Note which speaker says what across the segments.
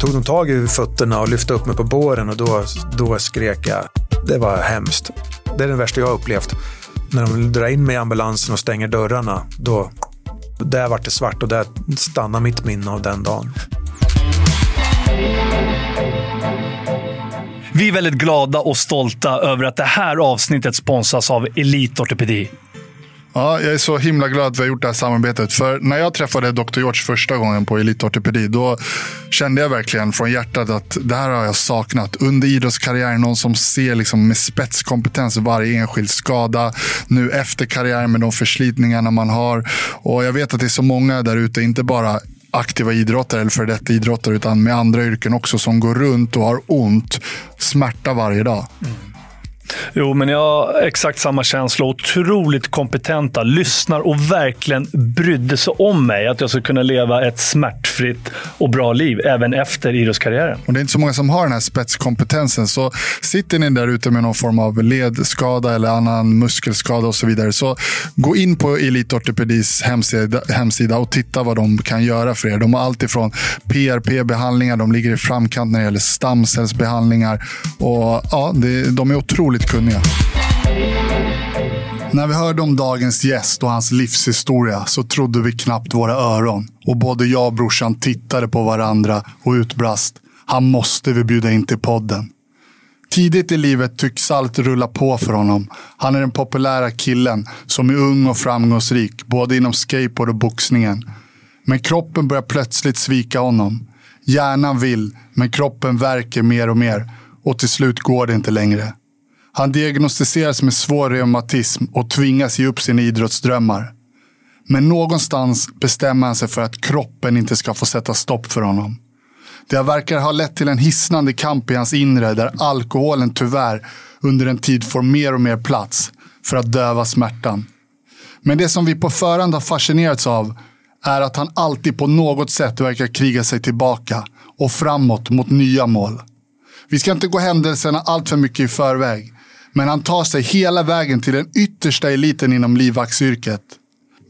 Speaker 1: tog de tag i fötterna och lyfte upp mig på båren och då, då skrek jag. Det var hemskt. Det är det värsta jag har upplevt. När de drar in mig i ambulansen och stänger dörrarna, då där vart det svart och där stannar mitt minne av den dagen.
Speaker 2: Vi är väldigt glada och stolta över att det här avsnittet sponsras av Elite Ortopedi.
Speaker 3: Ja, jag är så himla glad att vi har gjort det här samarbetet. För när jag träffade Dr. George första gången på Elitortipedi, då kände jag verkligen från hjärtat att det här har jag saknat. Under idrottskarriären, någon som ser liksom med spetskompetens varje enskild skada. Nu efter karriären med de förslitningarna man har. Och jag vet att det är så många där ute, inte bara aktiva idrottare eller för detta idrottare, utan med andra yrken också, som går runt och har ont, smärta varje dag. Mm.
Speaker 2: Jo, men jag har exakt samma känsla. Otroligt kompetenta, lyssnar och verkligen brydde sig om mig. Att jag ska kunna leva ett smärtfritt och bra liv även efter idrottskarriären.
Speaker 3: Och det är inte så många som har den här spetskompetensen. Så sitter ni där ute med någon form av ledskada eller annan muskelskada och så vidare. Så gå in på Elite Ortopedis hemsida, hemsida och titta vad de kan göra för er. De har allt ifrån PRP-behandlingar, de ligger i framkant när det gäller stamcellsbehandlingar. Och ja, det, de är otroligt otroligt kunniga. När vi hörde om dagens gäst och hans livshistoria så trodde vi knappt våra öron. Och både jag och brorsan tittade på varandra och utbrast. Han måste vi bjuda in till podden. Tidigt i livet tycks allt rulla på för honom. Han är den populära killen som är ung och framgångsrik, både inom skateboard och boxningen. Men kroppen börjar plötsligt svika honom. Hjärnan vill, men kroppen verkar mer och mer. Och till slut går det inte längre. Han diagnostiseras med svår reumatism och tvingas ge upp sina idrottsdrömmar. Men någonstans bestämmer han sig för att kroppen inte ska få sätta stopp för honom. Det verkar ha lett till en hisnande kamp i hans inre där alkoholen tyvärr under en tid får mer och mer plats för att döva smärtan. Men det som vi på förhand har fascinerats av är att han alltid på något sätt verkar kriga sig tillbaka och framåt mot nya mål. Vi ska inte gå händelserna allt för mycket i förväg. Men han tar sig hela vägen till den yttersta eliten inom livvaktsyrket.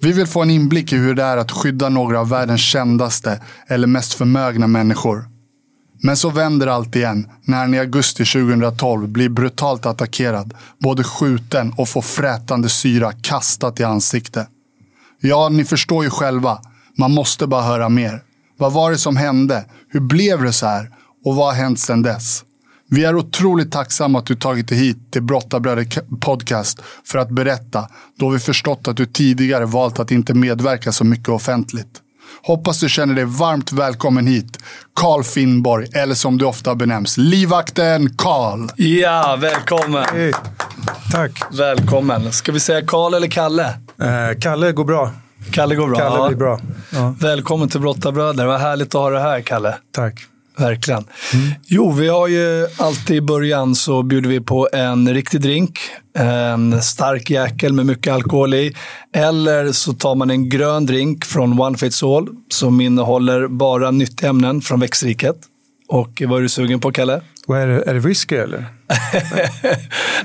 Speaker 3: Vi vill få en inblick i hur det är att skydda några av världens kändaste eller mest förmögna människor. Men så vänder allt igen när han i augusti 2012 blir brutalt attackerad, både skjuten och får frätande syra kastat i ansiktet. Ja, ni förstår ju själva. Man måste bara höra mer. Vad var det som hände? Hur blev det så här? Och vad har hänt sedan dess? Vi är otroligt tacksamma att du tagit dig hit till Brottabröder podcast för att berätta, då vi förstått att du tidigare valt att inte medverka så mycket offentligt. Hoppas du känner dig varmt välkommen hit, Karl Finnborg, eller som du ofta benämns, livvakten Karl.
Speaker 2: Ja, välkommen.
Speaker 1: Hey. Tack.
Speaker 2: Välkommen. Ska vi säga Karl eller Kalle?
Speaker 1: Eh, Kalle går bra.
Speaker 2: Kalle går bra.
Speaker 1: Kalle blir bra.
Speaker 2: Ja. Välkommen till Brottabröder. Vad härligt att ha dig här, Kalle.
Speaker 1: Tack.
Speaker 2: Verkligen. Mm. Jo, vi har ju alltid i början så bjuder vi på en riktig drink. En stark jäkel med mycket alkohol i. Eller så tar man en grön drink från One Fits All som innehåller bara nyttiga ämnen från växtriket. Och vad är du sugen på, Kalle?
Speaker 1: Och är, det, är det whisky eller?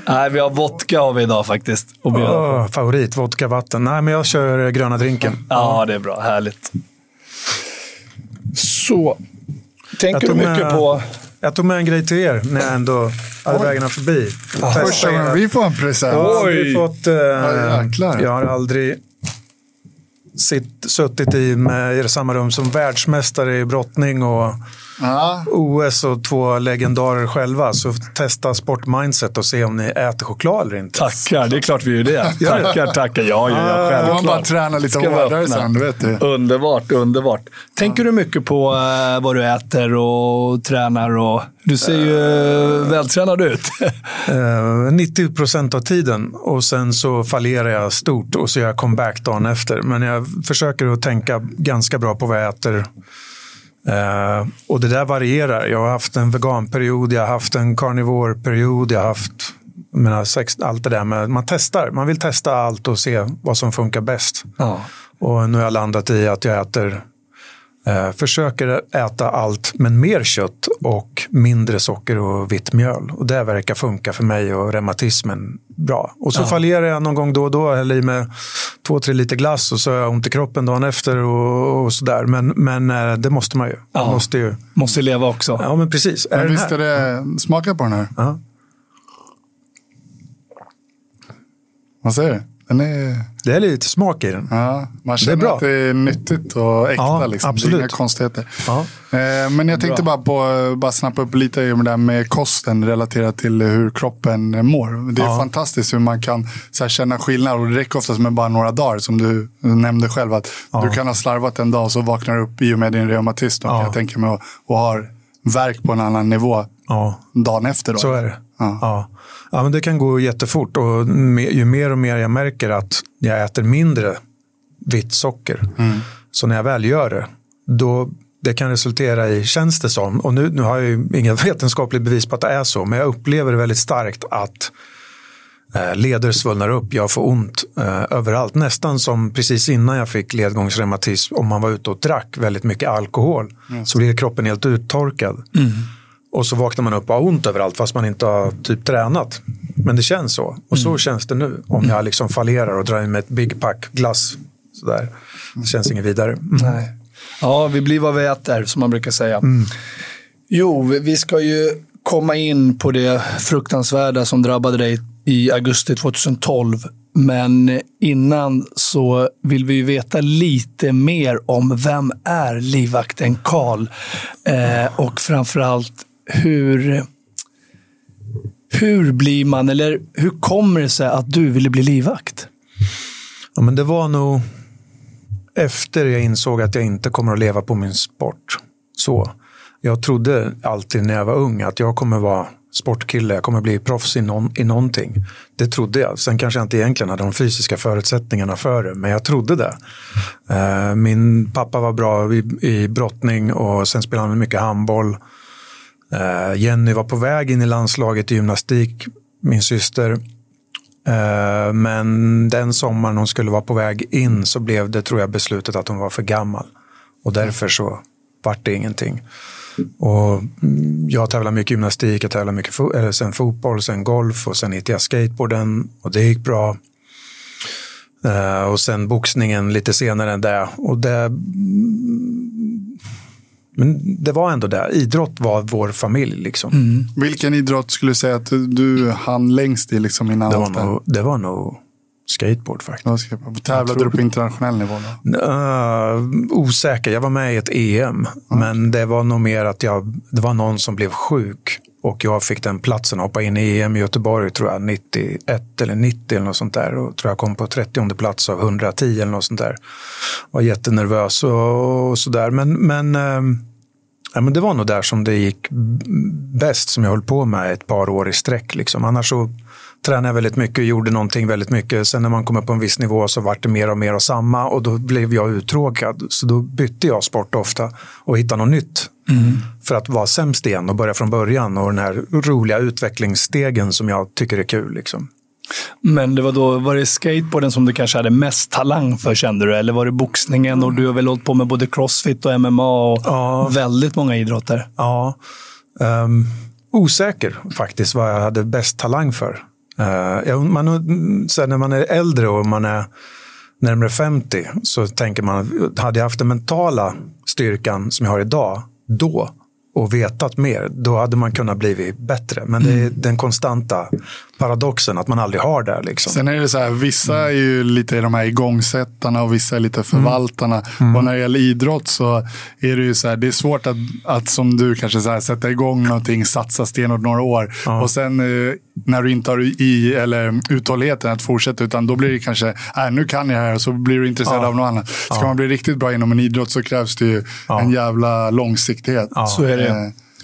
Speaker 2: Nej, vi har vodka av idag faktiskt.
Speaker 1: Oh, favorit, vodka, vatten. Nej, men jag kör gröna drinken.
Speaker 2: Ja, det är bra. Härligt. Så, Tänker du mycket med, på...
Speaker 1: Jag tog med en grej till er när jag ändå hade vägarna förbi.
Speaker 3: Första gången vi får en present.
Speaker 1: Ja, vi fått, eh, jag har aldrig sitt, suttit i, med, i samma rum som världsmästare i brottning och Ja. OS och två legendarer själva. Så testa sportmindset och se om ni äter choklad eller inte.
Speaker 2: Tackar, det är klart vi gör det. tackar, tackar. Ja, ja, ja självklart.
Speaker 3: Man bara träna lite hårdare sen, vet du.
Speaker 2: Underbart, underbart. Tänker du mycket på uh, vad du äter och tränar? Och, du ser ju uh, vältränad ut.
Speaker 1: uh, 90 procent av tiden och sen så fallerar jag stort och så gör jag comeback dagen efter. Men jag försöker att tänka ganska bra på vad jag äter Uh, och det där varierar. Jag har haft en veganperiod, jag har haft en carnivore-period, jag har haft menar, sex, allt det där. Men man testar, man vill testa allt och se vad som funkar bäst. Ja. Och nu har jag landat i att jag äter Eh, försöker äta allt, men mer kött och mindre socker och vitt mjöl. Och det verkar funka för mig och reumatismen bra. Och så ja. fallerar jag någon gång då och då, häller i mig två, tre liter glass och så har jag ont i kroppen dagen efter och, och sådär. Men, men eh, det måste man ju. Ja. Man måste ju.
Speaker 2: Måste leva också.
Speaker 1: Ja, men precis.
Speaker 3: Men är visst är det, smaka på den här. Ja. Vad säger du? Den är...
Speaker 1: Det är lite smak i den.
Speaker 3: Ja, man känner det är bra. att det är nyttigt och äkta. Ja, liksom. absolut. Det är inga konstigheter. Ja. Eh, men jag tänkte bra. bara på bara snappa upp lite om det där med kosten relaterat till hur kroppen mår. Det är ja. fantastiskt hur man kan här, känna skillnad. Och det räcker oftast med bara några dagar. Som du nämnde själv. att Du kan ha slarvat en dag och så vaknar du upp i och med din reumatism. Ja. Jag tänker mig och, och har verk på en annan nivå dagen efter. Då.
Speaker 1: Så är det. Ja. Ja, men det kan gå jättefort och ju mer och mer jag märker att jag äter mindre vitt socker, mm. så när jag väl gör det, då det kan resultera i, känns det som, och nu, nu har jag ju inga vetenskapligt bevis på att det är så, men jag upplever det väldigt starkt att eh, leder svullnar upp, jag får ont eh, överallt. Nästan som precis innan jag fick ledgångsreumatism, om man var ute och drack väldigt mycket alkohol, mm. så blir kroppen helt uttorkad. Mm. Och så vaknar man upp och har ont överallt fast man inte har typ tränat. Men det känns så. Och så mm. känns det nu. Om jag liksom fallerar och drar in med ett big pack glass. Sådär. Det känns inget vidare. Mm.
Speaker 2: Nej. Ja, vi blir vad vi äter som man brukar säga. Mm. Jo, vi ska ju komma in på det fruktansvärda som drabbade dig i augusti 2012. Men innan så vill vi veta lite mer om vem är livvakten Karl? Eh, och framförallt hur, hur blir man, eller hur kommer det sig att du ville bli livvakt?
Speaker 1: Ja, men det var nog efter jag insåg att jag inte kommer att leva på min sport. Så. Jag trodde alltid när jag var ung att jag kommer vara sportkille, jag kommer bli proffs i, någon, i någonting. Det trodde jag. Sen kanske jag inte egentligen hade de fysiska förutsättningarna för det, men jag trodde det. Eh, min pappa var bra i, i brottning och sen spelade han mycket handboll. Eh, Jenny var på väg in i landslaget i gymnastik, min syster. Eh, men den sommaren hon skulle vara på väg in så blev det, tror jag, beslutet att hon var för gammal. Och därför så vart det ingenting. Och mm, jag tävlar mycket gymnastik, jag tävlar mycket fo eller sen fotboll, sen golf och sen hittade jag skateboarden och det gick bra. Uh, och sen boxningen lite senare än det. Och det mm, men det var ändå det. Idrott var vår familj. Liksom. Mm.
Speaker 3: Vilken idrott skulle du säga att du hann längst i liksom innan
Speaker 1: det var, nog, det var nog skateboard faktiskt.
Speaker 3: Ja, Tävlade du på internationell nivå? Då?
Speaker 1: Uh, osäker. Jag var med i ett EM. Mm. Men det var nog mer att jag, det var någon som blev sjuk. Och jag fick den platsen att hoppa in i EM i Göteborg, tror jag, 91 eller 90 eller något sånt där. Och tror jag kom på 30 plats av 110 eller något sånt där. Var jättenervös och, och sådär. Men, men, äh, ja, men det var nog där som det gick bäst, som jag höll på med ett par år i sträck. Liksom. Annars så tränade jag väldigt mycket och gjorde någonting väldigt mycket. Sen när man kom upp på en viss nivå så vart det mer och mer av samma och då blev jag uttråkad. Så då bytte jag sport ofta och hittade något nytt. Mm. För att vara sämst igen och börja från början och den här roliga utvecklingsstegen som jag tycker är kul. Liksom.
Speaker 2: Men det var då, var det skateboarden som du kanske hade mest talang för kände du? Eller var det boxningen? Och du har väl hållit på med både crossfit och MMA och ja. väldigt många idrotter.
Speaker 1: Ja. Um, osäker faktiskt vad jag hade bäst talang för. Uh, man, så när man är äldre och man är närmare 50 så tänker man, hade jag haft den mentala styrkan som jag har idag, då och vetat mer, då hade man kunnat bli bättre. Men det är mm. den konstanta paradoxen att man aldrig har det. Liksom.
Speaker 3: Sen är det så här, vissa är ju lite de här igångsättarna och vissa är lite förvaltarna. Mm. Och när det gäller idrott så är det ju så här, det är svårt att, att som du kanske så här, sätta igång någonting, satsa stenhårt några år ja. och sen eh, när du inte har i, eller uthålligheten att fortsätta, utan då blir det kanske, äh, nu kan jag här och så blir du intresserad ja. av något annat. Ska ja. man bli riktigt bra inom en idrott så krävs det ju en jävla långsiktighet.
Speaker 2: Så är det. Eh,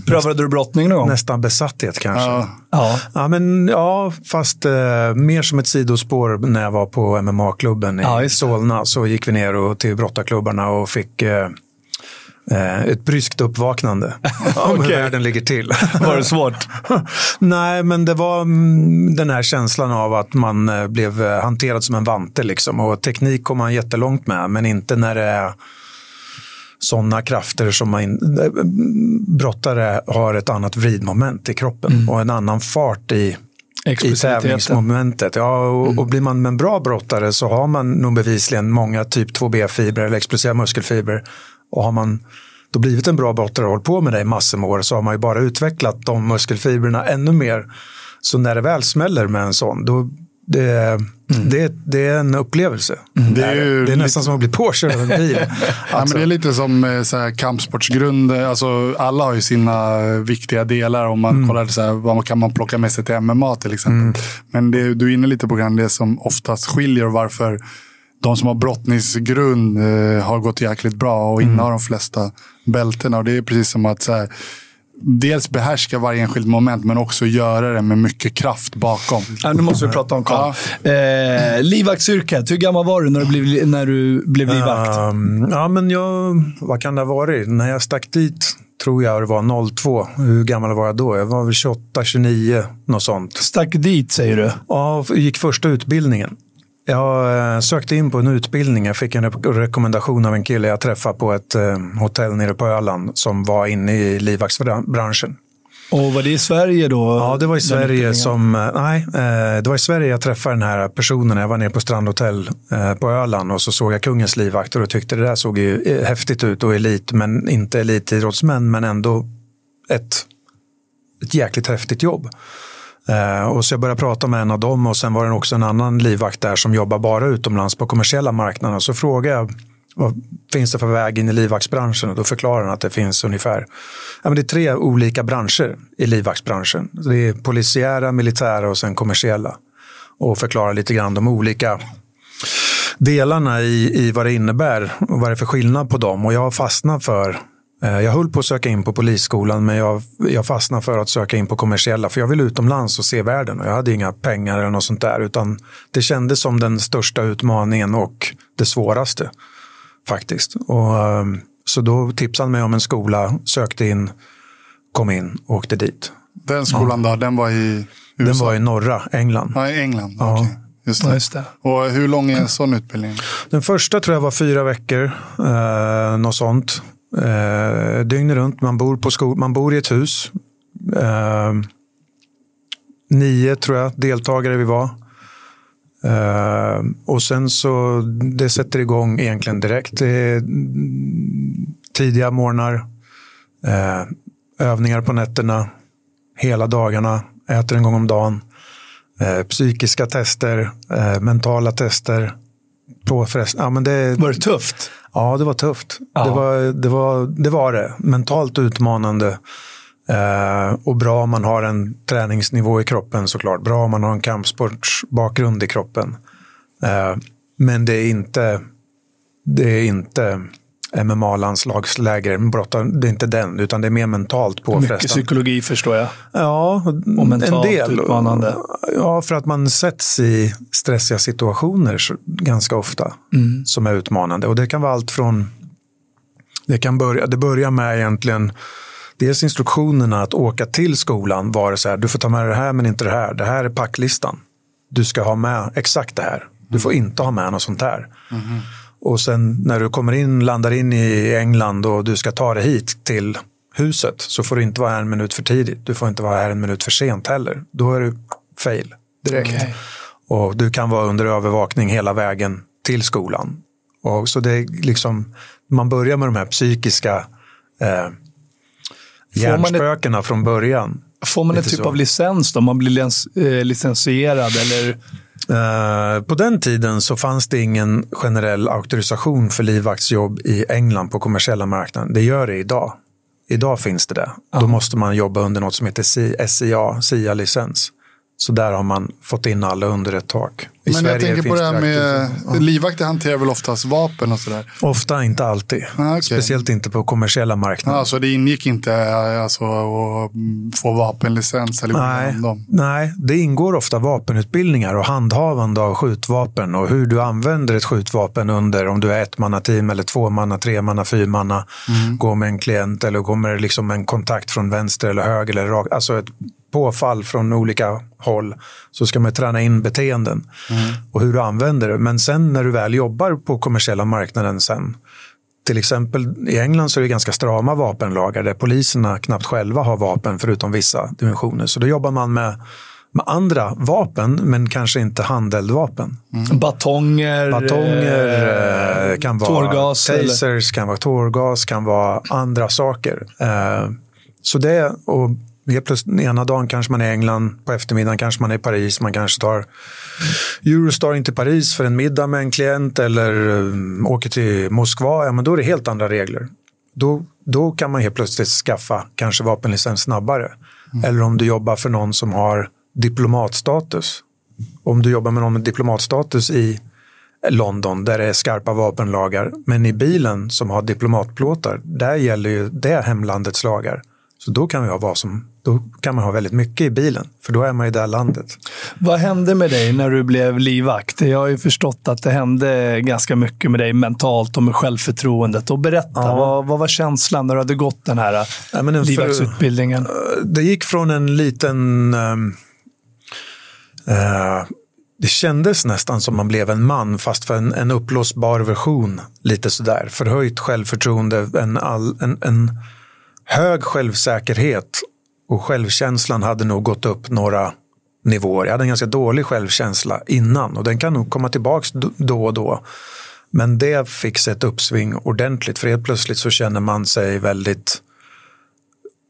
Speaker 2: Prövade du brottning någon gång?
Speaker 1: Nästan besatthet kanske. Ja, ja. ja men ja, fast eh, mer som ett sidospår när jag var på MMA-klubben i ja, Solna. Så gick vi ner och, till brottarklubbarna och fick eh ett bryskt uppvaknande om hur världen ligger till.
Speaker 2: var det svårt?
Speaker 1: Nej, men det var mm, den här känslan av att man eh, blev eh, hanterad som en vante. Liksom. Och teknik kom man jättelångt med, men inte när det är sådana krafter som man, brottare har ett annat vridmoment i kroppen mm. och en annan fart i, i tävlingsmomentet. Ja, och, mm. och, blir man en bra brottare så har man nog bevisligen många typ 2B-fibrer eller explosiva muskelfibrer. Och har man då blivit en bra brottare och hållit på med det i massor med år så har man ju bara utvecklat de muskelfibrerna ännu mer. Så när det väl smäller med en sån, då, det, mm. det, det är en upplevelse. Mm. Det, är ju det är nästan som att bli påkörd av en bil.
Speaker 3: alltså. ja, men det är lite som eh, så här, kampsportsgrund. Alltså, alla har ju sina viktiga delar. Om man mm. kollar så här, vad kan man plocka med sig till MMA till exempel. Mm. Men det, du är inne lite på det som oftast skiljer och varför de som har brottningsgrund eh, har gått jäkligt bra och innehar mm. de flesta bältena. Och det är precis som att så här, dels behärska varje enskilt moment, men också göra det med mycket kraft bakom.
Speaker 2: Ja, nu måste vi prata om Karl. Ja. Eh, livvaktsyrket, hur gammal var du när du blev, när du blev livvakt? Um,
Speaker 1: ja, men jag, vad kan det ha varit? När jag stack dit tror jag det var 02. Hur gammal var jag då? Jag var väl 28, 29, något sånt.
Speaker 2: Stack dit säger du?
Speaker 1: Ja, gick första utbildningen. Jag eh, sökte in på en utbildning. Jag fick en rekommendation av en kille jag träffade på ett eh, hotell nere på Öland som var inne i livvaktsbranschen.
Speaker 2: Och var det i Sverige då?
Speaker 1: Ja, det var i Sverige som, eh, nej, det var i Sverige jag träffade den här personen. Jag var nere på Strandhotell på Öland och så såg jag Kungens livvakter och tyckte det där såg ju häftigt ut och elit, men inte elitidrottsmän, men ändå ett, ett jäkligt häftigt jobb. Eh, och så jag började prata med en av dem och sen var det också en annan livvakt där som jobbar bara utomlands på kommersiella marknaden. Så frågade jag vad finns det för väg in i livvaktsbranschen? Och då förklarar han att det finns ungefär ja, men det är tre olika branscher i livvaktsbranschen. Det är polisiära, militära och sen kommersiella. Och förklarar lite grann de olika delarna i, i vad det innebär och vad det är för skillnad på dem. Och jag har fastnat för jag höll på att söka in på polisskolan men jag, jag fastnade för att söka in på kommersiella för jag vill utomlands och se världen och jag hade inga pengar eller något sånt där utan det kändes som den största utmaningen och det svåraste faktiskt. Och, ehm, så då tipsade han mig om en skola, sökte in, kom in och åkte dit.
Speaker 3: Den skolan ja. då, den var i
Speaker 1: USA? Den var i norra England.
Speaker 3: Ja, i England. Ja. Okay. Just det. Just det. Och hur lång är en sån utbildning?
Speaker 1: Den första tror jag var fyra veckor. Eh, något sånt. Eh, dygnet runt. Man bor, på sko man bor i ett hus. Eh, nio tror jag deltagare vi var. Eh, och sen så det sätter igång egentligen direkt. Det är tidiga morgnar, eh, övningar på nätterna, hela dagarna, äter en gång om dagen. Eh, psykiska tester, eh, mentala tester. Påfrest ja, men det,
Speaker 2: var det tufft?
Speaker 1: Ja, det var tufft. Det, var, det, var, det var det. Mentalt utmanande. Eh, och bra om man har en träningsnivå i kroppen såklart. Bra om man har en kampsportsbakgrund i kroppen. Eh, men det är inte, det är inte MMA-landslagsläger. Det är inte den, utan det är mer mentalt påfrestande.
Speaker 2: Mycket psykologi förstår jag.
Speaker 1: Ja,
Speaker 2: och mentalt en del. Utmanande.
Speaker 1: Ja, för att man sätts i stressiga situationer ganska ofta mm. som är utmanande. Och det kan vara allt från... Det, kan börja, det börjar med egentligen dels instruktionerna att åka till skolan var det så här, du får ta med det här men inte det här. Det här är packlistan. Du ska ha med exakt det här. Du får inte ha med något sånt här. Mm. Och sen när du kommer in, landar in i England och du ska ta dig hit till huset så får du inte vara här en minut för tidigt. Du får inte vara här en minut för sent heller. Då är du fail direkt. Okay. Och du kan vara under övervakning hela vägen till skolan. Och så det liksom, man börjar med de här psykiska eh, hjärnspökena från början.
Speaker 2: Får man en typ så. av licens då? Man blir eh, licensierad eller?
Speaker 1: Uh, på den tiden så fanns det ingen generell auktorisation för livvaktsjobb i England på kommersiella marknaden. Det gör det idag. Idag finns det det. Då måste man jobba under något som heter SIA, SIA-licens. Så där har man fått in alla under ett tak.
Speaker 3: I Men Sverige jag tänker på det här med, ja. livvakter hanterar väl oftast vapen och sådär?
Speaker 1: Ofta, inte alltid. Ah, okay. Speciellt inte på kommersiella marknader.
Speaker 3: Ah, så det ingick inte alltså, att få vapenlicens? Eller
Speaker 1: nej, nej, det ingår ofta vapenutbildningar och handhavande av skjutvapen och hur du använder ett skjutvapen under, om du är ett manna team eller två manna, tre manna, fyra manna, mm. går med en klient eller kommer liksom en kontakt från vänster eller höger eller rakt. Alltså ett påfall från olika håll så ska man träna in beteenden mm. och hur du använder det. Men sen när du väl jobbar på kommersiella marknaden sen, till exempel i England så är det ganska strama vapenlagar där poliserna knappt själva har vapen förutom vissa dimensioner. Så då jobbar man med, med andra vapen men kanske inte handeldvapen.
Speaker 2: Mm. Batonger,
Speaker 1: Batonger eh, kan vara
Speaker 2: tårgas,
Speaker 1: tasers, eller? kan vara tårgas, kan vara andra saker. Eh, så det, och Helt plötsligt ena dagen kanske man är i England, på eftermiddagen kanske man är i Paris, man kanske tar Eurostar in till Paris för en middag med en klient eller um, åker till Moskva, ja men då är det helt andra regler. Då, då kan man helt plötsligt skaffa kanske vapenlicens snabbare. Mm. Eller om du jobbar för någon som har diplomatstatus. Om du jobbar med någon med diplomatstatus i London där det är skarpa vapenlagar, men i bilen som har diplomatplåtar, där gäller ju det hemlandets lagar. Så då kan vi ha vad som då kan man ha väldigt mycket i bilen, för då är man i det här landet.
Speaker 2: Vad hände med dig när du blev livvakt? Jag har ju förstått att det hände ganska mycket med dig mentalt och med självförtroendet. Och berätta, ja. vad, vad, var känslan när du hade gått den här ja, livvaktsutbildningen?
Speaker 1: Det gick från en liten... Uh, det kändes nästan som man blev en man, fast för en, en version. Lite sådär. Förhöjt självförtroende, en, all, en, en hög självsäkerhet och självkänslan hade nog gått upp några nivåer. Jag hade en ganska dålig självkänsla innan och den kan nog komma tillbaka då och då. Men det fick sig ett uppsving ordentligt för helt plötsligt så känner man sig väldigt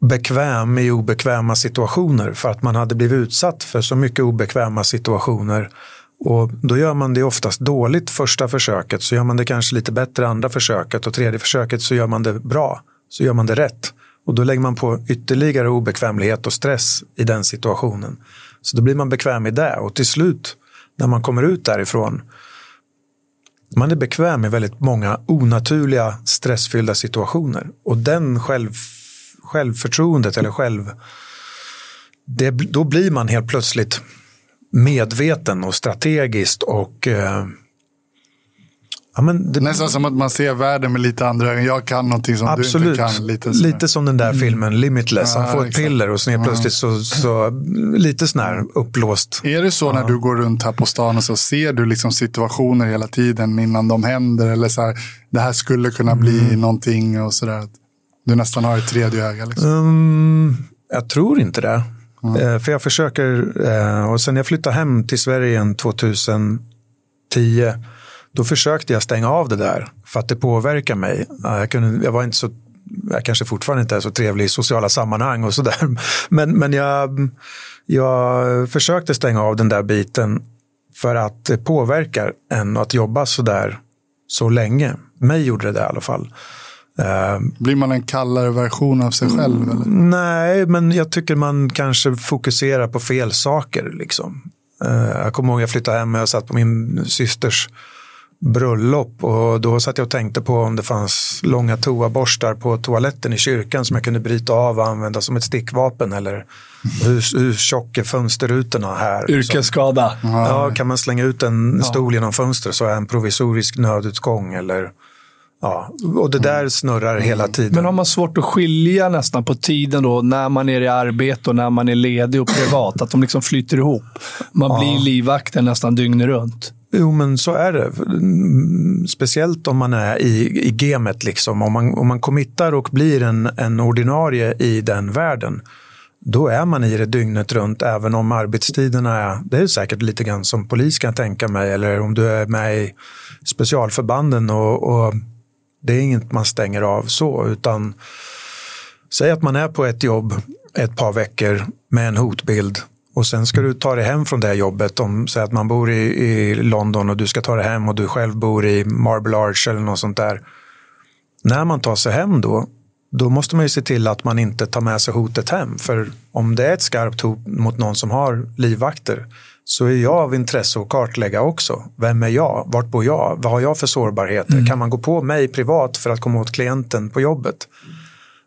Speaker 1: bekväm i obekväma situationer för att man hade blivit utsatt för så mycket obekväma situationer. Och då gör man det oftast dåligt första försöket, så gör man det kanske lite bättre andra försöket och tredje försöket så gör man det bra, så gör man det rätt. Och då lägger man på ytterligare obekvämlighet och stress i den situationen. Så då blir man bekväm i det och till slut när man kommer ut därifrån man är bekväm i väldigt många onaturliga stressfyllda situationer. Och den själv, självförtroendet eller själv... Det, då blir man helt plötsligt medveten och strategiskt och eh,
Speaker 3: Ja, det... Nästan som att man ser världen med lite andra ögon. Jag kan någonting som Absolut. du inte kan.
Speaker 1: Lite, lite som den där mm. filmen Limitless. Han får ett piller och så plötsligt så, så lite sån här uppblåst.
Speaker 3: Är det så ja. när du går runt här på stan och så ser du liksom situationer hela tiden innan de händer? Eller så här, det här skulle kunna bli mm. någonting och sådär. Du nästan har ett tredje öga. Liksom.
Speaker 1: Um, jag tror inte det. Mm. för jag försöker, eh, och sen jag flyttade hem till Sverige 2010 då försökte jag stänga av det där för att det påverkar mig. Jag, kunde, jag var inte så jag kanske fortfarande inte är så trevlig i sociala sammanhang och sådär. Men, men jag, jag försökte stänga av den där biten för att det påverkar en att jobba så där så länge. Mig gjorde det, det i alla fall.
Speaker 3: Eh, Blir man en kallare version av sig själv? Eller?
Speaker 1: Nej, men jag tycker man kanske fokuserar på fel saker. Liksom. Eh, jag kommer ihåg att jag flyttade hem och jag satt på min systers bröllop och då satt jag och tänkte på om det fanns långa toaborstar på toaletten i kyrkan som jag kunde bryta av och använda som ett stickvapen eller hur, hur tjock är fönsterrutorna här?
Speaker 2: Yrkesskada.
Speaker 1: Ja, kan man slänga ut en stol genom fönstret så är en provisorisk nödutgång eller Ja, och det där snurrar hela tiden.
Speaker 2: Men har man svårt att skilja nästan på tiden då, när man är i arbete och när man är ledig och privat? Att de liksom flyter ihop. Man ja. blir livvakten nästan dygnet runt.
Speaker 1: Jo, men så är det. Speciellt om man är i, i gamet. Liksom. Om, man, om man committar och blir en, en ordinarie i den världen, då är man i det dygnet runt, även om arbetstiderna är... Det är säkert lite grann som polis kan jag tänka mig, eller om du är med i specialförbanden. och, och det är inget man stänger av så, utan säg att man är på ett jobb ett par veckor med en hotbild och sen ska du ta dig hem från det jobbet. Om säg att man bor i, i, London och du ska ta dig hem och du själv bor i Marble Arch eller något sånt där. När man tar sig hem då, då måste man ju se till att man inte tar med sig hotet hem. För om det är ett skarpt hot mot någon som har livvakter så är jag av intresse att kartlägga också. Vem är jag? Vart bor jag? Vad har jag för sårbarheter? Mm. Kan man gå på mig privat för att komma åt klienten på jobbet?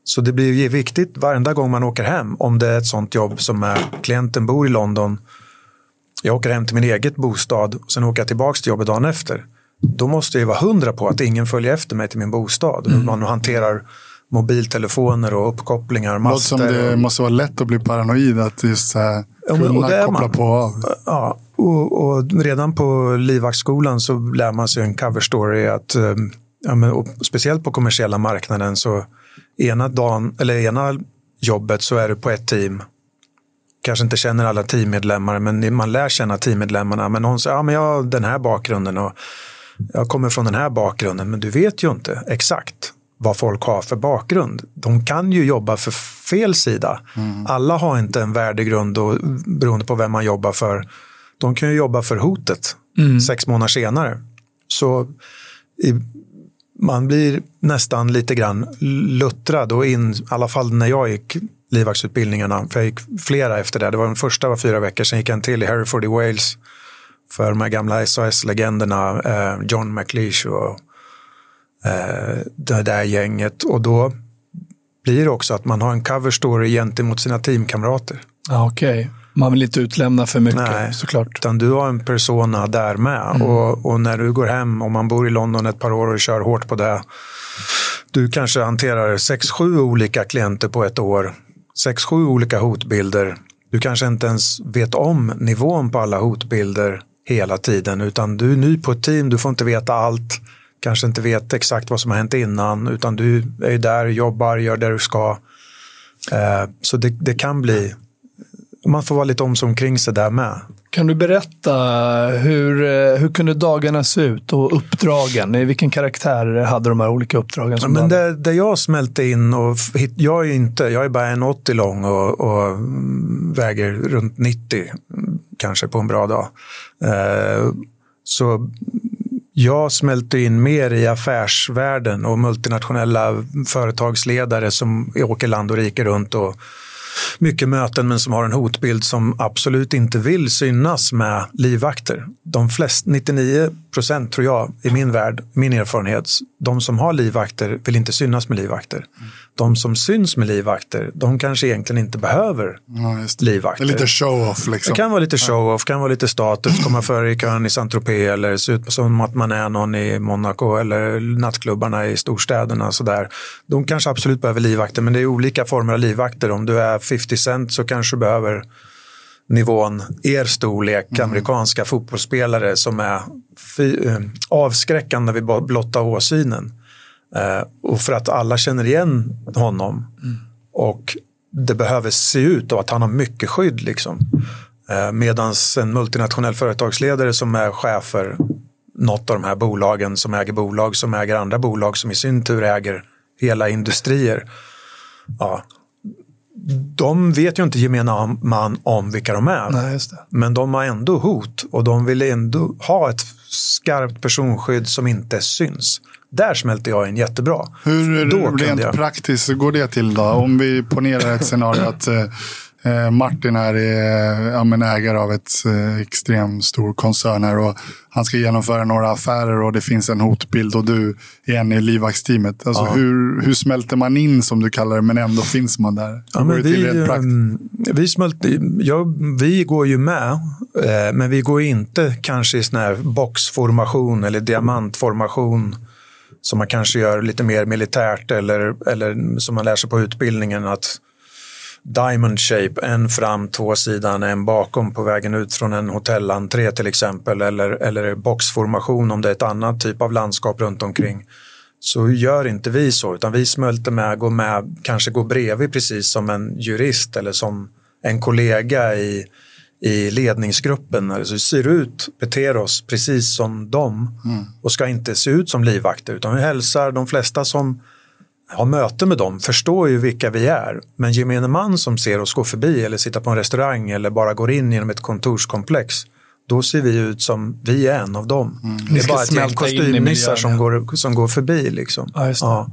Speaker 1: Så det blir ju viktigt varenda gång man åker hem, om det är ett sånt jobb som är, klienten bor i London, jag åker hem till min eget bostad och sen åker jag tillbaka till jobbet dagen efter. Då måste jag vara hundra på att ingen följer efter mig till min bostad. Mm. Man hanterar mobiltelefoner och uppkopplingar.
Speaker 3: Låter som det måste vara lätt att bli paranoid att just så här, kunna ja, koppla på och av.
Speaker 1: Ja, och, och redan på livvaktsskolan så lär man sig en cover story att um, ja, men, speciellt på kommersiella marknaden så ena dagen, eller ena jobbet så är du på ett team. Kanske inte känner alla teammedlemmar, men man lär känna teammedlemmarna. Men någon säger, ja men jag har den här bakgrunden och jag kommer från den här bakgrunden. Men du vet ju inte exakt vad folk har för bakgrund. De kan ju jobba för fel sida. Mm. Alla har inte en värdegrund och, beroende på vem man jobbar för. De kan ju jobba för hotet mm. sex månader senare. Så i, man blir nästan lite grann luttrad och in, i alla fall när jag gick livvaktsutbildningarna, för jag gick flera efter det. Det var den första var fyra veckor, sen gick jag en till i Hereford i Wales för de här gamla SAS-legenderna, eh, John McLeish och eh, det där gänget. Och då blir det också att man har en cover story gentemot sina teamkamrater.
Speaker 2: Ah, Okej, okay man vill inte utlämna för mycket Nej, såklart.
Speaker 1: Utan du har en persona där med. Mm. Och, och, när du går hem, om man bor i London ett par år och kör hårt på det. Du kanske hanterar sex, sju olika klienter på ett år. Sex, sju olika hotbilder. Du kanske inte ens vet om nivån på alla hotbilder hela tiden, utan du är ny på ett team, du får inte veta allt kanske inte vet exakt vad som har hänt innan utan du är där, jobbar, gör det du ska. Eh, så det, det, kan bli, man får vara lite om sig omkring sig där med.
Speaker 2: Kan du berätta hur, eh, hur kunde dagarna se ut och uppdragen? I vilken karaktär hade de här olika uppdragen?
Speaker 1: Som men det, det jag smälte in, och jag är inte, jag är bara 1,80 lång och, och, väger runt 90 kanske på en bra dag. Eh, så jag smälter in mer i affärsvärlden och multinationella företagsledare som åker land och rike runt och mycket möten men som har en hotbild som absolut inte vill synas med livvakter. De flesta, 99 procent tror jag, i min värld, min erfarenhet, de som har livvakter vill inte synas med livvakter. Mm de som syns med livvakter, de kanske egentligen inte behöver ja, livvakter.
Speaker 3: Det är lite show-off. Liksom.
Speaker 1: Det kan vara lite show-off, kan vara lite status, komma före i kön i Saint-Tropez eller se ut som att man är någon i Monaco eller nattklubbarna i storstäderna. Sådär. De kanske absolut behöver livvakter, men det är olika former av livvakter. Om du är 50 cent så kanske du behöver nivån, er storlek, mm. amerikanska fotbollsspelare som är eh, avskräckande vid blotta åsynen. Eh, och för att alla känner igen honom. Mm. Och det behöver se ut och att han har mycket skydd. Liksom. Eh, Medan en multinationell företagsledare som är chef för något av de här bolagen som äger bolag som äger andra bolag som i sin tur äger hela industrier. Ja, de vet ju inte gemene man om vilka de är.
Speaker 2: Nej,
Speaker 1: Men de har ändå hot och de vill ändå ha ett skarpt personskydd som inte syns. Där smälter jag in jättebra.
Speaker 3: Hur då rent jag... praktiskt går det till då? Om vi ponerar ett scenario att eh, eh Martin är eh, ägare av ett eh, extremt stor koncern här och han ska genomföra några affärer och det finns en hotbild och du är en i livvaktsteamet. Alltså, ja. hur, hur smälter man in som du kallar det men ändå finns man där?
Speaker 1: Ja, men vi, ehm, vi, smälter, ja, vi går ju med eh, men vi går inte kanske i sån här boxformation eller diamantformation som man kanske gör lite mer militärt eller, eller som man lär sig på utbildningen att diamond shape, en fram, två sidan, en bakom på vägen ut från en hotellentré till exempel eller, eller boxformation om det är ett annat typ av landskap runt omkring. Så gör inte vi så, utan vi smälter med, går med, kanske går bredvid precis som en jurist eller som en kollega i i ledningsgruppen alltså ser ut, beter oss precis som dem mm. och ska inte se ut som livvakter utan vi hälsar de flesta som har möte med dem förstår ju vilka vi är. Men gemene man som ser oss gå förbi eller sitta på en restaurang eller bara går in genom ett kontorskomplex då ser vi ut som vi är en av dem. Mm. Det är bara ett gäng kostymnissar som, går, som går förbi. Liksom.
Speaker 2: Ja.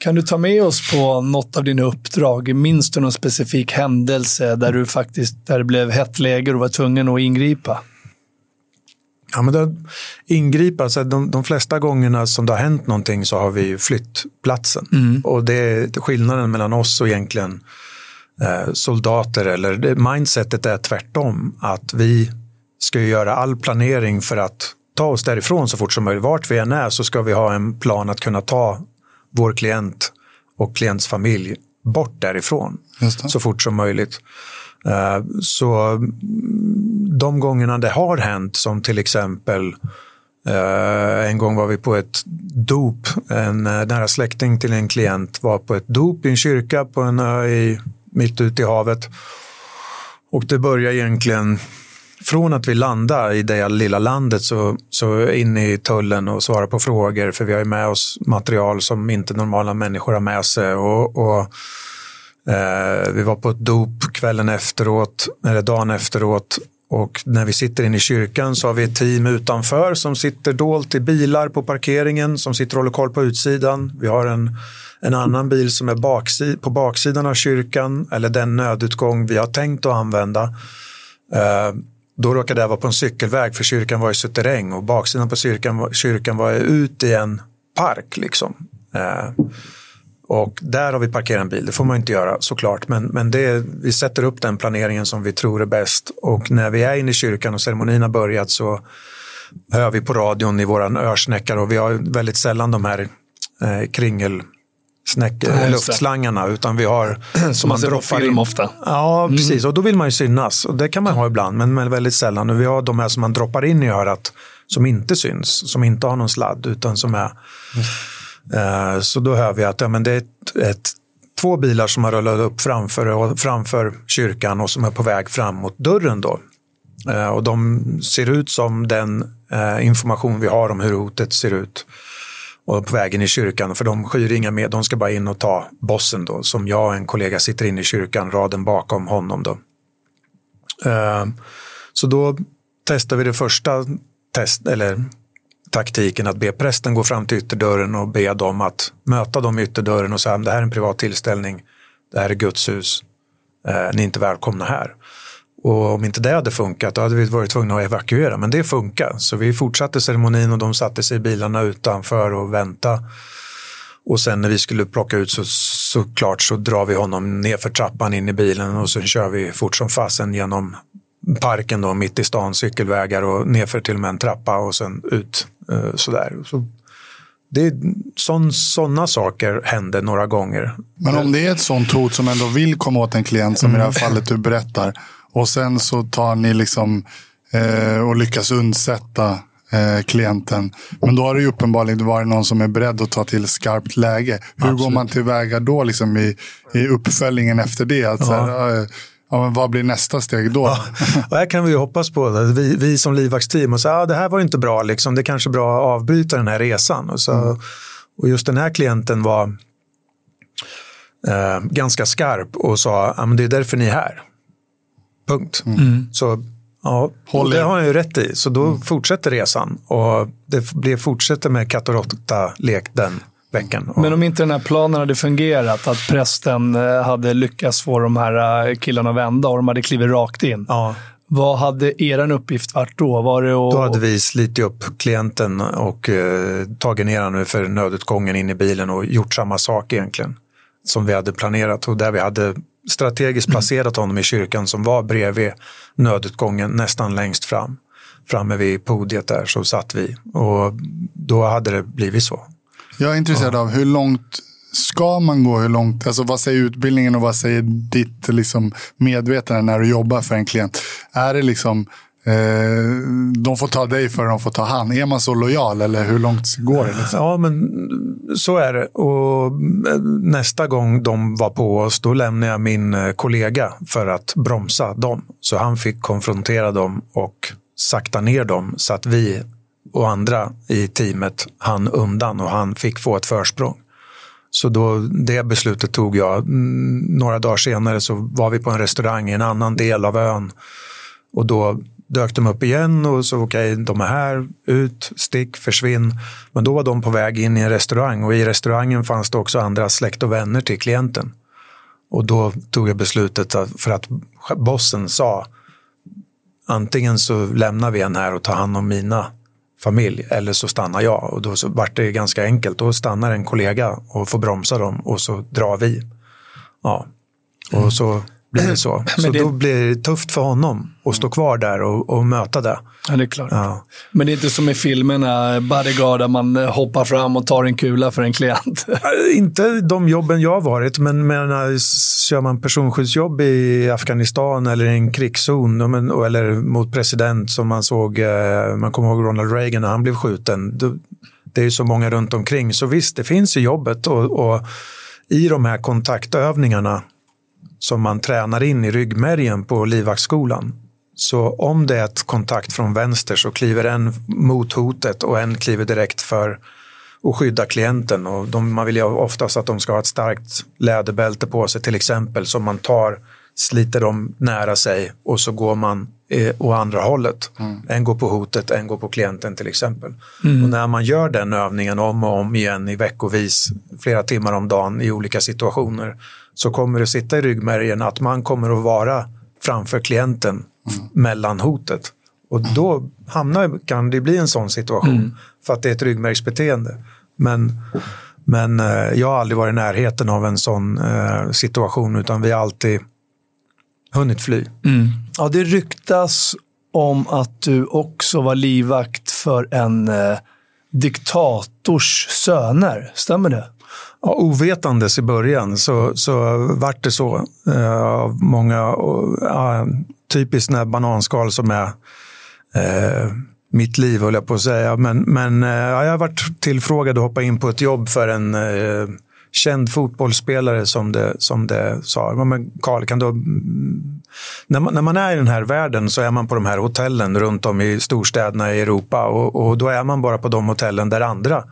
Speaker 2: Kan du ta med oss på något av dina uppdrag? Minns du någon specifik händelse där du faktiskt där det blev hett läge och var tvungen att ingripa?
Speaker 1: Ja, men det, ingripa, alltså de, de flesta gångerna som det har hänt någonting så har vi flytt platsen. Mm. Och det är skillnaden mellan oss och egentligen eh, soldater eller det, mindsetet är tvärtom. Att vi ska göra all planering för att ta oss därifrån så fort som möjligt. Vart vi än är så ska vi ha en plan att kunna ta vår klient och klients familj bort därifrån så fort som möjligt. Uh, så de gångerna det har hänt, som till exempel Uh, en gång var vi på ett dop. En uh, nära släkting till en klient var på ett dop i en kyrka på en ö i, mitt ute i havet. Och det började egentligen från att vi landade i det lilla landet så, så in i tullen och svara på frågor för vi har ju med oss material som inte normala människor har med sig. Och, och eh, vi var på ett dop kvällen efteråt, eller dagen efteråt och när vi sitter inne i kyrkan så har vi ett team utanför som sitter dolt i bilar på parkeringen som sitter och håller koll på utsidan. Vi har en, en annan bil som är baksid på baksidan av kyrkan eller den nödutgång vi har tänkt att använda. Eh, då råkade jag vara på en cykelväg för kyrkan var i suterräng och baksidan på kyrkan, kyrkan var ut i en park. Liksom. Eh, och där har vi parkerat en bil, det får man inte göra såklart, men, men det, vi sätter upp den planeringen som vi tror är bäst. Och när vi är inne i kyrkan och ceremonin har börjat så hör vi på radion i våran örsnäckare och vi har väldigt sällan de här eh, kringel snäck, luftslangarna utan vi har...
Speaker 2: Som man, man droppar film ofta.
Speaker 1: Ja, mm. precis. Och då vill man ju synas. Och det kan man ha ibland, men, men väldigt sällan. Och vi har de här som man droppar in i örat som inte syns, som inte har någon sladd, utan som är... Mm. Uh, så då hör vi att ja, men det är ett, ett, två bilar som har rullat upp framför, framför kyrkan och som är på väg fram mot dörren. Då. Uh, och de ser ut som den uh, information vi har om hur hotet ser ut och på vägen i kyrkan, för de skyr inga med, de ska bara in och ta bossen då, som jag och en kollega sitter inne i kyrkan, raden bakom honom då. Ehm, så då testar vi det första test, eller taktiken att be prästen gå fram till ytterdörren och be dem att möta dem i ytterdörren och säga det här är en privat tillställning, det här är Guds hus, eh, ni är inte välkomna här. Och om inte det hade funkat då hade vi varit tvungna att evakuera. Men det funkar. Så vi fortsatte ceremonin och de satte sig i bilarna utanför och väntade. Och sen när vi skulle plocka ut så såklart så drar vi honom ner för trappan in i bilen och sen kör vi fort som fasen genom parken då, mitt i stan, cykelvägar och nerför till och med en trappa och sen ut eh, sådär. Så det sådana saker händer några gånger.
Speaker 3: Men om det är ett sånt hot som ändå vill komma åt en klient, som mm. i det här mm. fallet du berättar, och sen så tar ni liksom eh, och lyckas undsätta eh, klienten. Men då har det ju uppenbarligen varit någon som är beredd att ta till skarpt läge. Hur Absolut. går man tillväga då liksom i, i uppföljningen efter det? Att, ja. här, Ja, men vad blir nästa steg då? Ja,
Speaker 1: och här kan vi hoppas på det. Vi, vi som livvaktsteam och ah, det här var inte bra, liksom. det är kanske bra att avbryta den här resan. Och, så, mm. och just den här klienten var eh, ganska skarp och sa ah, men det är därför ni är här. Punkt. Mm. mm. Så ja, det har han ju rätt i. Så då mm. fortsätter resan och det blir, fortsätter med katt och råtta-lek den veckan.
Speaker 2: Men om inte den här planen hade fungerat, att prästen eh, hade lyckats få de här eh, killarna att vända och de hade klivit rakt in. Ja. Vad hade er uppgift varit då? Var det att...
Speaker 1: Då hade vi slitit upp klienten och eh, tagit ner honom för nödutgången in i bilen och gjort samma sak egentligen. Som vi hade planerat och där vi hade strategiskt mm. placerat honom i kyrkan som var bredvid nödutgången nästan längst fram. Framme vid podiet där så satt vi och då hade det blivit så.
Speaker 3: Jag är intresserad ja. av hur långt ska man gå? Hur långt, alltså vad säger utbildningen och vad säger ditt liksom, medvetande när du jobbar för en klient? Är det liksom Eh, de får ta dig för de får ta han. Är man så lojal eller hur långt går det? Liksom?
Speaker 1: Ja, men så är det. Och eh, nästa gång de var på oss, då lämnade jag min eh, kollega för att bromsa dem. Så han fick konfrontera dem och sakta ner dem så att vi och andra i teamet hann undan och han fick få ett försprång. Så då, det beslutet tog jag. Några dagar senare så var vi på en restaurang i en annan del av ön och då dök de upp igen och så okej, okay, de är här, ut, stick, försvinn. Men då var de på väg in i en restaurang och i restaurangen fanns det också andra släkt och vänner till klienten. Och då tog jag beslutet för att bossen sa antingen så lämnar vi en här och tar hand om mina familj eller så stannar jag. Och då så vart det ganska enkelt. Då stannar en kollega och får bromsa dem och så drar vi. Ja. Och mm. så blir det så. Så
Speaker 2: det-
Speaker 1: då blir det tufft för honom att stå kvar där och, och möta det.
Speaker 2: Ja, det är klart.
Speaker 1: Ja.
Speaker 2: Men det är inte som i filmerna, Bodyguard, där man eh, hoppar fram och tar en kula för en klient.
Speaker 1: Äh, Inte de jobben jag har varit, men menar, kör man personskyddsjobb i Afghanistan eller i en krigszon men- eller mot president som man såg, eh, man kommer ihåg Ronald Reagan när han blev skjuten. Det är ju så många runt omkring. Så visst, det finns i jobbet och, och i de här kontaktövningarna som man tränar in i ryggmärgen på livvaktsskolan. Så om det är ett kontakt från vänster så kliver en mot hotet och en kliver direkt för att skydda klienten. Och de, man vill ju oftast att de ska ha ett starkt läderbälte på sig till exempel som man tar, sliter dem nära sig och så går man eh, åt andra hållet. En går på hotet, en går på klienten till exempel. Och när man gör den övningen om och om igen i veckovis, flera timmar om dagen i olika situationer så kommer det sitta i ryggmärgen att man kommer att vara framför klienten mellan hotet. Och då hamnar, kan det bli en sån situation för att det är ett ryggmärgsbeteende. Men, men eh, jag har aldrig varit i närheten av en sån eh, situation utan vi har alltid hunnit fly.
Speaker 2: Ja, det ryktas om att du också var livvakt för en eh, diktators söner. Stämmer det?
Speaker 1: Ja, ovetandes i början så, så vart det så. eh, Av många, och, ja, typiskt när bananskal som är eh, mitt liv, höll jag på att säga. Men, men eh, ja, jag har varit tillfrågad att hoppa in på ett jobb för en eh, känd fotbollsspelare som det, som det sa. Men Carl, kan du... Mm, när man, när man är i den här världen så är man på de här hotellen runt om i storstäderna i Europa och, och då är man bara på de hotellen där andra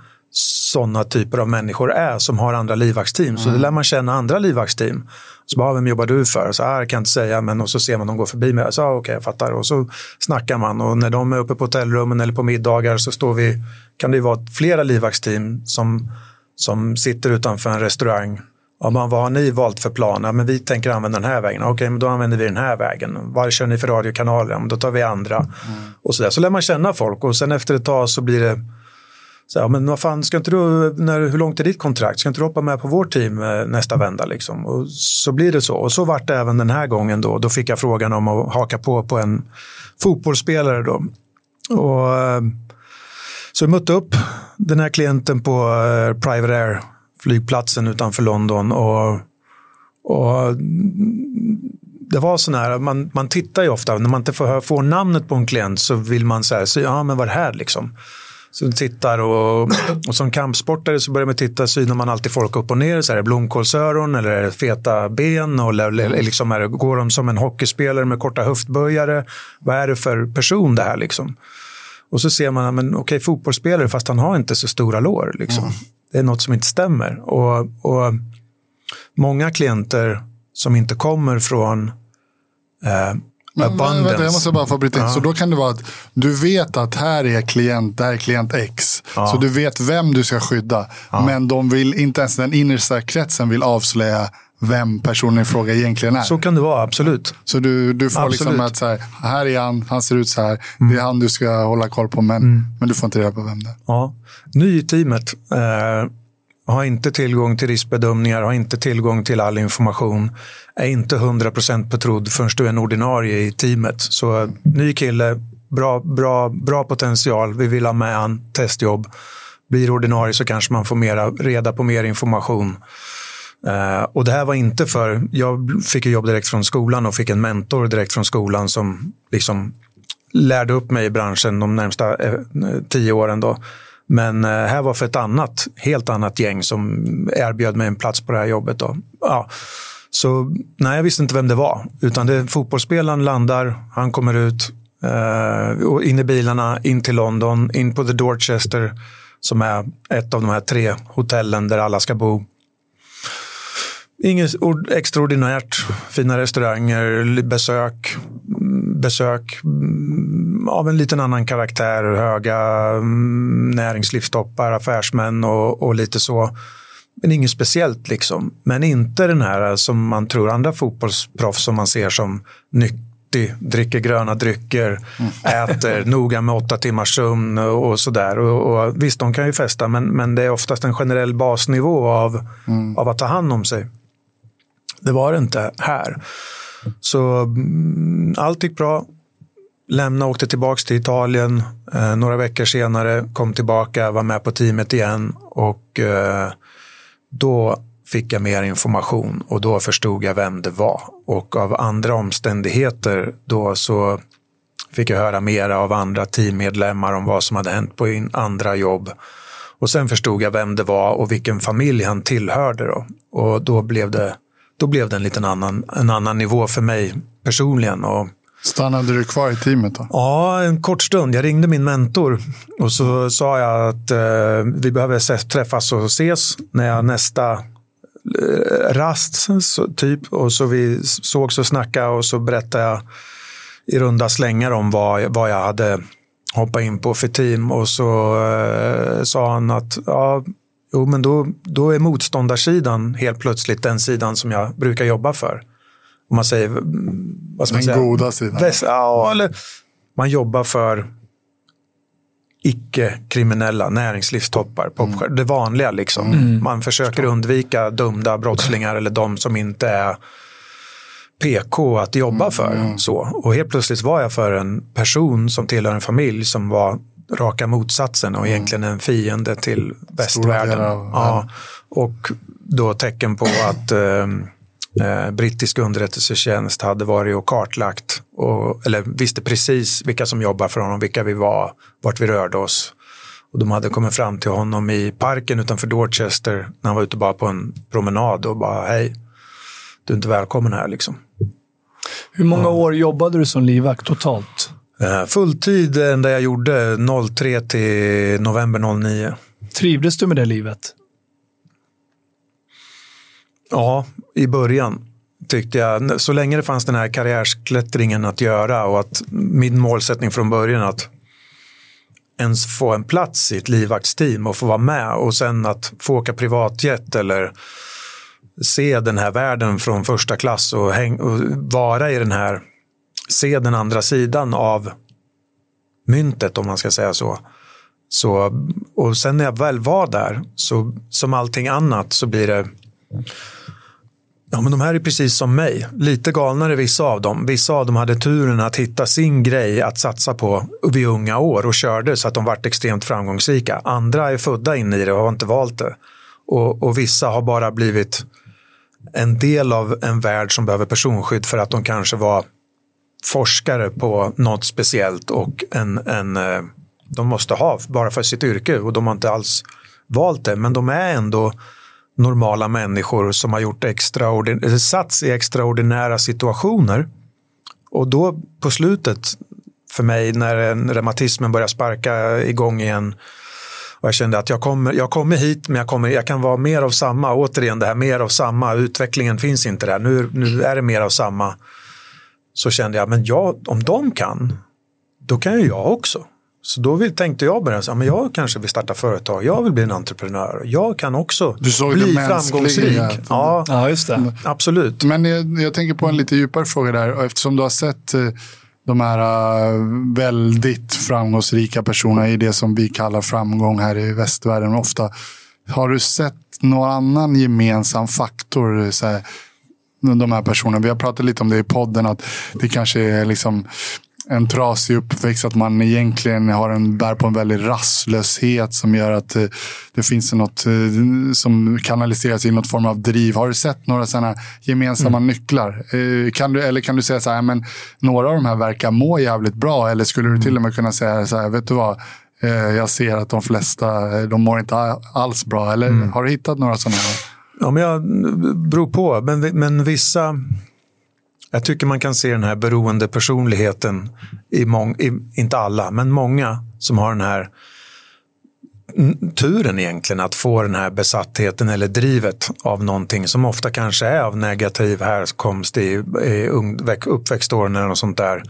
Speaker 1: sådana typer av människor är som har andra livvaktsteam. Så det lär man känna andra livvaktsteam. Så bara, vem jobbar du för? Så här kan jag inte säga, men och så ser man dem gå förbi mig. Så, ah, okej, jag fattar. Och så snackar man och när de är uppe på hotellrummen eller på middagar så står vi, kan det ju vara flera livvaktsteam som, som sitter utanför en restaurang. Ja, man, vad har ni valt för plan? Ja, men vi tänker använda den här vägen. Okej, men då använder vi den här vägen. Vad kör ni för radiokanaler? Ja, då tar vi andra. Och så, där. så lär man känna folk och sen efter ett tag så blir det så, här, men vad fan, ska inte du, när, hur långt är ditt kontrakt? Ska inte du hoppa med på vårt team eh, nästa vända? Liksom? Och så blir det så. Och så vart det även den här gången. Då, då fick jag frågan om att haka på på en fotbollsspelare. Då. Och, eh, så jag mötte upp den här klienten på eh, Private Air flygplatsen utanför London. Och, och det var sån här, man, man tittar ju ofta, när man inte får, får namnet på en klient så vill man säga, så, ja men vad är det här liksom? Du tittar och, och som kampsportare så börjar man titta, synar man alltid folk upp och ner. Så är det blomkålsöron eller är det feta ben? Och, eller, eller liksom är det, går de som en hockeyspelare med korta höftböjare? Vad är det för person det här liksom? Och så ser man, men okej, fotbollsspelare fast han har inte så stora lår. Liksom. Det är något som inte stämmer. Och, och många klienter som inte kommer från eh,
Speaker 3: Men, vänta,
Speaker 1: abundance.
Speaker 3: jag måste bara få bryta in. Så då kan det vara att du vet att här är klient, där är klient X. Så du vet vem du ska skydda. Men de vill inte ens den innersta kretsen vill avslöja vem personen i fråga egentligen är.
Speaker 1: Så
Speaker 3: Så,
Speaker 1: kan det vara, absolut.
Speaker 3: du, du får liksom
Speaker 1: Absolut.
Speaker 3: att så här, här är han, han ser ut så här. Det är han du ska hålla koll på, men, men du får inte reda på vem det är.
Speaker 1: Ja. Ny i teamet. Eh, har inte tillgång till riskbedömningar, har inte tillgång till all information. Är inte 100% betrodd förrän du är en ordinarie i teamet. Så ny kille, bra, bra, bra potential. Vi vill ha med han, testjobb. Blir ordinarie så kanske man får mera, reda på mer information. Uh, och det här var inte för, jag fick jobb direkt från skolan och fick en mentor direkt från skolan som liksom lärde upp mig i branschen de närmsta eh, tio åren. Då. Men eh, här var för ett annat, helt annat gäng som erbjöd mig en plats på det här jobbet. Då. Ja. Så nej, jag visste inte vem det var. Utan det, fotbollsspelaren landar, han kommer ut, eh, och in i bilarna, in till London, in på The Dorchester som är ett av de här tre hotellen där alla ska bo. Inget ord- extraordinärt. Fina restauranger, besök, mm, besök mm, av en liten annan karaktär. Höga mm, näringslivstoppar, affärsmän och, och lite så. Men inget speciellt liksom. Men inte den här som man tror andra fotbollsproffs som man ser som nyttig, dricker gröna drycker, äter noga med åtta timmars sömn och, sådär. Och, och, visst, de kan ju festa, men, men det är oftast en generell basnivå av, av att ta hand om sig. Det var det inte här. Så mm, allt gick bra. Lämna åkte tillbaka till Italien. Eh, några veckor senare kom tillbaka, var med på teamet igen och eh, då fick jag mer information och då förstod jag vem det var. Och av andra omständigheter då så fick jag höra mera av andra teammedlemmar om vad som hade hänt på andra jobb. Och sen förstod jag vem det var och vilken familj han tillhörde. Då. Och då blev det, då blev det en liten annan, en annan nivå för mig personligen. Och,
Speaker 3: Stannade du kvar i teamet då?
Speaker 1: Ja, en kort stund. Jag ringde min mentor och så sa jag att eh, vi behöver träffas och ses när jag nästa eh, rast, så, typ. Och så vi sågs och snackade och så berättade jag i runda slängar om vad, vad jag hade hoppat in på för team och så eh, sa han att ja, jo, men då, då är motståndarsidan helt plötsligt den sidan som jag brukar jobba för. Om man säger, vad ska man
Speaker 3: den
Speaker 1: säga?
Speaker 3: goda sidan.
Speaker 1: Väst, ja, eller man jobbar för icke-kriminella näringslivstoppar. Mm. Det vanliga liksom. Mm. Man försöker undvika dömda brottslingar eller de som inte är PK att jobba mm, för. Mm. Så. Och helt plötsligt var jag för en person som tillhör en familj som var raka motsatsen och mm. egentligen en fiende till västvärlden. Ja, och då tecken på att eh, eh, brittisk underrättelsetjänst hade varit och kartlagt och, eller visste precis vilka som jobbar för honom, vilka vi var, vart vi rörde oss. Och de hade kommit fram till honom i parken utanför Dorchester när han var ute bara på en promenad och bara hej, du är inte välkommen här liksom.
Speaker 2: Hur många år jobbade du som livvakt totalt?
Speaker 1: Uh, fulltid enda jag gjorde 03 till november 09.
Speaker 2: Trivdes du med det livet?
Speaker 1: Ja, i början tyckte jag. Så länge det fanns den här karriärsklättringen att göra och att min målsättning från början att ens få en plats i ett livvaktsteam och få vara med och sen att få åka privatjet eller se den här världen från första klass och, häng, och vara i den här, se den andra sidan av myntet om man ska säga så. så och sen när jag väl var där, så som allting annat så blir det Ja, men de här är precis som mig. Lite galnare vissa av dem. Vissa av dem hade turen att hitta sin grej att satsa på vid unga år och körde så att de vart extremt framgångsrika. Andra är födda in i det och har inte valt det. Och, och vissa har bara blivit en del av en värld som behöver personskydd för att de kanske var forskare på något speciellt och en, en, eh, de måste ha bara för sitt yrke och de har inte alls valt det. Men de är ändå normala människor som har gjort extraordin- satts i extraordinära situationer. Och då på slutet för mig när reumatismen börjar sparka igång igen och jag kände att jag kommer, jag kommer hit men jag, kommer, jag kan vara mer av samma. Återigen det här mer av samma. Utvecklingen finns inte där. Nu, nu är det mer av samma. Så kände jag, men jag, om de kan, då kan ju jag också. Så då vill, tänkte jag börja, så, men jag kanske vill starta företag, jag vill bli en entreprenör. Jag kan också bli framgångsrik.
Speaker 2: Ja, ja, just det.
Speaker 1: Absolut.
Speaker 3: Men jag, jag, tänker på en lite djupare fråga där. Och eftersom du har sett eh, de här äh, väldigt framgångsrika personerna i det som vi kallar framgång här i västvärlden ofta. Har du sett någon annan gemensam faktor? Så här, de här personerna. Vi har pratat lite om det i podden. att Det kanske är liksom en trasig uppväxt, att man egentligen har en, bär på en väldig rastlöshet som gör att eh, det finns något eh, som kanaliseras i något form av driv. Har du sett några sådana gemensamma mm. nycklar? Eh, kan du, eller kan du säga så här, men några av de här verkar må jävligt bra? Eller skulle du till och med kunna säga så här, vet du vad? Jag ser att de flesta, de mår inte alls bra. Eller mm. har du hittat några sådana?
Speaker 1: Ja, men jag beror på. Men, men vissa, jag tycker man kan se den här beroende personligheten i, mång, i inte alla, men många som har den här turen egentligen att få den här besattheten eller drivet av någonting som ofta kanske är av negativ härkomst i, i uppväxtåren eller något sånt där.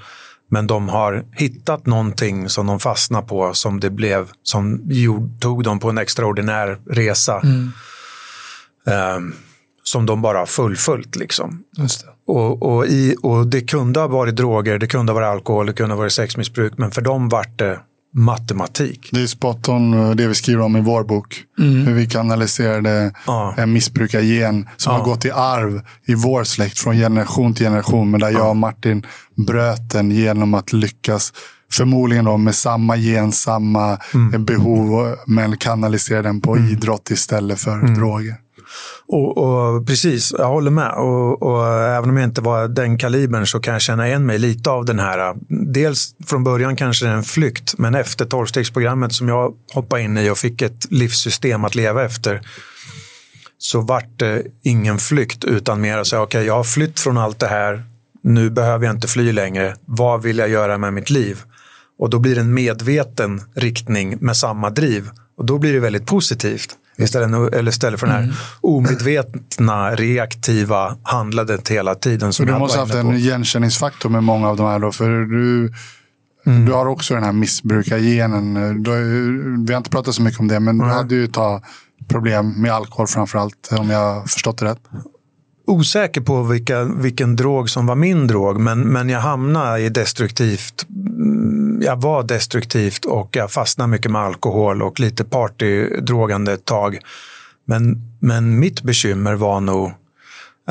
Speaker 1: Men de har hittat någonting som de fastnar på som det blev, som tog dem på en extraordinär resa. Mm. Um, som de bara har fullföljt. Liksom. Och, och, i, och det kunde ha varit droger, det kunde ha varit alkohol, det kunde ha varit sexmissbruk, men för dem vart det matematik.
Speaker 3: Det är spot on eh, det vi skriver om i vår bok. Mm. Hur vi kanaliserade ja. en missbrukargen som ja. har gått i arv i vår släkt från generation till generation. Men där jag och Martin bröt den genom att lyckas förmodligen då med samma gen, samma mm. behov, men kanalisera den på mm. idrott istället för mm. droger.
Speaker 1: Och, och, Precis, jag håller med. Och, och, Även om jag inte var den kalibern så kan jag känna igen mig lite av den här. Dels från början kanske det är en flykt, men efter tolvstegsprogrammet som jag hoppade in i och fick ett livssystem att leva efter så vart det ingen flykt utan mer att säga okej, okay, jag har flytt från allt det här. Nu behöver jag inte fly längre. Vad vill jag göra med mitt liv? Och då blir det en medveten riktning med samma driv. Och då blir det väldigt positivt. Istället, eller istället för den här mm. omedvetna, reaktiva handlandet hela tiden.
Speaker 3: Som du måste ha haft en igenkänningsfaktor med många av de här. Då, för du, mm. du har också den här missbrukargenen. Du, vi har inte pratat så mycket om det, men mm. du hade ju ta problem med alkohol framför allt, om jag har förstått det rätt
Speaker 1: osäker på vilka, vilken drog som var min drog, men, men jag hamnade i destruktivt. Mm, jag var destruktivt och jag fastnade mycket med alkohol och lite partydrogande ett tag. Men, men mitt bekymmer var nog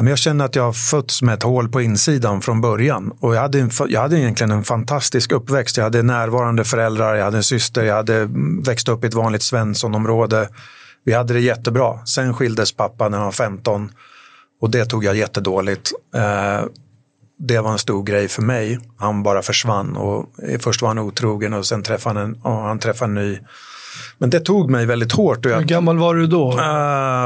Speaker 1: jag känner att jag har fötts med ett hål på insidan från början. Och jag, hade en, jag hade egentligen en fantastisk uppväxt. Jag hade närvarande föräldrar, jag hade en syster, jag hade mm, växt upp i ett vanligt Svenssonområde. Vi hade det jättebra. Sen skildes pappa när han var 15 och det tog jag jättedåligt. Eh, det var en stor grej för mig. Han bara försvann och först var han otrogen och sen träffade han en, och han träffade en ny. Men det tog mig väldigt hårt. Och
Speaker 2: jag, Hur gammal var du då? Uh,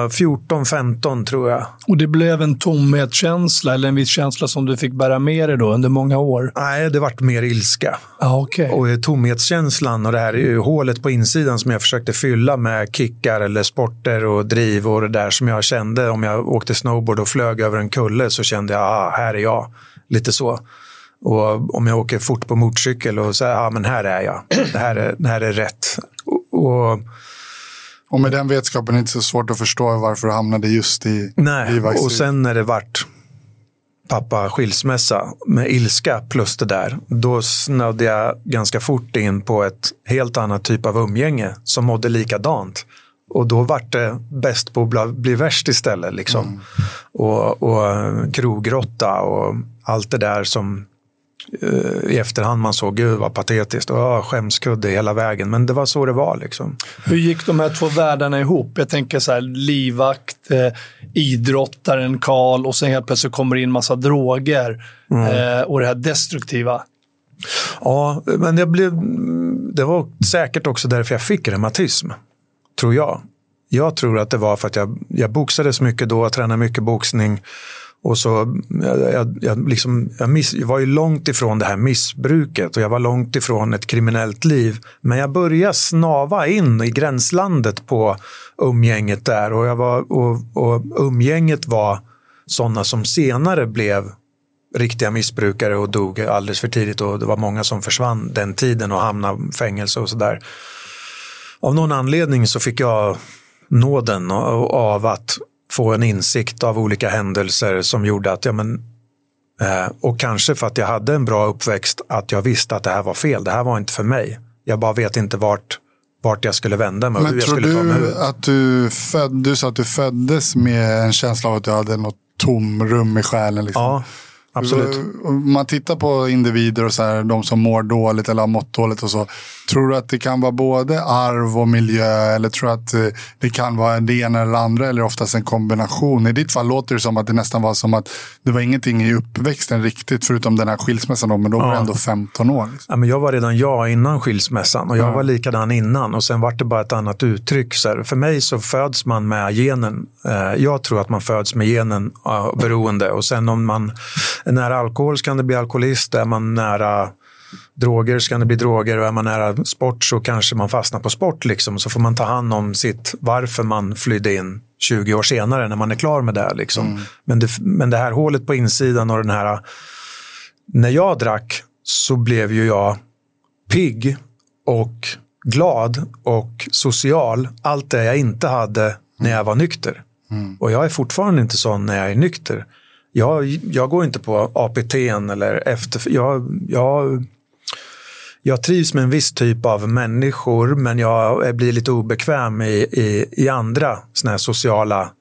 Speaker 1: 14-15 tror jag.
Speaker 2: Och det blev en tomhetskänsla eller en viss känsla som du fick bära med dig då under många år?
Speaker 1: Nej, det vart mer ilska.
Speaker 2: Ah, okay.
Speaker 1: Och tomhetskänslan och det här är ju hålet på insidan som jag försökte fylla med kickar eller sporter och driv och det där som jag kände om jag åkte snowboard och flög över en kulle så kände jag, ah, här är jag. Lite så. Och om jag åker fort på motorcykel och säger, ja ah, men här är jag. Det här är, det här är rätt. Och, och,
Speaker 3: med den vetskapen är det inte så svårt att förstå varför du hamnade just i
Speaker 1: Nej, och sen när det vart pappa skilsmässa med ilska plus det där, då snödde jag ganska fort in på ett helt annat typ av umgänge som mådde likadant. Och då vart det bäst på att bli värst istället. Liksom. Mm. Och, och krogrotta och allt det där som i efterhand man såg, gud vad patetiskt och skämskudde hela vägen. Men det var så det var. Liksom.
Speaker 2: Hur gick de här två världarna ihop? Jag tänker så här, livvakt, eh, idrottaren Karl och sen helt plötsligt kommer det in massa droger mm. eh, och det här destruktiva.
Speaker 1: Ja, men det, blev, det var säkert också därför jag fick reumatism, tror jag. Jag tror att det var för att jag, jag boxades mycket då, tränade mycket boxning och så, jag, jag, liksom, jag, miss, jag var ju långt ifrån det här missbruket och jag var långt ifrån ett kriminellt liv. Men jag började snava in i gränslandet på umgänget där och, jag var, och, och umgänget var sådana som senare blev riktiga missbrukare och dog alldeles för tidigt och det var många som försvann den tiden och hamnade i fängelse och sådär. Av någon anledning så fick jag nåden av att få en insikt av olika händelser som gjorde att, ja men, eh, och kanske för att jag hade en bra uppväxt, att jag visste att det här var fel. Det här var inte för mig. Jag bara vet inte vart, vart jag skulle vända mig.
Speaker 3: Men
Speaker 1: hur jag skulle
Speaker 3: du ta mig ut. att du, föd, du sa att du föddes med en känsla av att du hade något tomrum i själen? Liksom.
Speaker 1: Ja, Absolut.
Speaker 3: Om man tittar på individer och så här, de som mår dåligt eller har mått dåligt och så. Tror du att det kan vara både arv och miljö eller tror du att eh, det kan vara det ena eller det andra eller oftast en kombination? I ditt fall låter det som att det nästan var som att det var ingenting i uppväxten riktigt förutom den här skilsmässan då, men då var ja. du ändå 15 år. Liksom.
Speaker 1: Ja, men jag var redan jag innan skilsmässan och jag ja. var likadan innan och sen var det bara ett annat uttryck. Så här, för mig så föds man med genen. Eh, jag tror att man föds med genen beroende och sen om man nära alkohol så kan det bli alkoholist. Är man nära droger så kan det bli droger och är man nära sport så kanske man fastnar på sport. Liksom. Så får man ta hand om sitt varför man flydde in 20 år senare när man är klar med det. Liksom. Mm. Men, det men det här hålet på insidan och den här... När jag drack så blev ju jag pigg och glad och social. Allt det jag inte hade när jag var nykter. Mm. Och jag är fortfarande inte sån när jag är nykter. Jag, jag går inte på APT eller efter... Jag, jag, jag trivs med en viss typ av människor men jag blir lite obekväm i, i, i andra såna här sociala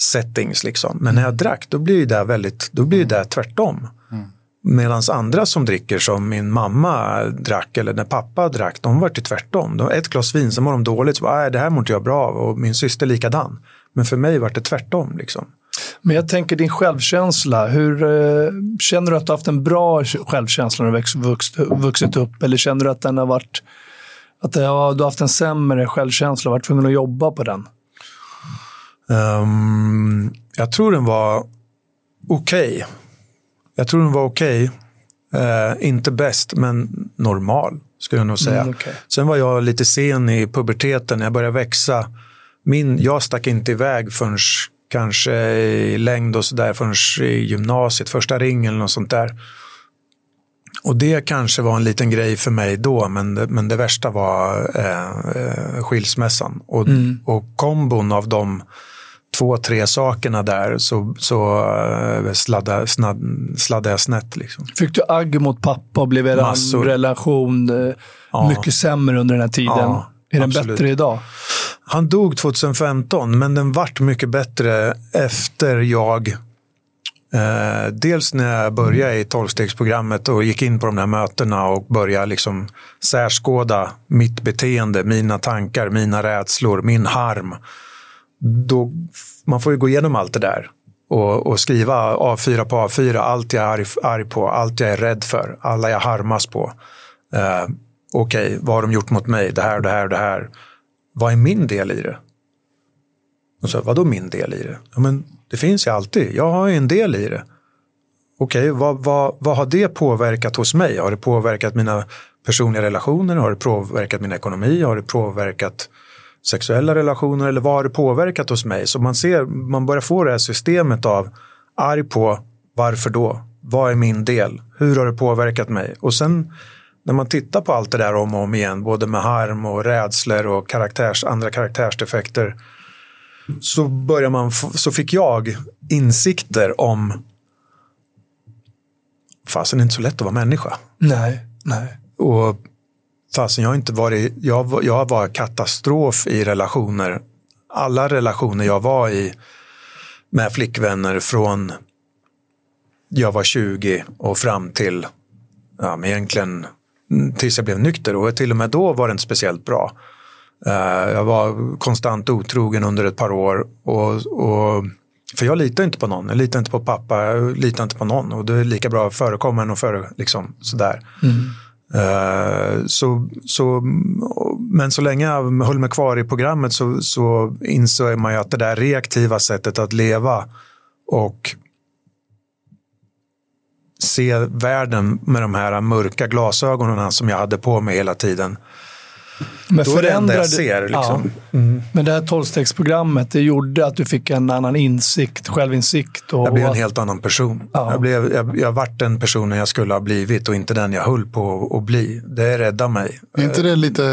Speaker 1: settings. Liksom. Men när jag drack då blir det väldigt, då blir det tvärtom. Mm. Medan andra som dricker som min mamma drack eller när pappa drack, de var till tvärtom. De, ett glas vin, så mår de dåligt, så bara, det här mår inte jag bra av och min syster likadan. Men för mig var det tvärtom. Liksom.
Speaker 2: Men jag tänker din självkänsla. Hur, eh, känner du att du har haft en bra självkänsla när du växt, vuxit, vuxit upp? Eller känner du att den har varit att ja, du har haft en sämre självkänsla och varit tvungen att jobba på den?
Speaker 1: Um, jag tror den var okej. Okay. Jag tror den var okej. Okay. Uh, inte bäst, men normal skulle jag nog säga. Mm, okay. Sen var jag lite sen i puberteten. Jag började växa. Min, jag stack inte iväg förrän kanske i längd och sådär förrän i gymnasiet, första ringen eller något sånt där. Och det kanske var en liten grej för mig då, men det, men det värsta var eh, eh skilsmässan. Och, mm. och kombon av de två, tre sakerna där så, så uh, sladdade, snadd, sladdade jag snett. Liksom.
Speaker 2: Fick du agg mot pappa och blev er relation uh, ja. mycket sämre under den här tiden? Ja, är den absolut. bättre idag?
Speaker 1: Han dog 2015, men den vart mycket bättre efter jag eh, dels när jag började i tolvstegsprogrammet och gick in på de här mötena och började liksom särskåda mitt beteende, mina tankar, mina rädslor, min harm då, man får ju gå igenom allt det där och, och skriva A4 på A4, allt jag är arg, arg, på, allt jag är rädd för, alla jag harmas på. Eh, Okej, okay, vad har de gjort mot mig? Det här, och det här, och det här. Vad är min del i det? Och så, vadå min del i det? Ja, men det finns ju alltid, jag har ju en del i det. Okej, okay, vad, vad, vad har det påverkat hos mig? Har det påverkat mina personliga relationer? Har det påverkat min ekonomi? Har det påverkat sexuella relationer eller vad har det påverkat hos mig? Så man, ser, man börjar få det här systemet av arg på varför då? Vad är min del? Hur har det påverkat mig? Och sen när man tittar på allt det där om och om igen, både med harm och rädslor och karaktärs, andra karaktärsdefekter, så, börjar man, så fick jag insikter om fasen det är inte så lätt att vara människa.
Speaker 2: Nej, nej.
Speaker 1: Och Fasen, jag har inte varit, jag, jag var katastrof i relationer. Alla relationer jag var i med flickvänner från jag var 20 och fram till ja, men egentligen tills jag blev nykter och till och med då var det inte speciellt bra. Uh, jag var konstant otrogen under ett par år och, och för jag litar inte på någon. Jag litar inte på pappa, jag litar inte på någon och det är lika bra att förekomma än att före, liksom, sådär. Mm. Eh, så, så, men så länge jag höll mig kvar i programmet så, så insåg man ju att det där reaktiva sättet att leva och se världen med de här mörka glasögonen som jag hade på mig hela tiden men Då är det enda jag ser. Liksom.
Speaker 2: Ja. Mm. Men det här tolvstegsprogrammet, det gjorde att du fick en annan insikt, självinsikt? Och,
Speaker 1: jag blev en helt annan person. Ja. Jag, blev, jag, jag vart den personen jag skulle ha blivit och inte den jag höll på att bli. Det räddade mig.
Speaker 3: Är inte det lite,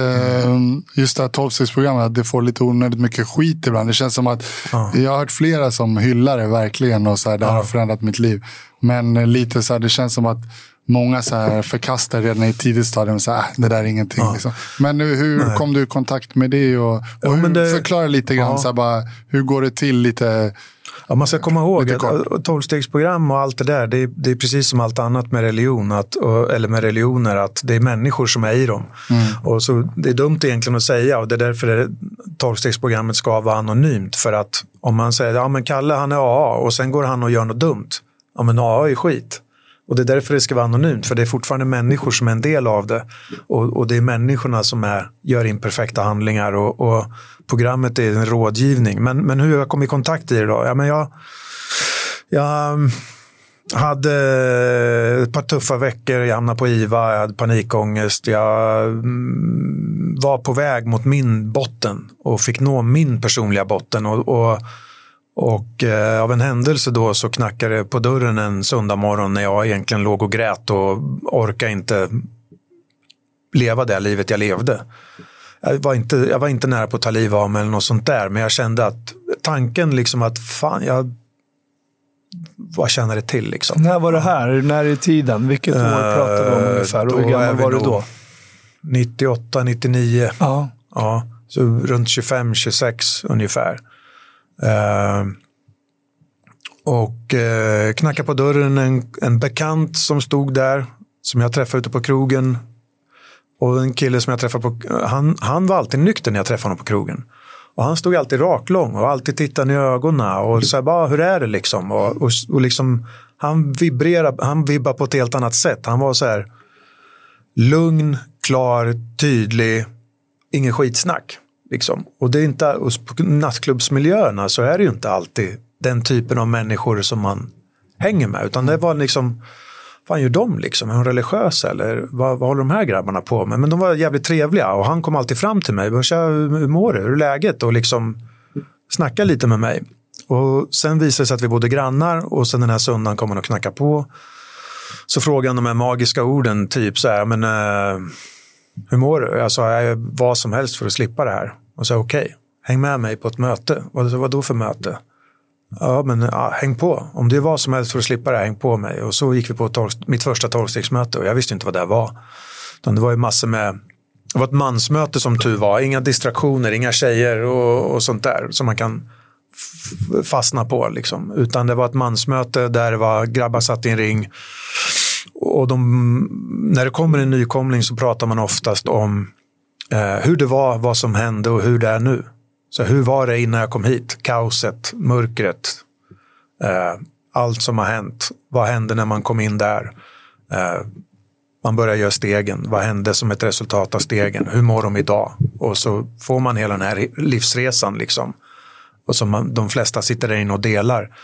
Speaker 3: mm, just det här tolvstegsprogrammet, att det får lite onödigt mycket skit ibland? Det känns som att, ja. jag har hört flera som hyllar det verkligen och så här, det här har förändrat mitt liv. Men lite så här, det känns som att många så här förkastar redan i tidigt stadium. Så här, äh, det där är ingenting. Ja. Liksom. Men nu, hur Nej. kom du i kontakt med det? Och, och ja, hur, det, förklara lite grann. Ja. Så här, bara, hur går det till? lite
Speaker 1: Ja, man ska komma ihåg att tolvstegsprogram och allt det där, det är, det är, precis som allt annat med religion, att, eller med religioner, att det är människor som är i dem. Mm. Och så, det är dumt egentligen att säga och det är därför tolvstegsprogrammet ska vara anonymt. För att om man säger, ja men Kalle han är AA och sen går han och gör något dumt. Ja men AA är skit. Och det är därför det ska vara anonymt, för det är fortfarande människor som är en del av det. Och, och det är människorna som är, gör imperfekta handlingar och, och programmet är en rådgivning. Men, men hur jag kom i kontakt i det då? Ja, men jag, jag mm, hade ett par tuffa veckor, jag hamnade på IVA, jag hade panikångest. Jag mm, var på väg mot min botten och fick nå min personliga botten. och, och och eh, av en händelse då så knackade det på dörren en söndag morgon när jag egentligen låg och grät och orkade inte leva det livet jag levde. Jag var inte, jag var inte nära på att ta livet av mig eller något sånt där, men jag kände att tanken liksom att fan, jag vad känner det till liksom?
Speaker 2: När var det här? När i tiden? Vilket år uh, pratar vi om ungefär? Och hur gammal var du då?
Speaker 1: 98, 99.
Speaker 2: Ja.
Speaker 1: Ja, så runt 25, 26 ungefär. Eh, och eh, knackade på dörren en, en bekant som stod där, som jag träffade ute på krogen. Och en kille som jag träffade på, han, han var alltid nykter när jag träffade honom på krogen. Och han stod alltid raklång och alltid tittade i ögonen och sa bara, hur är det liksom? Och, och, och liksom, han vibrerar, han vibbar på ett helt annat sätt. Han var så här lugn, klar, tydlig, ingen skitsnack. Liksom. Och det är inte, och på nattklubbsmiljöerna så är det ju inte alltid den typen av människor som man hänger med. Utan det var liksom, vad gör de liksom? Är de religiösa eller vad, vad håller de här grabbarna på med? Men de var jävligt trevliga och han kom alltid fram till mig. Tja, hur mår du? Hur är läget? Och liksom snacka lite med mig. Och sen visade det sig att vi bodde grannar och sen den här söndagen kom han och knackade på. Så frågade han de här magiska orden, typ så här, men uh, hur mår du? Jag sa, jag gör vad som helst för att slippa det här. Och sa, okej, okay, häng med mig på ett möte. Vad, vad då för möte? Ja, men ja, häng på. Om det är vad som helst för att slippa det, här, häng på mig. Och så gick vi på tolv, mitt första tolvstegsmöte och jag visste inte vad det var. Utan det var ju massor med, det var ett mansmöte som tur var. Inga distraktioner, inga tjejer och, och sånt där som man kan fastna på. Liksom. Utan det var ett mansmöte där det var grabbar satt i en ring. Och de, när det kommer en nykomling så pratar man oftast om eh, hur det var, vad som hände och hur det är nu. Så hur var det innan jag kom hit? Kaoset, mörkret, eh, allt som har hänt. Vad hände när man kom in där? Eh, man börjar göra stegen. Vad hände som ett resultat av stegen? Hur mår de idag? Och så får man hela den här livsresan liksom. Och som man, de flesta sitter där inne och delar.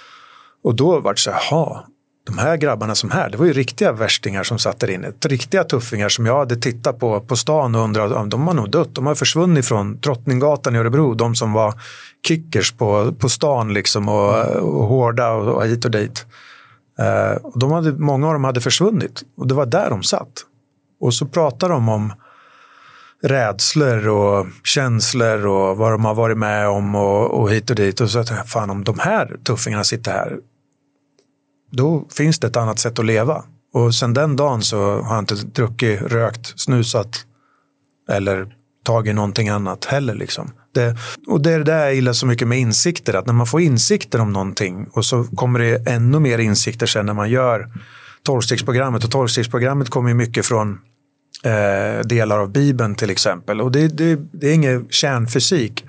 Speaker 1: Och då vart det så här, de här grabbarna som här, det var ju riktiga värstingar som satt där inne. Riktiga tuffingar som jag hade tittat på på stan och undrat, de har nog dött. De har försvunnit från Drottninggatan i Örebro, de som var kickers på, på stan liksom och, och hårda och, och hit och dit. Eh, och de hade, många av dem hade försvunnit och det var där de satt. Och så pratar de om rädslor och känslor och vad de har varit med om och, och hit och dit. Och så att fan om de här tuffingarna sitter här, då finns det ett annat sätt att leva. Och sen den dagen så har jag inte druckit, rökt, snusat eller tagit någonting annat heller. Liksom. Det, och det är det där jag gillar så mycket med insikter, att när man får insikter om någonting och så kommer det ännu mer insikter sen när man gör tolvstegsprogrammet. Och tolvstegsprogrammet kommer ju mycket från eh, delar av Bibeln till exempel. Och det, det, det är ingen kärnfysik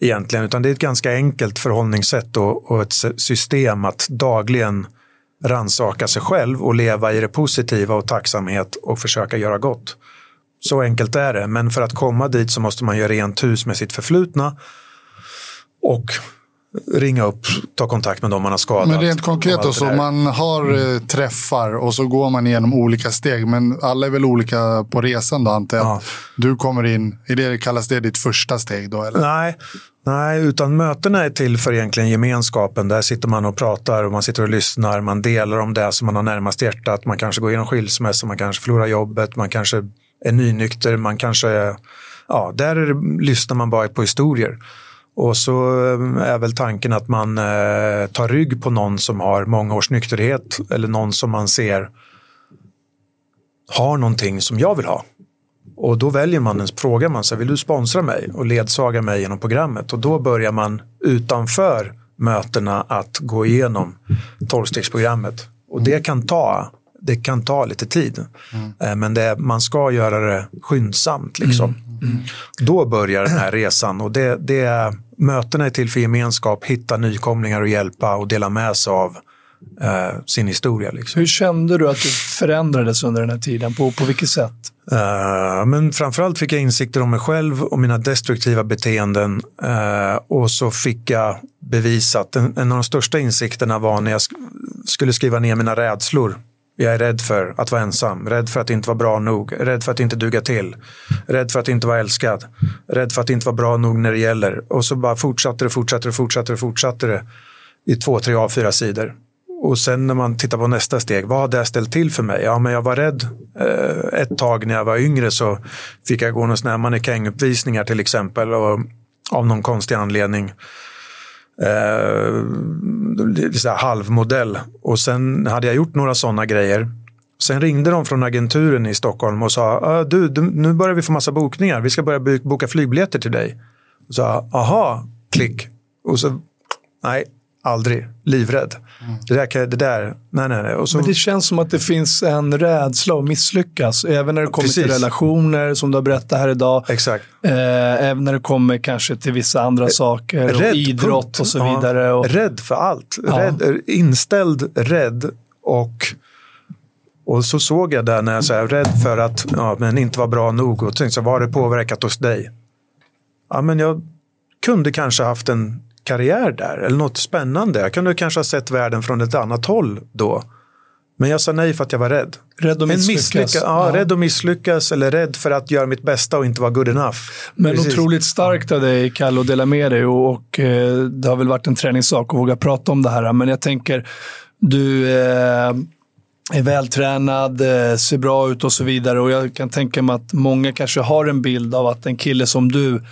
Speaker 1: egentligen, utan det är ett ganska enkelt förhållningssätt och, och ett system att dagligen ransaka sig själv och leva i det positiva och tacksamhet och försöka göra gott. Så enkelt är det, men för att komma dit så måste man göra rent hus med sitt förflutna och ringa upp, ta kontakt med dem man har skadat.
Speaker 3: Men rent konkret då, så man har eh, träffar och så går man igenom olika steg. Men alla är väl olika på resan då antar jag. Ja. Du kommer in, är det, kallas det ditt första steg då? Eller?
Speaker 1: Nej, Nej, utan mötena är till för egentligen gemenskapen. Där sitter man och pratar och man sitter och lyssnar. Man delar om det som man har närmast hjärtat. Man kanske går igenom skilsmässa, man kanske förlorar jobbet, man kanske är nynykter, man kanske är... Ja, där det, lyssnar man bara på historier. Och så eh, är väl tanken att man eh, tar rygg på någon som har många års nykterhet eller någon som man ser har någonting som jag vill ha. Och då väljer man en fråga man sig, vill du sponsra mig och ledsaga mig genom programmet? Och då börjar man utanför mötena att gå igenom tolvstegsprogrammet. Och det kan ta, det kan ta lite tid. Mm. Men det, man ska göra det skyndsamt. Liksom. Mm. Då börjar den här resan och det, det, mötena är till för gemenskap, hitta nykomlingar och hjälpa och dela med sig av eh, sin historia. Liksom.
Speaker 2: Hur kände du att du förändrades under den här tiden? På, på vilket sätt?
Speaker 1: Uh, men framförallt fick jag insikter om mig själv och mina destruktiva beteenden. Uh, och så fick jag bevisat, en, en av de största insikterna var när jag sk skulle skriva ner mina rädslor. Jag är rädd för att vara ensam, rädd för att inte vara bra nog, rädd för att inte duga till, rädd för att inte vara älskad, rädd för att inte vara bra nog när det gäller. Och så bara fortsatte det, fortsatte det, fortsatte det, fortsatte det i två, tre av fyra sidor. Och sen när man tittar på nästa steg, vad har det ställt till för mig? Ja, men jag var rädd eh, ett tag när jag var yngre så fick jag gå några sådana här mannekänguppvisningar till exempel och av någon konstig anledning. Eh, halvmodell. Och sen hade jag gjort några sådana grejer Sen ringde de från agenturen i Stockholm och sa, ah, du, du, nu börjar vi få massa bokningar, vi ska börja boka flygbiljetter till dig. Och sa, aha, klick. Och så, nej, aldrig, livrädd. Det, där, det där, nej, nej, nej. Så,
Speaker 2: Men det känns som att det finns en rädsla att misslyckas. Även när det kommer till
Speaker 1: Precis.
Speaker 2: relationer, som du har berättat här idag.
Speaker 1: exakt.
Speaker 2: Eh, även när det kommer kanske till vissa andra saker. Och idrott
Speaker 1: punkt.
Speaker 2: och så
Speaker 1: Ja,
Speaker 2: vidare. Och,
Speaker 1: Rädd för allt.
Speaker 2: Ja.
Speaker 1: Rädd, inställd, rädd och och så såg jag där när jag var rädd för att ja, men inte var bra nog och tänkte så, vad har det påverkat hos dig? Ja, men jag kunde kanske haft en karriär där eller något spännande. Jag kunde kanske ha sett världen från ett annat håll då. Men jag sa nej för att jag var rädd.
Speaker 2: Rädd att misslyckas.
Speaker 1: misslycka- ja,
Speaker 2: Ja.
Speaker 1: Rädd att misslyckas eller rädd för att göra mitt bästa och inte vara good enough.
Speaker 2: Men
Speaker 1: Precis.
Speaker 2: otroligt starkt av dig, Kalle, att dela med dig. Och, och eh, det har väl varit en träningssak att våga prata om det här. Men jag tänker, du eh, är vältränad, eh, ser bra ut och så vidare. Och jag kan tänka mig att många kanske har en bild av att en kille som du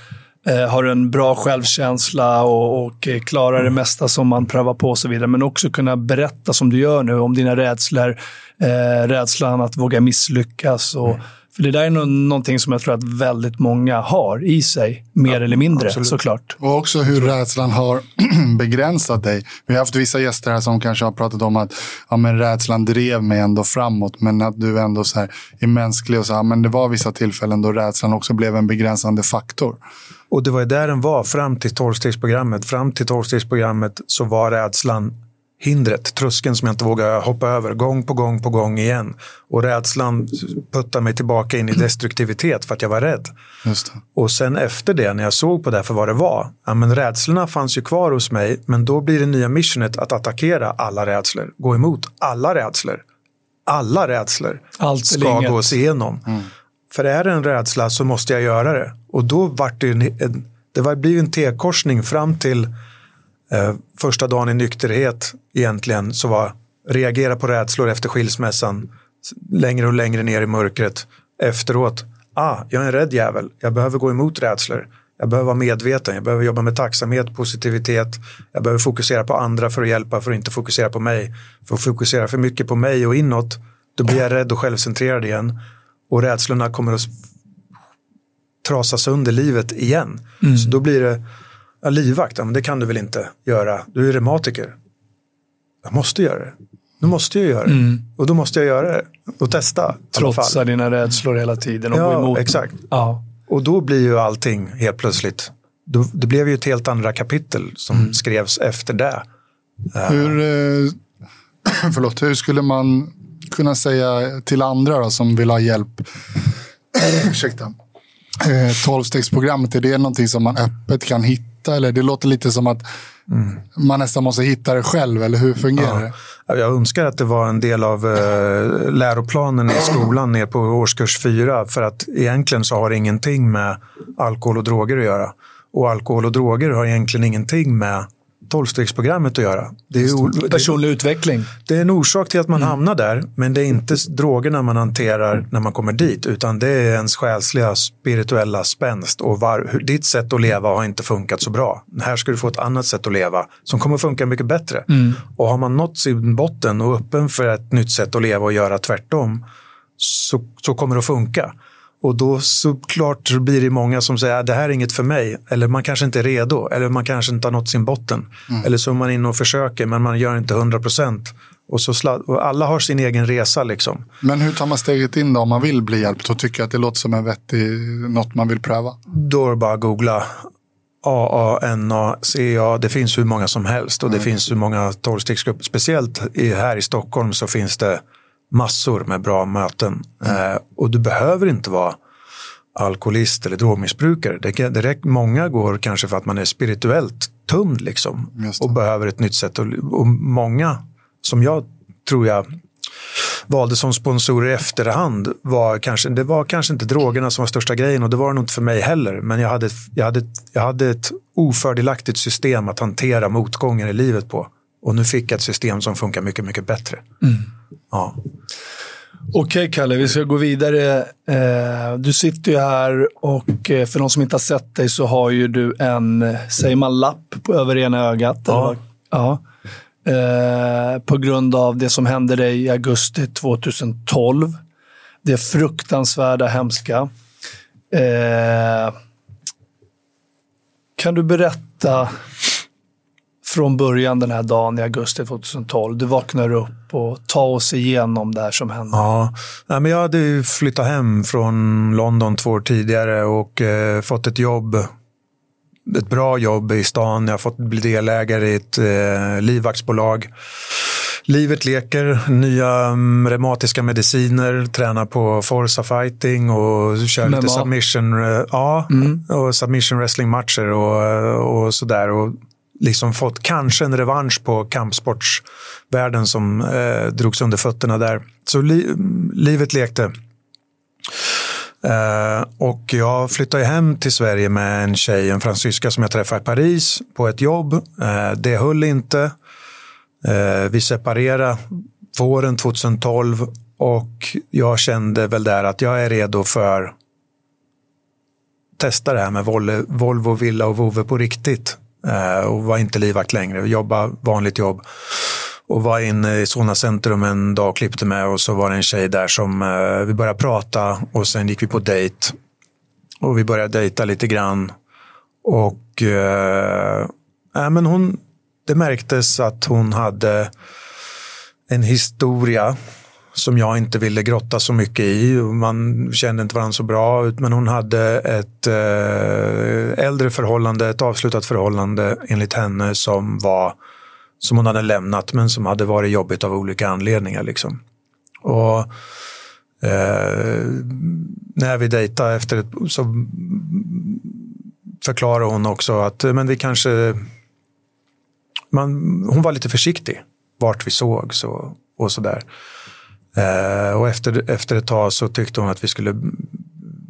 Speaker 2: har en bra självkänsla och, och eh, klarar det mesta som man prövar på och så vidare. Men också kunna berätta som du gör nu om dina rädslor. Eh, rädslan att våga misslyckas. Och, För det där är nog någonting som jag tror att väldigt många har i sig, mer eller mindre
Speaker 1: absolut.
Speaker 2: såklart.
Speaker 3: Och också hur rädslan har begränsat dig. Vi har haft vissa gäster här som kanske har pratat om att ja, men rädslan drev mig ändå framåt. Men att du ändå så här, är mänsklig och så här, men det var vissa tillfällen då rädslan också blev en begränsande faktor.
Speaker 1: Och det var ju där den var fram till tolvstegsprogrammet. Fram till tolvstegsprogrammet så var rädslan hindret, tröskeln som jag inte vågade hoppa över gång på gång på gång igen. Och rädslan puttade mig tillbaka in i destruktivitet för att jag var rädd.
Speaker 3: Just det.
Speaker 1: Och sen efter det, när jag såg på det för vad det var, ja, men rädslorna fanns ju kvar hos mig, men då blir det nya missionet att attackera alla rädslor, gå emot alla rädslor. Alla rädslor
Speaker 2: Allt
Speaker 1: ska gås igenom. För är det en rädsla så måste jag göra det. Och då vart det en, en, det var, blev en T-korsning fram till eh, första dagen i nykterhet egentligen. Så var reagera på rädslor efter skilsmässan. Längre och längre ner i mörkret. Efteråt, ah, jag är en rädd jävel. Jag behöver gå emot rädslor. Jag behöver vara medveten. Jag behöver jobba med tacksamhet, positivitet. Jag behöver fokusera på andra för att hjälpa, för att inte fokusera på mig. För att fokusera för mycket på mig och inåt, då blir jag rädd och självcentrerad igen. Och rädslorna kommer att trasa sönder livet igen. Så då blir det, ja, livvakt, ja, men det kan du väl inte göra. Du är reumatiker. Jag måste göra det. Nu måste jag göra det. Och då måste jag göra det. Och testa.
Speaker 2: Trotsa dina rädslor hela tiden och gå
Speaker 1: Ja,
Speaker 2: emot.
Speaker 1: exakt.
Speaker 2: Ja.
Speaker 1: Och då blir ju allting helt plötsligt. Då, det blev ju ett helt andra kapitel som skrevs efter det.
Speaker 3: Hur, eh, förlåt, hur skulle man kunna säga till andra då, som vill ha hjälp? Ursäkta. Eh, Tolvstegsprogrammet, är det någonting som man öppet kan hitta? Eller det låter lite som att man nästan måste hitta det själv, eller hur fungerar det?
Speaker 1: Ja, Jag önskar att det var en del av eh, läroplanen i skolan ner på årskurs fyra. För att egentligen så har det ingenting med alkohol och droger att göra. Och alkohol och droger har egentligen ingenting med tolvstegsprogrammet att göra. Det är, det,
Speaker 2: Personlig utveckling.
Speaker 1: det är en orsak till att man hamnar där, men det är inte drogerna man hanterar när man kommer dit, utan det är ens själsliga, spirituella spänst och var, ditt sätt att leva har inte funkat så bra. Här ska du få ett annat sätt att leva som kommer funka mycket bättre. Och har man nått sin botten och öppen för ett nytt sätt att leva och göra tvärtom, så, så kommer det att funka. Och då såklart så blir det många som säger att det här är inget för mig. Eller man kanske inte är redo. Eller man kanske inte har nått sin botten. Eller så är man inne och försöker men man gör inte 100 procent. Och, så och alla har sin egen resa liksom.
Speaker 3: Men hur tar man steget in då om man vill bli hjälpt och tycker att det låter som en vettig, något man vill pröva?
Speaker 1: Då är det bara att googla AA, NA, CA. Det finns hur många som helst. Och det finns hur många tolvstegsgrupper. Speciellt i, här i Stockholm så finns det massor med bra möten. Eh, och du behöver inte vara alkoholist eller drogmissbrukare. Det, kan- det räcker, många går kanske för att man är spirituellt tömd liksom, och behöver ett nytt sätt. le- Och många som jag tror jag valde som sponsorer i efterhand var kanske, det var kanske inte drogerna som var största grejen och det var det nog inte för mig heller. Men jag hade, jag hade, jag hade ett ofördelaktigt system att hantera motgångar i livet på. Och nu fick jag ett system som funkar mycket, mycket bättre. Ja.
Speaker 2: Okej Kalle, vi ska gå vidare. Eh, du sitter ju här och eh, för de som inte har sett dig så har ju du en, säger man lapp på över ena ögat?
Speaker 1: Ja.
Speaker 2: ja. eh, på grund av det som hände dig i augusti 2012. Det fruktansvärda, hemska. Kan du berätta från början den här dagen i augusti 2012? Du vaknar upp och tar oss igenom det här som hände.
Speaker 1: Ja, Nej, men jag hade flyttat hem från London två år tidigare och eh, fått ett jobb. Ett bra jobb i stan. Jag har fått bli delägare i ett eh, livvaktsbolag. Livet leker, nya um, reumatiska mediciner, tränar på Forza fighting och kör
Speaker 2: MMA.
Speaker 1: lite submission, eh, ja, och submission wrestling-matcher och, eh, och sådär. Och liksom fått kanske en revansch på kampsportsvärlden som eh, drogs under fötterna där. Så li, livet lekte. Eh, och jag flyttade hem till Sverige med en tjej, en fransyska som jag träffade i Paris på ett jobb. Eh, det höll inte. Eh, vi separerade våren 2012 och jag kände väl där att jag är redo för testa det här med Volvo, Villa och Vove på riktigt. Eh, och var inte livvakt längre, jobba vanligt jobb. Och var inne i Solna centrum en dag och klippte med och så var det en tjej där som eh, vi började prata och sen gick vi på dejt. Och vi började dejta lite grann. Och eh, äh, men hon, det märktes att hon hade en historia som jag inte ville grotta så mycket i. Man kände inte varandra så bra ut, men hon hade ett eh, äldre förhållande, ett avslutat förhållande enligt henne som var som hon hade lämnat men som hade varit jobbigt av olika anledningar. Liksom. Och eh, när vi dejtade efter ett, så förklarade hon också att men vi kanske man, hon var lite försiktig vart vi såg så, och sådär. Eh, och efter, efter ett tag så tyckte hon att vi skulle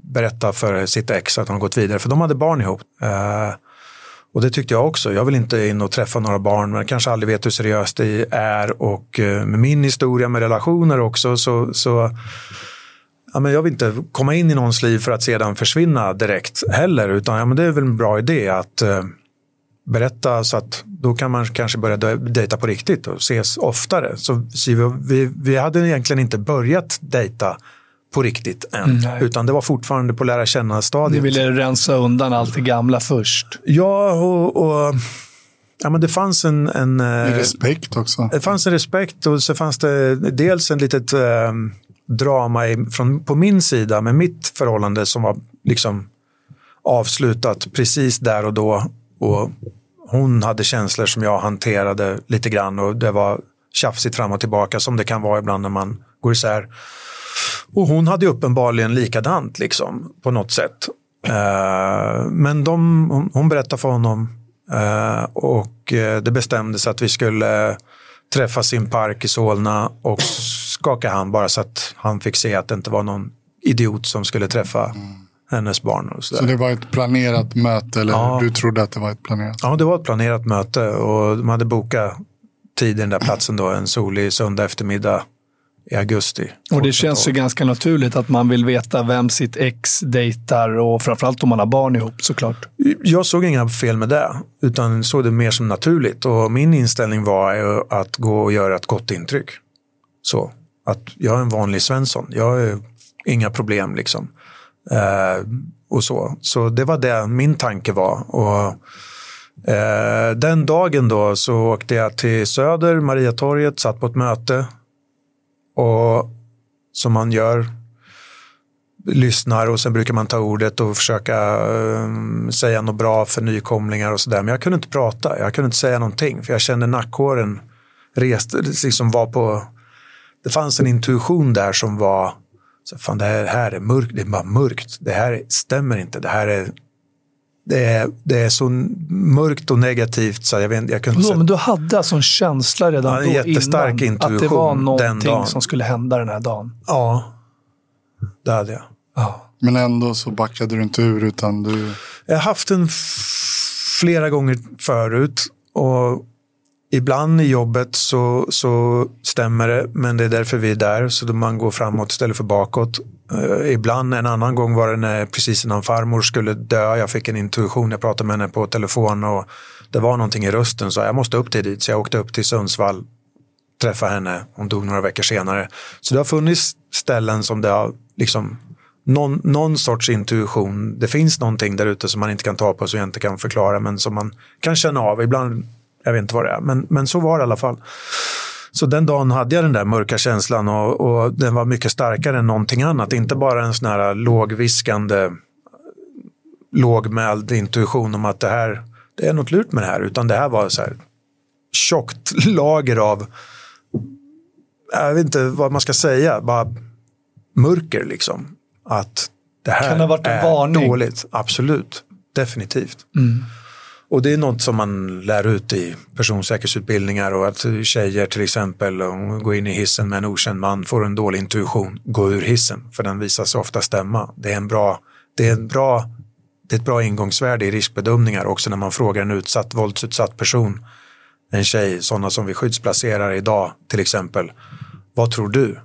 Speaker 1: berätta för sitt ex att hon gått vidare, för de hade barn ihop. Eh, och det tyckte jag också. Jag vill inte in och träffa några barn, men kanske aldrig vet hur seriöst det är. Och eh, med min historia med relationer också så, så ja, men jag vill inte komma in i någons liv för att sedan försvinna direkt heller. Utan ja, men det är väl en bra idé att eh, berätta så att då kan man kanske börja dejta på riktigt och ses oftare. Så, vi, vi, vi hade egentligen inte börjat dejta på riktigt än.
Speaker 2: Nej.
Speaker 1: Utan det var fortfarande på lära
Speaker 2: Ni
Speaker 1: känna-stadiet.
Speaker 2: ville rensa undan allt det gamla först.
Speaker 1: Ja, och, och ja, men det fanns en, en, eh,
Speaker 3: respekt också.
Speaker 1: det fanns en respekt och så fanns det dels en litet eh, drama i, från, på min sida med mitt förhållande som var liksom avslutat precis där och då. Och hon hade känslor som jag hanterade lite grann och det var tjafsigt fram och tillbaka som det kan vara ibland när man går isär. Och hon hade uppenbarligen likadant liksom, på något sätt. Eh, men de, hon- berättade för honom eh, och eh, det bestämdes att vi skulle träffas i en park i Solna och skaka hand bara så att han fick se att det inte var någon idiot som skulle träffa mm hennes barn. Och så
Speaker 3: Så det var ett planerat möte, eller
Speaker 1: Ja.
Speaker 3: du trodde att det var ett planerat?
Speaker 1: Ja, det var ett planerat möte och de hade bokat tid i den där platsen då, en solig söndag eftermiddag i augusti.
Speaker 2: Och det känns ju ganska naturligt att man vill veta vem sitt ex dejtar och framförallt om man har barn ihop såklart.
Speaker 1: Jag såg inga fel med det, utan såg det mer som naturligt. Och min inställning var att gå och göra ett gott intryck. Så, att jag är en vanlig Svensson. Jag har inga problem liksom. Eh, och så. så det var det min tanke var. Och, eh, den dagen då så åkte jag till Söder, Mariatorget, satt på ett möte. Och som man gör lyssnar och sen brukar man ta ordet och försöka eh, säga något bra för nykomlingar och sådär. Men jag kunde inte prata, jag kunde inte säga någonting för jag kände nackhåren reste, liksom var på, det fanns en intuition där som var, så fan det här, här är mörkt, det är bara mörkt, det här stämmer inte, det här är, det är, det är så mörkt och negativt så jag, vet, jag kunde säga,
Speaker 2: men du hade alltså en känsla redan
Speaker 1: Ja, en
Speaker 2: då
Speaker 1: jättestark
Speaker 2: innan att det var någonting som skulle hända den här dagen.
Speaker 1: ja, det hade jag.
Speaker 2: Ja.
Speaker 3: Men ändå så backade du inte ur, utan du...
Speaker 1: Jag har haft den flera gånger förut och ibland i jobbet så, så stämmer det, men det är därför vi är där, så då man går framåt istället för bakåt. Uh, ibland, en annan gång var det när, precis innan farmor skulle dö. Jag fick en intuition, jag pratade med henne på telefon och det var någonting i rösten så jag måste upp till dit. Så jag åkte upp till Sundsvall, träffade henne, hon dog några veckor senare. Så det har funnits ställen som det har liksom någon, någon sorts intuition. Det finns någonting där ute som man inte kan ta på, som jag inte kan förklara, men som man kan känna av. Ibland, jag vet inte vad det är, men, men så var det i alla fall. Så den dagen hade jag den där mörka känslan och, och den var mycket starkare än någonting annat. Inte bara en sån här lågviskande, lågmäld intuition om att det här, det är något lurt med det här, utan det här var så här tjockt lager av, jag vet inte vad man ska säga, bara mörker liksom. Att det här
Speaker 2: kan det ha varit en
Speaker 1: är
Speaker 2: varning?
Speaker 1: dåligt. Absolut, definitivt.
Speaker 2: Mm.
Speaker 1: Och det är något som man lär ut i personsäkerhetsutbildningar och att tjejer till exempel om går in i hissen med en okänd man får en dålig intuition, gå ur hissen för den visar sig ofta stämma. Det är en bra, det är en bra, det är ett bra ingångsvärde i riskbedömningar också när man frågar en utsatt, våldsutsatt person, en tjej, sådana som vi skyddsplacerar idag till exempel, vad tror du?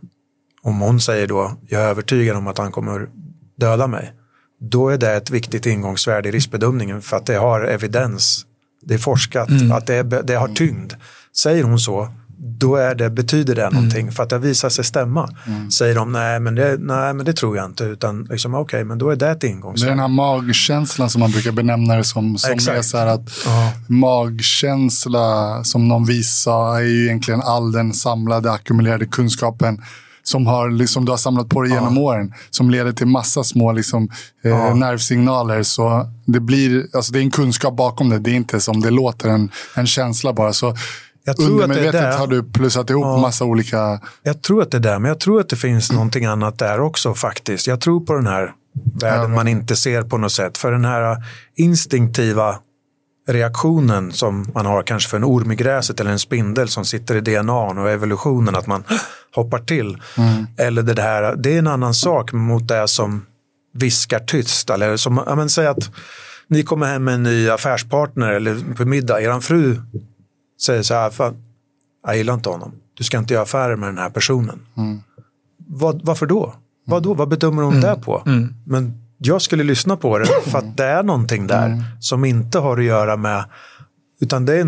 Speaker 1: Om hon säger då, jag är övertygad om att han kommer döda mig, då är det ett viktigt ingångsvärde i riskbedömningen för att det har evidens. Det är forskat, mm. att det, är, det, har tyngd. Säger hon så, då är det, betyder det mm. någonting för att det visar sig stämma. Mm. Säger de nej men, det, nej, men det tror jag inte, utan liksom, okej, okay, men då är det ett ingångsvärde.
Speaker 3: Det är den här magkänslan som man brukar benämna det som, som är så att ja. magkänsla, som någon visar, är ju egentligen all den samlade ackumulerade kunskapen som har, liksom, du har samlat på dig genom ja. åren. Som leder till massa små liksom, eh, ja. nervsignaler. Så det, blir, alltså, det är en kunskap bakom det. Det är inte som det låter, en, en känsla bara. Så jag tror att det har du plussat ihop ja. massa olika...
Speaker 1: Jag tror att det är där, men jag tror att det finns någonting annat där också faktiskt. Jag tror på den här världen ja, man inte ser på något sätt. För den här instinktiva reaktionen som man har kanske för en orm i gräset eller en spindel som sitter i DNA och evolutionen, att man hoppar till. Mm. Eller det här, det är en annan sak mot det som viskar tyst. Eller som, ja, men, säg att ni kommer hem med en ny affärspartner eller på middag, er fru säger så här, fan, jag gillar inte honom, du ska inte göra affärer med den här personen. Mm. Vad, varför då? Vad då? Vad bedömer hon mm. det på? Mm. Men jag skulle lyssna på det för att det är någonting där mm. som inte har att göra med utan det är,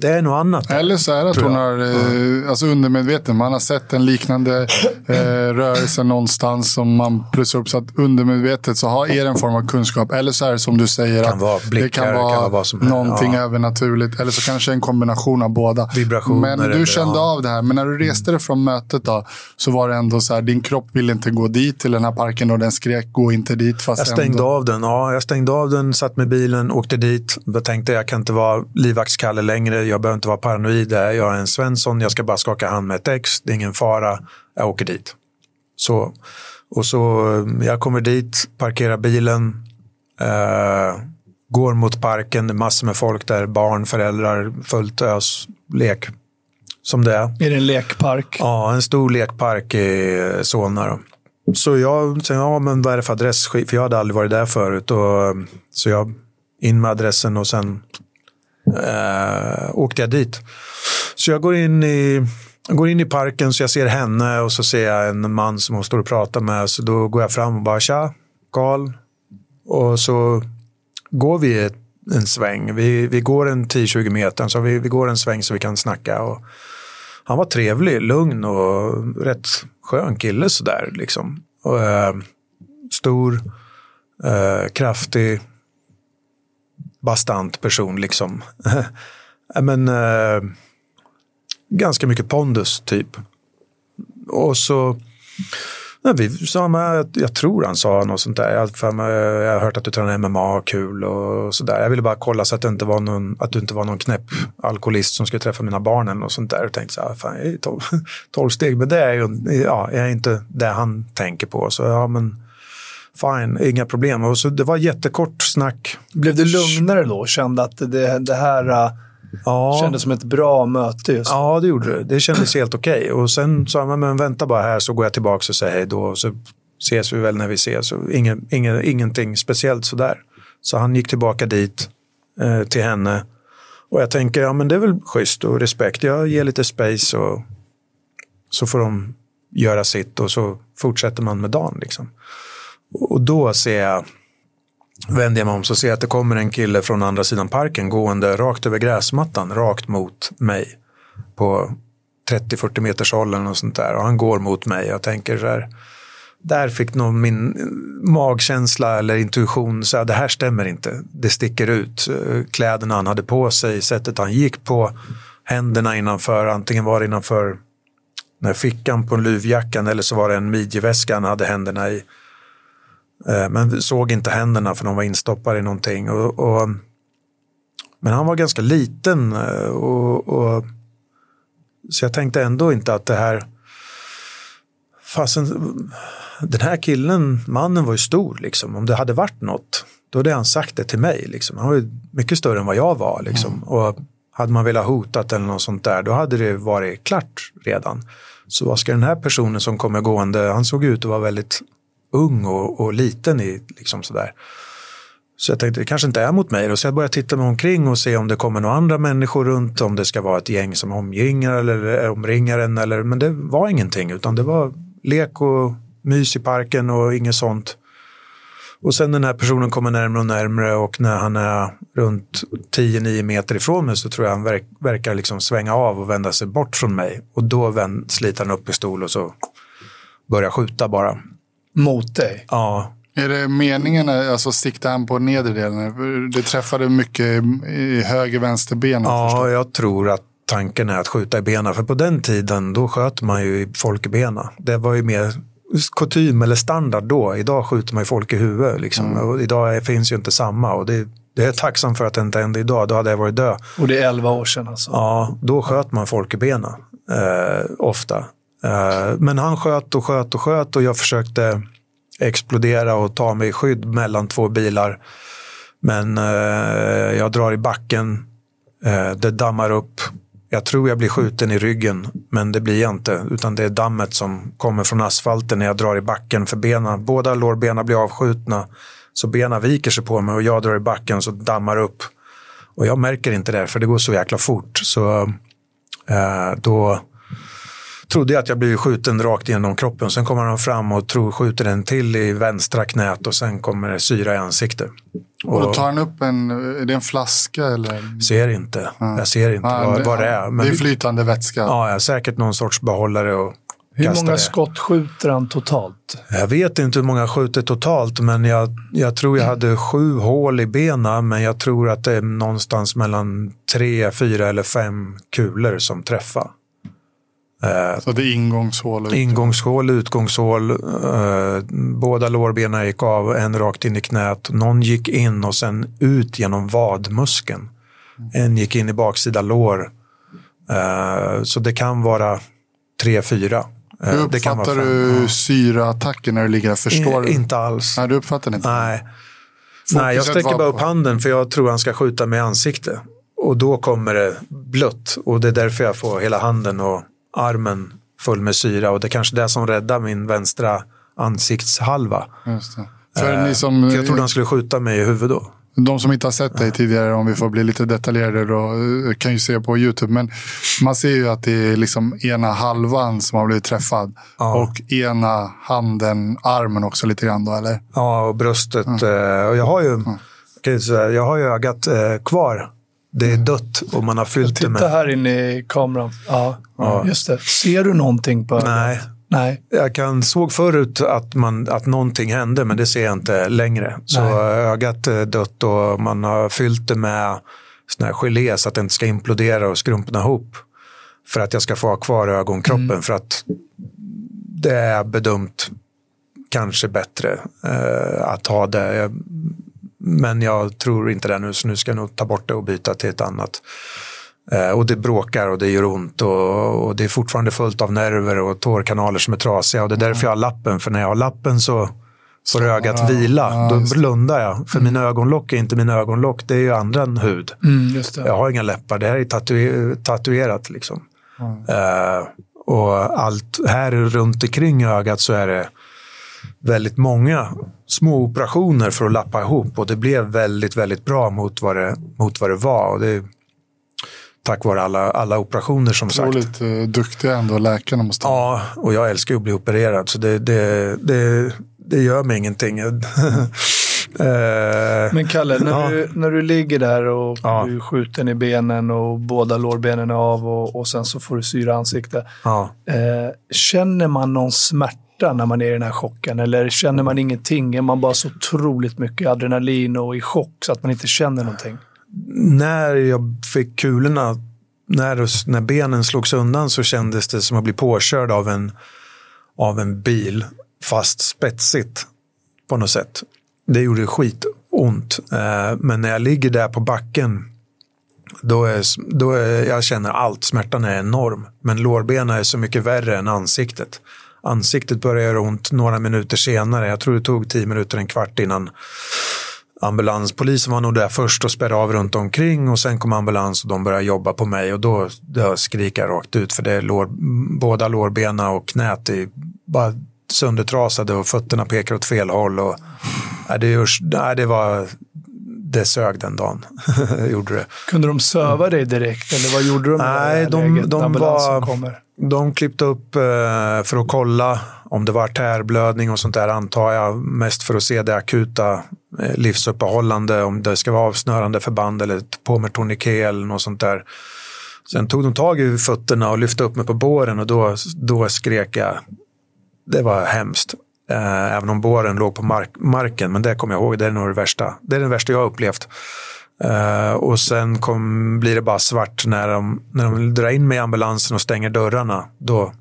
Speaker 1: det är något annat.
Speaker 3: Eller så är det att hon har, eh, alltså undermedveten, man har sett en liknande eh, rörelse någonstans som man plussar upp så att undermedvetet så har, är det en form av kunskap. Eller så är det som du säger,
Speaker 1: kan att blickar,
Speaker 3: det kan vara, kan vara någonting ja. övernaturligt. Eller så kanske en kombination av båda.
Speaker 1: Vibrationer.
Speaker 3: Men du kände ja. av det här. Men när du reste dig från mötet då, så var det ändå så här, din kropp ville inte gå dit till den här parken och den skrek gå inte dit.
Speaker 1: Fast jag stängde ändå... av den. Ja, jag stängde av den, satt med bilen, åkte dit. Då tänkte jag kan inte vara livvaktskalle längre. Jag behöver inte vara paranoid. Jag är en Svensson. Jag ska bara skaka hand med ett ex. Det är ingen fara. Jag åker dit. Så, och så eh, jag kommer dit, parkerar bilen, eh, går mot parken. Massor med folk där. Barn, föräldrar, fullt ös, lek. Som det är.
Speaker 2: Är det en lekpark?
Speaker 1: Ja, en stor lekpark i Solna. Då. Så jag sa, ja men vad är det för adress? För jag hade aldrig varit där förut. Och, så jag in med adressen och sen eh, åkte jag dit. Så jag går in i jag går in i parken så jag ser henne och så ser jag en man som hon står och pratar med. Så då går jag fram och bara tja, Karl. Och så går vi en sväng. Vi, vi går en 10-20 meter, så vi, vi går en sväng så vi kan snacka. Och han var trevlig, lugn och rätt skön kille sådär. Liksom. Och, äh, stor, äh, kraftig, bastant person liksom. Eh, men eh, ganska mycket pondus typ. Och så Nej, vi sa, med, jag tror han sa något sånt där. Jag, jag har hört att du tränar MMA, kul och sådär. Jag ville bara kolla så att, det inte var någon, att du inte var någon knäpp alkoholist som skulle träffa mina barn eller något sånt där. Jag tänkte så här, ah, fan, jag är tolv, tolv steg, men det är ju ja, är inte det han tänker på. Så ja, men fine, inga problem. Och så det var jättekort snack.
Speaker 2: Blev du lugnare då? Kände att det, det här uh, ja. kändes som ett bra möte? Just.
Speaker 1: Ja, det gjorde det. Det kändes helt okej. Okay. Och sen sa man, men vänta bara här så går jag tillbaka och säger hej då. Och så ses vi väl när vi ses. Så ingen, ingen, ingenting speciellt sådär. Så han gick tillbaka dit eh, till henne. Och jag tänker, ja men det är väl schysst och respekt. Jag ger lite space och så får de göra sitt och så fortsätter man med dagen. Liksom. Och då ser jag, vänder jag mig om så ser jag att det kommer en kille från andra sidan parken gående rakt över gräsmattan, rakt mot mig. På 30-40 meters håll eller något sånt där. Och han går mot mig. Jag tänker så här, där fick nog min magkänsla eller intuition säga det här stämmer inte. Det sticker ut. Kläderna han hade på sig, sättet han gick på, händerna innanför, antingen var det innanför när fickan på luvjackan eller så var det en midjeväska han hade händerna i. Eh, men såg inte händerna för de var instoppade i någonting. Och, och men han var ganska liten eh, och, och, så jag tänkte ändå inte att det här fasen, den här killen, mannen var ju stor liksom. Om det hade varit något, då hade han sagt det till mig. Liksom. Han var ju mycket större än vad jag var. Liksom. Mm. Och hade man velat hotat eller något sånt där, då hade det varit klart redan. Så vad ska den här personen som kommer gående, han såg ut att vara väldigt ung och, och liten i liksom sådär. Så jag tänkte det kanske inte är mot mig. Då. Så jag började titta mig omkring och se om det kommer några andra människor runt. Om det ska vara ett gäng som omringar eller eh, omringar en. Eller, men det var ingenting utan det var lek och mys i parken och inget sånt. Och sen den här personen kommer närmare och närmare och när han är runt 10-9 meter ifrån mig så tror jag han verk, verkar liksom svänga av och vända sig bort från mig. Och då vänd, sliter han upp pistol och så börjar skjuta bara.
Speaker 2: Mot dig?
Speaker 1: Ja.
Speaker 3: Är det meningen, alltså sikta han på nedre delen? Det träffade mycket i höger vänster ben.
Speaker 1: Ja, jag tror att tanken är att skjuta i benen. För på den tiden då sköt man ju folk i benen. Det var ju mer kutym eller standard då. Idag skjuter man ju folk i huvudet. Liksom. Mm. Och idag finns ju inte samma. Och det, det är tacksam för att det inte hände idag. Då hade jag varit död.
Speaker 2: Och det är 11 år sedan alltså?
Speaker 1: Ja, då sköt man folk i benen. Eh, ofta. Eh, men han sköt och sköt och sköt och jag försökte explodera och ta mig i skydd mellan två bilar. Men eh, jag drar i backen. Eh, det dammar upp jag tror jag blir skjuten i ryggen, men det blir jag inte. Utan det är dammet som kommer från asfalten när jag drar i backen. För benen, båda lårbenen blir avskjutna. Så benen viker sig på mig och jag drar i backen så dammar upp. Och jag märker inte det, för det går så jäkla fort. Så eh, då trodde jag att jag blivit skjuten rakt igenom kroppen. Sen kommer han fram och tror, skjuter den till i vänstra knät och sen kommer det syra i ansiktet.
Speaker 3: Och, och då tar han upp en, är det en flaska eller?
Speaker 1: Ser inte, ja. jag ser inte ja, vad, vad det är.
Speaker 3: Men det är flytande vätska?
Speaker 1: Ja, säkert någon sorts behållare. Och
Speaker 2: hur många det. skott skjuter han totalt?
Speaker 1: Jag vet inte hur många han skjuter totalt, men jag, jag tror jag hade sju hål i benen. Men jag tror att det är någonstans mellan tre, fyra eller fem kulor som träffar.
Speaker 3: Eh, så det är ingångshål?
Speaker 1: Och ingångshål, utgångshål. Eh, båda lårbenen gick av, en rakt in i knät. Någon gick in och sen ut genom vadmuskeln. En gick in i baksida lår. Eh, så det kan vara tre, fyra.
Speaker 3: Hur uppfattar du syraattacken när du ligger där? Förstår
Speaker 1: I, Inte alls.
Speaker 3: Nej, du uppfattar inte?
Speaker 1: Nej. Nej, jag sträcker bara upp handen för jag tror han ska skjuta mig i ansiktet. Och då kommer det blött och det är därför jag får hela handen och armen full med syra och det är kanske det som räddar min vänstra ansiktshalva. För, eh, ni som, för jag trodde han skulle skjuta mig i huvudet då.
Speaker 3: De som inte har sett dig tidigare, om vi får bli lite detaljerade, då, eh, kan ju se på YouTube. Men man ser ju att det är liksom ena halvan som har blivit träffad. Ja. Och ena handen, armen också lite grann då, eller?
Speaker 1: Ja, och bröstet. Mm. Och jag har ju, jag har ju ögat kvar det är dött och man har fyllt
Speaker 2: det
Speaker 1: med...
Speaker 2: Titta här inne i kameran. Ja, ja, just det. Ser du någonting på
Speaker 1: Nej.
Speaker 2: Nej.
Speaker 1: Jag kan, såg förut att, man, att någonting hände, men det ser jag inte längre. Så Nej. ögat är dött och man har fyllt det med sån här gelé så att det inte ska implodera och skrumpna ihop. För att jag ska få ha kvar ögonkroppen. Mm. För att det är bedömt kanske bättre eh, att ha det. Jag, men jag tror inte det nu, så nu ska jag nog ta bort det och byta till ett annat. Eh, och det bråkar och det gör ont och, och, det är fortfarande fullt av nerver och tårkanaler som är trasiga. Och det är därför jag har lappen, för när jag har lappen så får ögat ja, vila. Ja, Då blundar jag. För mm. mina ögonlock är inte mina ögonlock, det är ju andra hud.
Speaker 2: Mm,
Speaker 1: jag har inga läppar, det här är tatu tatuerat. Liksom. Mm. Uh, och allt här runt omkring ögat så är det väldigt många små operationer för att lappa ihop och det blev väldigt, väldigt bra mot vad det, mot vad det var. Och det, tack vare alla, alla operationer som sagt.
Speaker 3: Otroligt uh, duktiga ändå läkarna måste
Speaker 1: Ja, och jag älskar att bli opererad så det, det, det, det gör mig ingenting.
Speaker 2: Eh, Men Kalle, när, ja. du, när du ligger där och ja. du är skjuten i benen och båda lårbenen är av och, och sen så får du syra ansikte. Ja. Eh, känner man någon smärta när man är i den här chocken? Eller känner man ingenting? Är man bara så otroligt mycket adrenalin och i chock så att man inte känner någonting?
Speaker 1: När jag fick kulorna, när, när benen slogs undan så kändes det som att bli påkörd av en, av en bil, fast spetsigt på något sätt det gjorde skitont. Eh, men när jag ligger där på backen, då är, då är, jag känner allt. Smärtan är enorm. Men lårbenen är så mycket värre än ansiktet. Ansiktet började göra ont några minuter senare. Jag tror det tog tio minuter, en kvart innan ambulanspolisen var nog där först och spärrade av runt omkring och sen kom ambulans och de började jobba på mig och då, då skriker jag rakt ut för det är lår, båda lårbena och knät är bara söndertrasade och fötterna pekar åt fel håll. Och, nej, det, görs, nej, det var det sög den dagen. gjorde det.
Speaker 2: Kunde de söva dig direkt eller vad gjorde de?
Speaker 1: Nej, de, läget, de, var, de klippte upp eh, för att kolla om det var artärblödning och sånt där antar jag. Mest för att se det akuta eh, livsuppehållande, om det ska vara avsnörande förband eller på med tourniquet eller något sånt där. Sen tog de tag i fötterna och lyfte upp mig på båren och då, då skrek jag det var hemskt. Eh, även om båren låg på mark marken, men det kommer jag ihåg, det är nog det värsta. Det är det värsta jag har upplevt. Uh, och sen kom, blir det bara svart när de, när de drar in mig i ambulansen och stänger dörrarna. Då,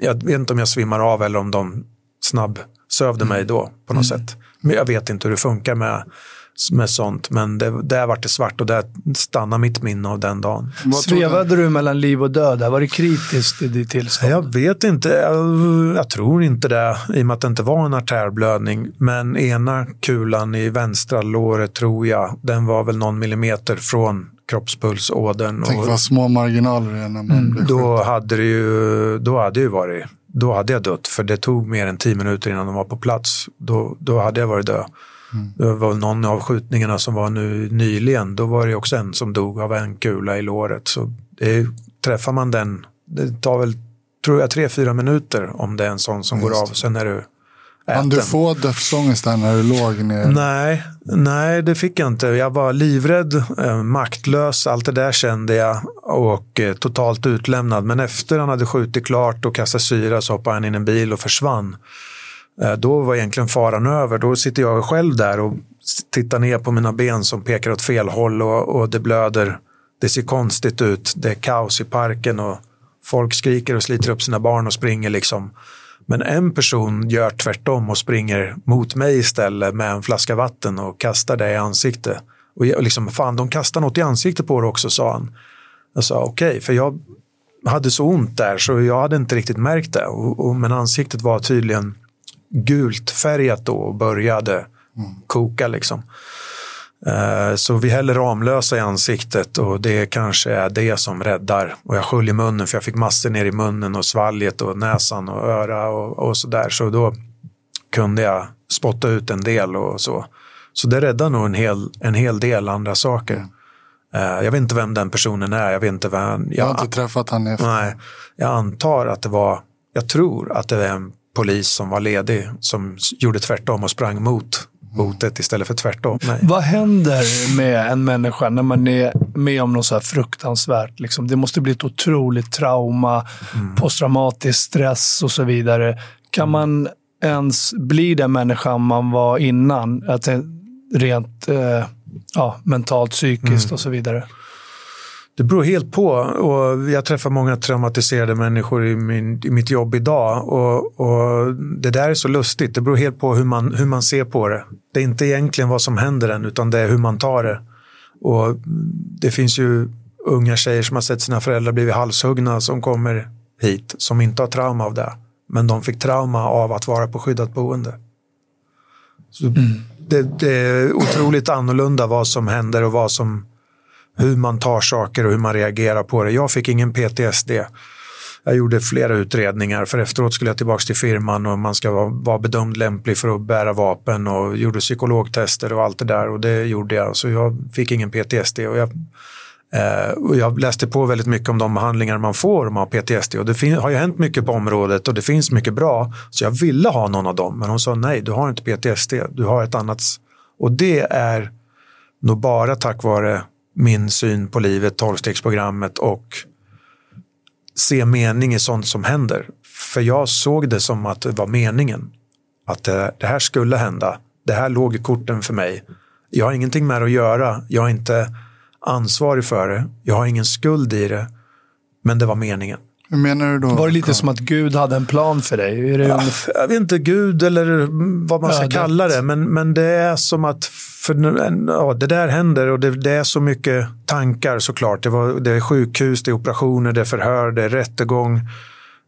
Speaker 1: jag vet inte om jag svimmar av eller om de snabb sövde mig då på något mm. sätt. Men jag vet inte hur det funkar med med sånt. Men det, där vart det svart och där stannar mitt minne av den dagen.
Speaker 2: Svevade du mellan liv och död? Var det kritiskt i ditt tillstånd?
Speaker 1: Jag vet inte. Jag, jag, tror inte det i och med att det inte var en artärblödning. Men ena kulan i vänstra låret tror jag, den var väl någon millimeter från kroppspulsådern.
Speaker 3: Tänk vad små marginaler det är när man mm. blir
Speaker 1: Då hade det ju, då hade det varit, då hade jag dött. För det tog mer än tio minuter innan de var på plats. Då, då hade jag varit död. Mm. Det var någon av skjutningarna som var nu nyligen, då var det också en som dog av en kula i låret. Så det, träffar man den, det tar väl, tror jag, tre, fyra minuter om det är en sån som Just går av. Sen är du
Speaker 3: Kan du få dödsångest där när du låg ner?
Speaker 1: Nej, nej, det fick jag inte. Jag var livrädd, eh, maktlös, allt det där kände jag och eh, totalt utlämnad. Men efter han hade skjutit klart och kastat syra så hoppade han in i en bil och försvann. Eh, då var egentligen faran över. Då sitter jag själv där och tittar ner på mina ben som pekar åt fel håll och, och det blöder. Det ser konstigt ut. Det är kaos i parken och folk skriker och sliter upp sina barn och springer liksom. Men en person gör tvärtom och springer mot mig istället med en flaska vatten och kastar det i ansiktet. Och jag, liksom, fan, de kastar något i ansiktet på det också, sa han. Jag sa okej, okay, för jag hade så ont där så jag hade inte riktigt märkt det. Och, och, men ansiktet var tydligen gult färgat då och började mm. koka. Liksom. Eh, så vi häller Ramlösa i ansiktet och det kanske är det som räddar. Och jag sköljer munnen för jag fick massor ner i munnen och svalget och näsan och öra och, och så där. Så då kunde jag spotta ut en del och så. Så det räddar nog en hel, en hel del andra saker. Mm. Uh, jag vet inte vem den personen är. Jag vet inte vem.
Speaker 3: Jag, jag har inte träffat honom efter.
Speaker 1: Nej, jag antar att det var, jag tror att det är en polis som var ledig som gjorde tvärtom och sprang mot hotet istället för tvärtom. Nej.
Speaker 2: Vad händer med en människa när man är med om något så här fruktansvärt? Liksom? Det måste bli ett otroligt trauma, mm. posttraumatisk stress och så vidare. Kan man ens bli den människan man var innan? Att rent eh, ja, mentalt, psykiskt mm. och så vidare.
Speaker 1: Det beror helt på. Och jag träffar många traumatiserade människor i, min, i mitt jobb idag. Och, och, Det där är så lustigt. Det beror helt på hur man, hur man ser på det. Det är inte egentligen vad som händer än, utan det är hur man tar det. Och Det finns ju unga tjejer som har sett sina föräldrar blivit halshuggna som kommer hit, som inte har trauma av det. Men de fick trauma av att vara på skyddat boende. Så mm. det, det är otroligt annorlunda vad som händer och vad som hur man tar saker och hur man reagerar på det. Jag fick ingen PTSD. Jag gjorde flera utredningar för efteråt skulle jag tillbaka till firman och man ska vara, bedömd lämplig för att bära vapen och gjorde psykologtester och allt det där och det gjorde jag. Så jag fick ingen PTSD och jag Eh, och jag läste på väldigt mycket om de behandlingar man får om man har PTSD och det har ju hänt mycket på området och det finns mycket bra. Så jag ville ha någon av dem men hon sa nej, du har inte PTSD, du har ett annat. Och det är nog bara tack vare min syn på livet, tolvstegsprogrammet och se mening i sånt som händer. För jag såg det som att det var meningen. Att det, det här skulle hända. Det här låg i korten för mig. Jag har ingenting med det att göra. Jag är inte ansvarig för det. Jag har ingen skuld i det. Men det var meningen.
Speaker 3: Hur menar du då?
Speaker 2: Var det lite som att Gud hade en plan för dig? Är det
Speaker 1: ja, jag vet inte, Gud eller vad man ska ja, kalla det. Men, men det är som att för, ja, det där händer och det, det, är så mycket tankar såklart. Det, var, det är sjukhus, det är operationer, det är förhör, det är rättegång.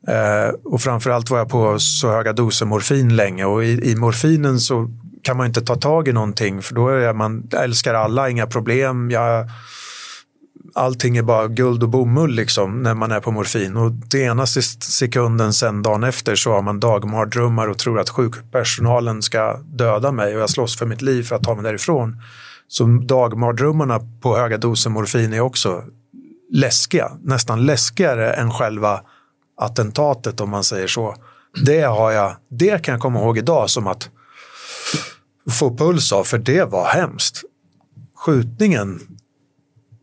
Speaker 1: Eh, och framförallt var jag på så höga doser morfin länge och i, i morfinen så kan man inte ta tag i någonting för då är man, jag älskar alla, inga problem. Jag, allting är bara guld och bomull liksom när man är på morfin. Och det ena sekunden sen dagen efter så har man dagmardrömmar och tror att sjukpersonalen ska döda mig och jag slåss för mitt liv för att ta mig därifrån. Så dagmardrömmarna på höga doser morfin är också läskiga, nästan läskigare än själva attentatet om man säger så. Det, har jag, det kan jag komma ihåg idag som att få puls av, för det var hemskt. Skjutningen,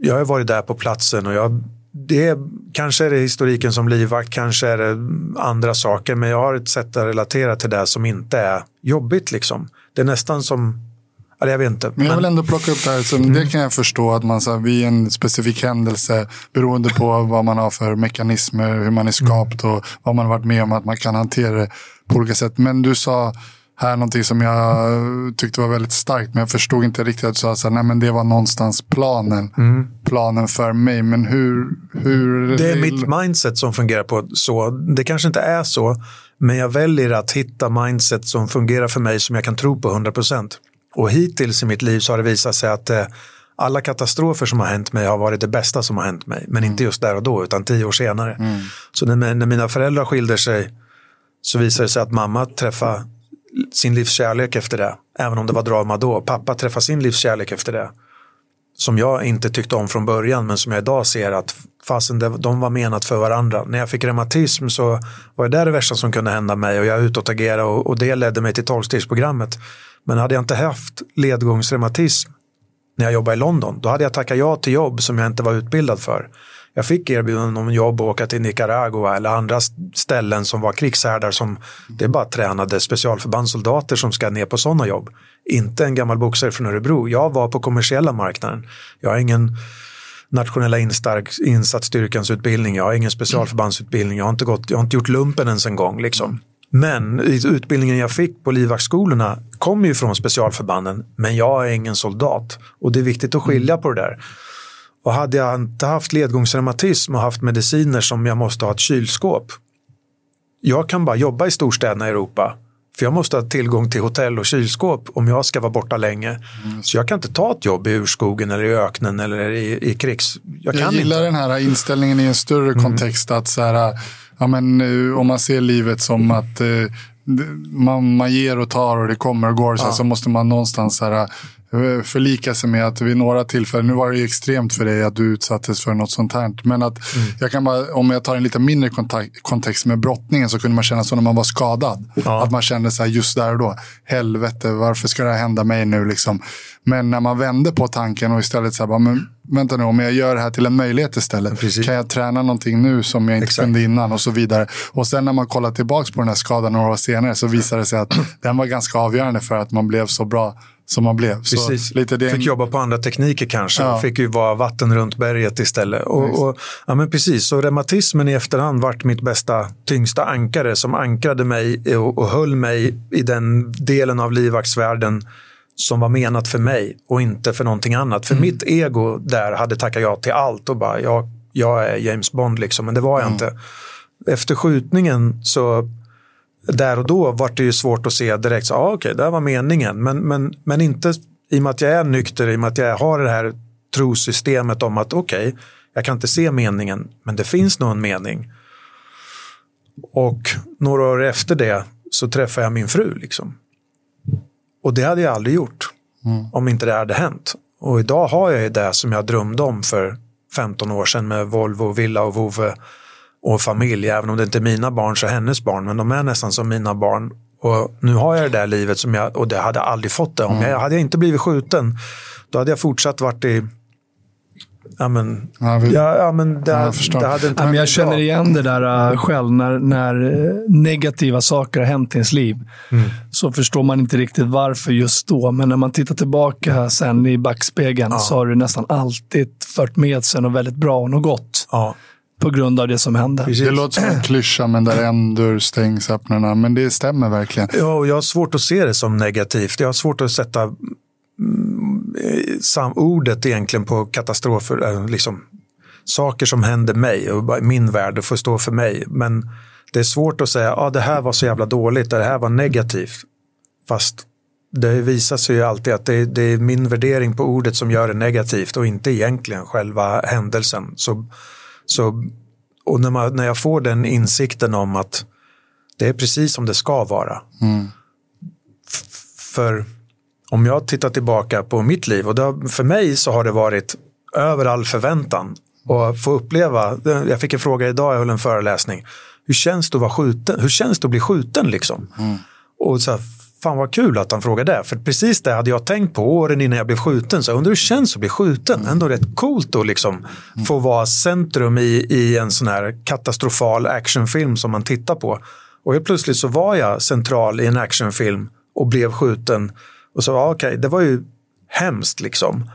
Speaker 1: jag har varit där på platsen och jag, det, kanske är det historiken som livvakt, kanske är det andra saker, men jag har ett sätt att relatera till det som inte är jobbigt. Liksom. Det är nästan som jag vet inte.
Speaker 3: Men jag vill ändå plocka upp det här. Så mm. Det kan jag förstå att man så här, vid en specifik händelse, beroende på vad man har för mekanismer, hur man är skapt och vad man har varit med om, att man kan hantera det på olika sätt. Men du sa här någonting som jag tyckte var väldigt starkt. Men jag förstod inte riktigt att du sa att nej det var någonstans planen. Mm. Planen för mig. Men hur, hur...
Speaker 1: Det är mitt mindset som fungerar på så. Det kanske inte är så. Men jag väljer att hitta mindset som fungerar för mig som jag kan tro på 100 procent. Och hittills i mitt liv så har det visat sig att eh, alla katastrofer som har hänt mig har varit det bästa som har hänt mig. Men inte just där och då, utan tio år senare. Mm. Så när, när mina föräldrar skilde sig så visade det sig att mamma träffade sin livskärlek efter det. Även om det var drama då. Pappa träffade sin livskärlek efter det. Som jag inte tyckte om från början men som jag idag ser att fasen de var menat för varandra. När jag fick reumatism så var det där det värsta som kunde hända mig och jag utåtagerade och, och det ledde mig till tolvstegsprogrammet. Men hade jag inte haft ledgångsreumatism när jag jobbade i London, då hade jag tackat ja till jobb som jag inte var utbildad för. Jag fick erbjudanden om jobb och åka till Nicaragua eller andra ställen som var krigshärdar som det är bara tränade specialförbandssoldater som ska ner på sådana jobb. Inte en gammal boxare från Örebro. Jag var på kommersiella marknaden. Jag har ingen nationella insatsstyrkans utbildning, jag har ingen specialförbandsutbildning, jag har inte, gått, jag har inte gjort lumpen ens en gång. Liksom. Men utbildningen jag fick på livvaktsskolorna kom ju från specialförbanden, men jag är ingen soldat. Och det är viktigt att skilja på det där. Och hade jag inte haft ledgångsreumatism och haft mediciner som jag måste ha ett kylskåp. Jag kan bara jobba i storstäderna i Europa. För jag måste ha tillgång till hotell och kylskåp om jag ska vara borta länge. Mm. Så jag kan inte ta ett jobb i urskogen eller i öknen eller i, i krigs...
Speaker 3: Jag, jag gillar inte. den här inställningen i en större mm. kontext. att så här, ja, men, Om man ser livet som att eh, man, man ger och tar och det kommer och går. Så, ja. så måste man någonstans så här, förlika sig med att vid några tillfällen, nu var det ju extremt för dig att du utsattes för något sånt här. Men att mm. jag kan bara, om jag tar en lite mindre kontext med brottningen så kunde man känna så när man var skadad. Ja. Att man kände så här just där och då, helvete varför ska det här hända mig nu liksom. Men när man vände på tanken och istället så här, bara, men vänta nu, om jag gör det här till en möjlighet istället. Precis. Kan jag träna någonting nu som jag inte Exakt. kunde innan och så vidare. Och sen när man kollar tillbaka på den här skadan några år senare så visar det sig att den var ganska avgörande för att man blev så bra som man blev.
Speaker 1: Precis. Så lite det... Fick jobba på andra tekniker kanske. Ja. Fick ju vara vatten runt berget istället. Och, och, ja, men precis. Så reumatismen i efterhand vart mitt bästa, tyngsta ankare som ankrade mig och, och höll mig i den delen av livvaktsvärlden som var menat för mig och inte för någonting annat. För mm. mitt ego där hade tackat ja till allt och bara jag, jag är James Bond liksom, men det var jag mm. inte. Efter skjutningen så där och då var det ju svårt att se direkt, så, ah, okej, okay, det var meningen. Men, men, men inte i och med att jag är nykter, i och med att jag har det här trosystemet om att okej, okay, jag kan inte se meningen, men det finns nog en mening. Och några år efter det så träffade jag min fru. Liksom. Och det hade jag aldrig gjort mm. om inte det hade hänt. Och idag har jag ju det som jag drömde om för 15 år sedan med Volvo, villa och vovve och familj. Även om det inte är mina barn så är hennes barn, men de är nästan som mina barn. Och nu har jag det där livet som jag, och det hade jag aldrig fått det om. Mm. Jag, hade jag inte blivit skjuten, då hade jag fortsatt varit i Ja, men, ja, vi, ja, ja, men det, ja,
Speaker 2: det hade inte ja, men Jag känner igen det där uh, själv. När, när uh, negativa saker har hänt i ens liv mm. så förstår man inte riktigt varför just då. Men när man tittar tillbaka sen i backspegeln ja. så har det nästan alltid fört med sig något väldigt bra och något gott. På grund av det som hände.
Speaker 3: Precis. Det låter som en klyscha, men där en dörr stängs öppnar Men det stämmer verkligen.
Speaker 1: Ja, och jag har svårt att se det som negativt. Jag har svårt att sätta sam ordet egentligen på katastrofer, eh, liksom, saker som händer mig och min värld och får stå för mig. Men det är svårt att säga att ah, det här var så jävla dåligt, det här var negativt. Fast det visar sig ju alltid att det, det, är min värdering på ordet som gör det negativt och inte egentligen själva händelsen. Så, så, och när, man, när jag får den insikten om att det är precis som det ska vara. Mm. För om jag tittar tillbaka på mitt liv och då, för mig så har det varit över all förväntan och få uppleva, jag fick en fråga idag, jag höll en föreläsning, hur känns det att vara skjuten? Hur känns det att bli skjuten liksom? Mm. Och så här, fan vad kul att han frågade det, för precis det hade jag tänkt på åren innan jag blev skjuten. Så jag undrar hur det känns att bli skjuten? Mm. Ändå rätt coolt att liksom mm. få vara centrum i, i en sån här katastrofal actionfilm som man tittar på. Och helt plötsligt så var jag central i en actionfilm och blev skjuten och så, okej, okay, det var ju hemskt liksom.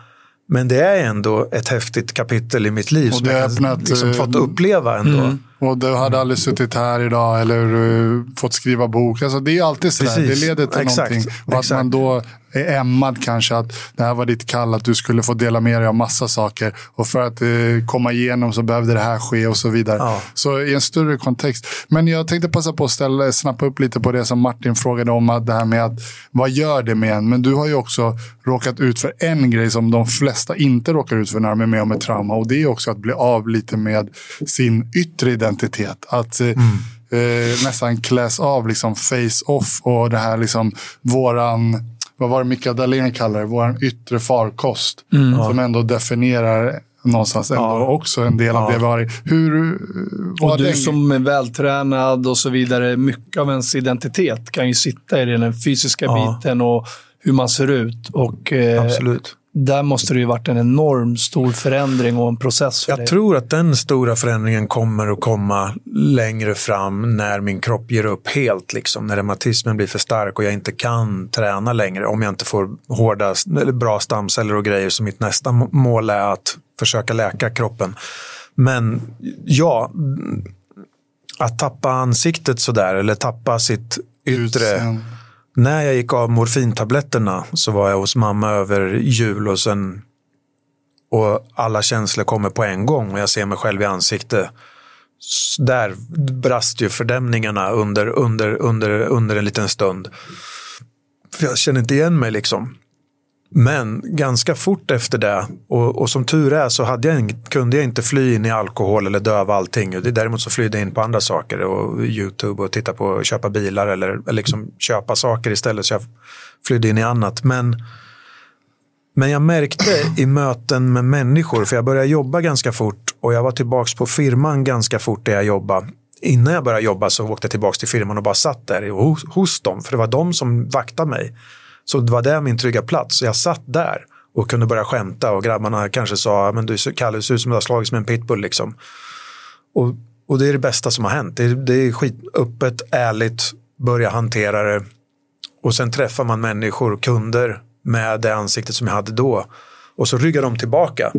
Speaker 1: Men det är ändå ett häftigt kapitel i mitt liv som jag öppnat, liksom fått eh, uppleva ändå. Mm.
Speaker 3: Och du hade aldrig suttit här idag eller uh, fått skriva bok. Alltså, det är alltid så Det leder till Exakt. någonting. Och Exakt. att man då är ämmad kanske att det här var ditt kall, att du skulle få dela med dig av massa saker. Och för att uh, komma igenom så behövde det här ske och så vidare. Ja. Så i en större kontext. Men jag tänkte passa på att ställa, snappa upp lite på det som Martin frågade om. Att det här med att vad gör det med en? Men du har ju också råkat ut för en grej som de flesta inte råkar ut för när de är med om ett trauma. Och det är också att bli av lite med sin yttre identitet identitet. Att eh, mm. eh, nästan kläs av liksom face-off och det här liksom våran, vad var det Mikael Dahlén kallar det, våran yttre farkost. Mm. Som ändå definierar någonstans ändå ja. också en del av det vi har. Hur,
Speaker 2: och du den... som är vältränad och så vidare, mycket av ens identitet kan ju sitta i den fysiska ja. biten och hur man ser ut. Och,
Speaker 1: eh, Absolut
Speaker 2: där måste det ju varit en enorm stor förändring och en process.
Speaker 1: För Jag dig. tror att den stora förändringen kommer att komma längre fram när min kropp ger upp helt. Liksom, när reumatismen blir för stark och jag inte kan träna längre. Om jag inte får hårda, eller bra stamceller och grejer. Så mitt nästa mål är att försöka läka kroppen. Men ja, att tappa ansiktet sådär eller tappa sitt yttre när jag gick av morfintabletterna så var jag hos mamma över jul och sen och alla känslor kommer på en gång och jag ser mig själv i ansiktet. Där brast ju fördämningarna under, under, under, under en liten stund. För jag känner inte igen mig liksom. Men ganska fort efter det, och, och som tur är så hade jag, kunde jag inte fly in i alkohol eller döva allting. Däremot så flydde jag in på andra saker, och YouTube och titta på köpa bilar eller, eller liksom köpa saker istället. Så jag flydde in i annat. Men, men jag märkte i möten med människor, för jag började jobba ganska fort och jag var tillbaka på firman ganska fort där jag jobbade. Innan jag började jobba så åkte jag tillbaka till firman och bara satt där hos, hos dem, för det var de som vaktade mig. Så det var där min trygga plats. Så jag satt där och kunde börja skämta och grabbarna kanske sa, men du Kalle, du ser ut som du har slagits med en pitbull liksom. Och, och det är det bästa som har hänt. Det är, det är skitöppet, ärligt, börja hantera det. Och sen träffar man människor, kunder med det ansiktet som jag hade då. Och så ryggar de tillbaka.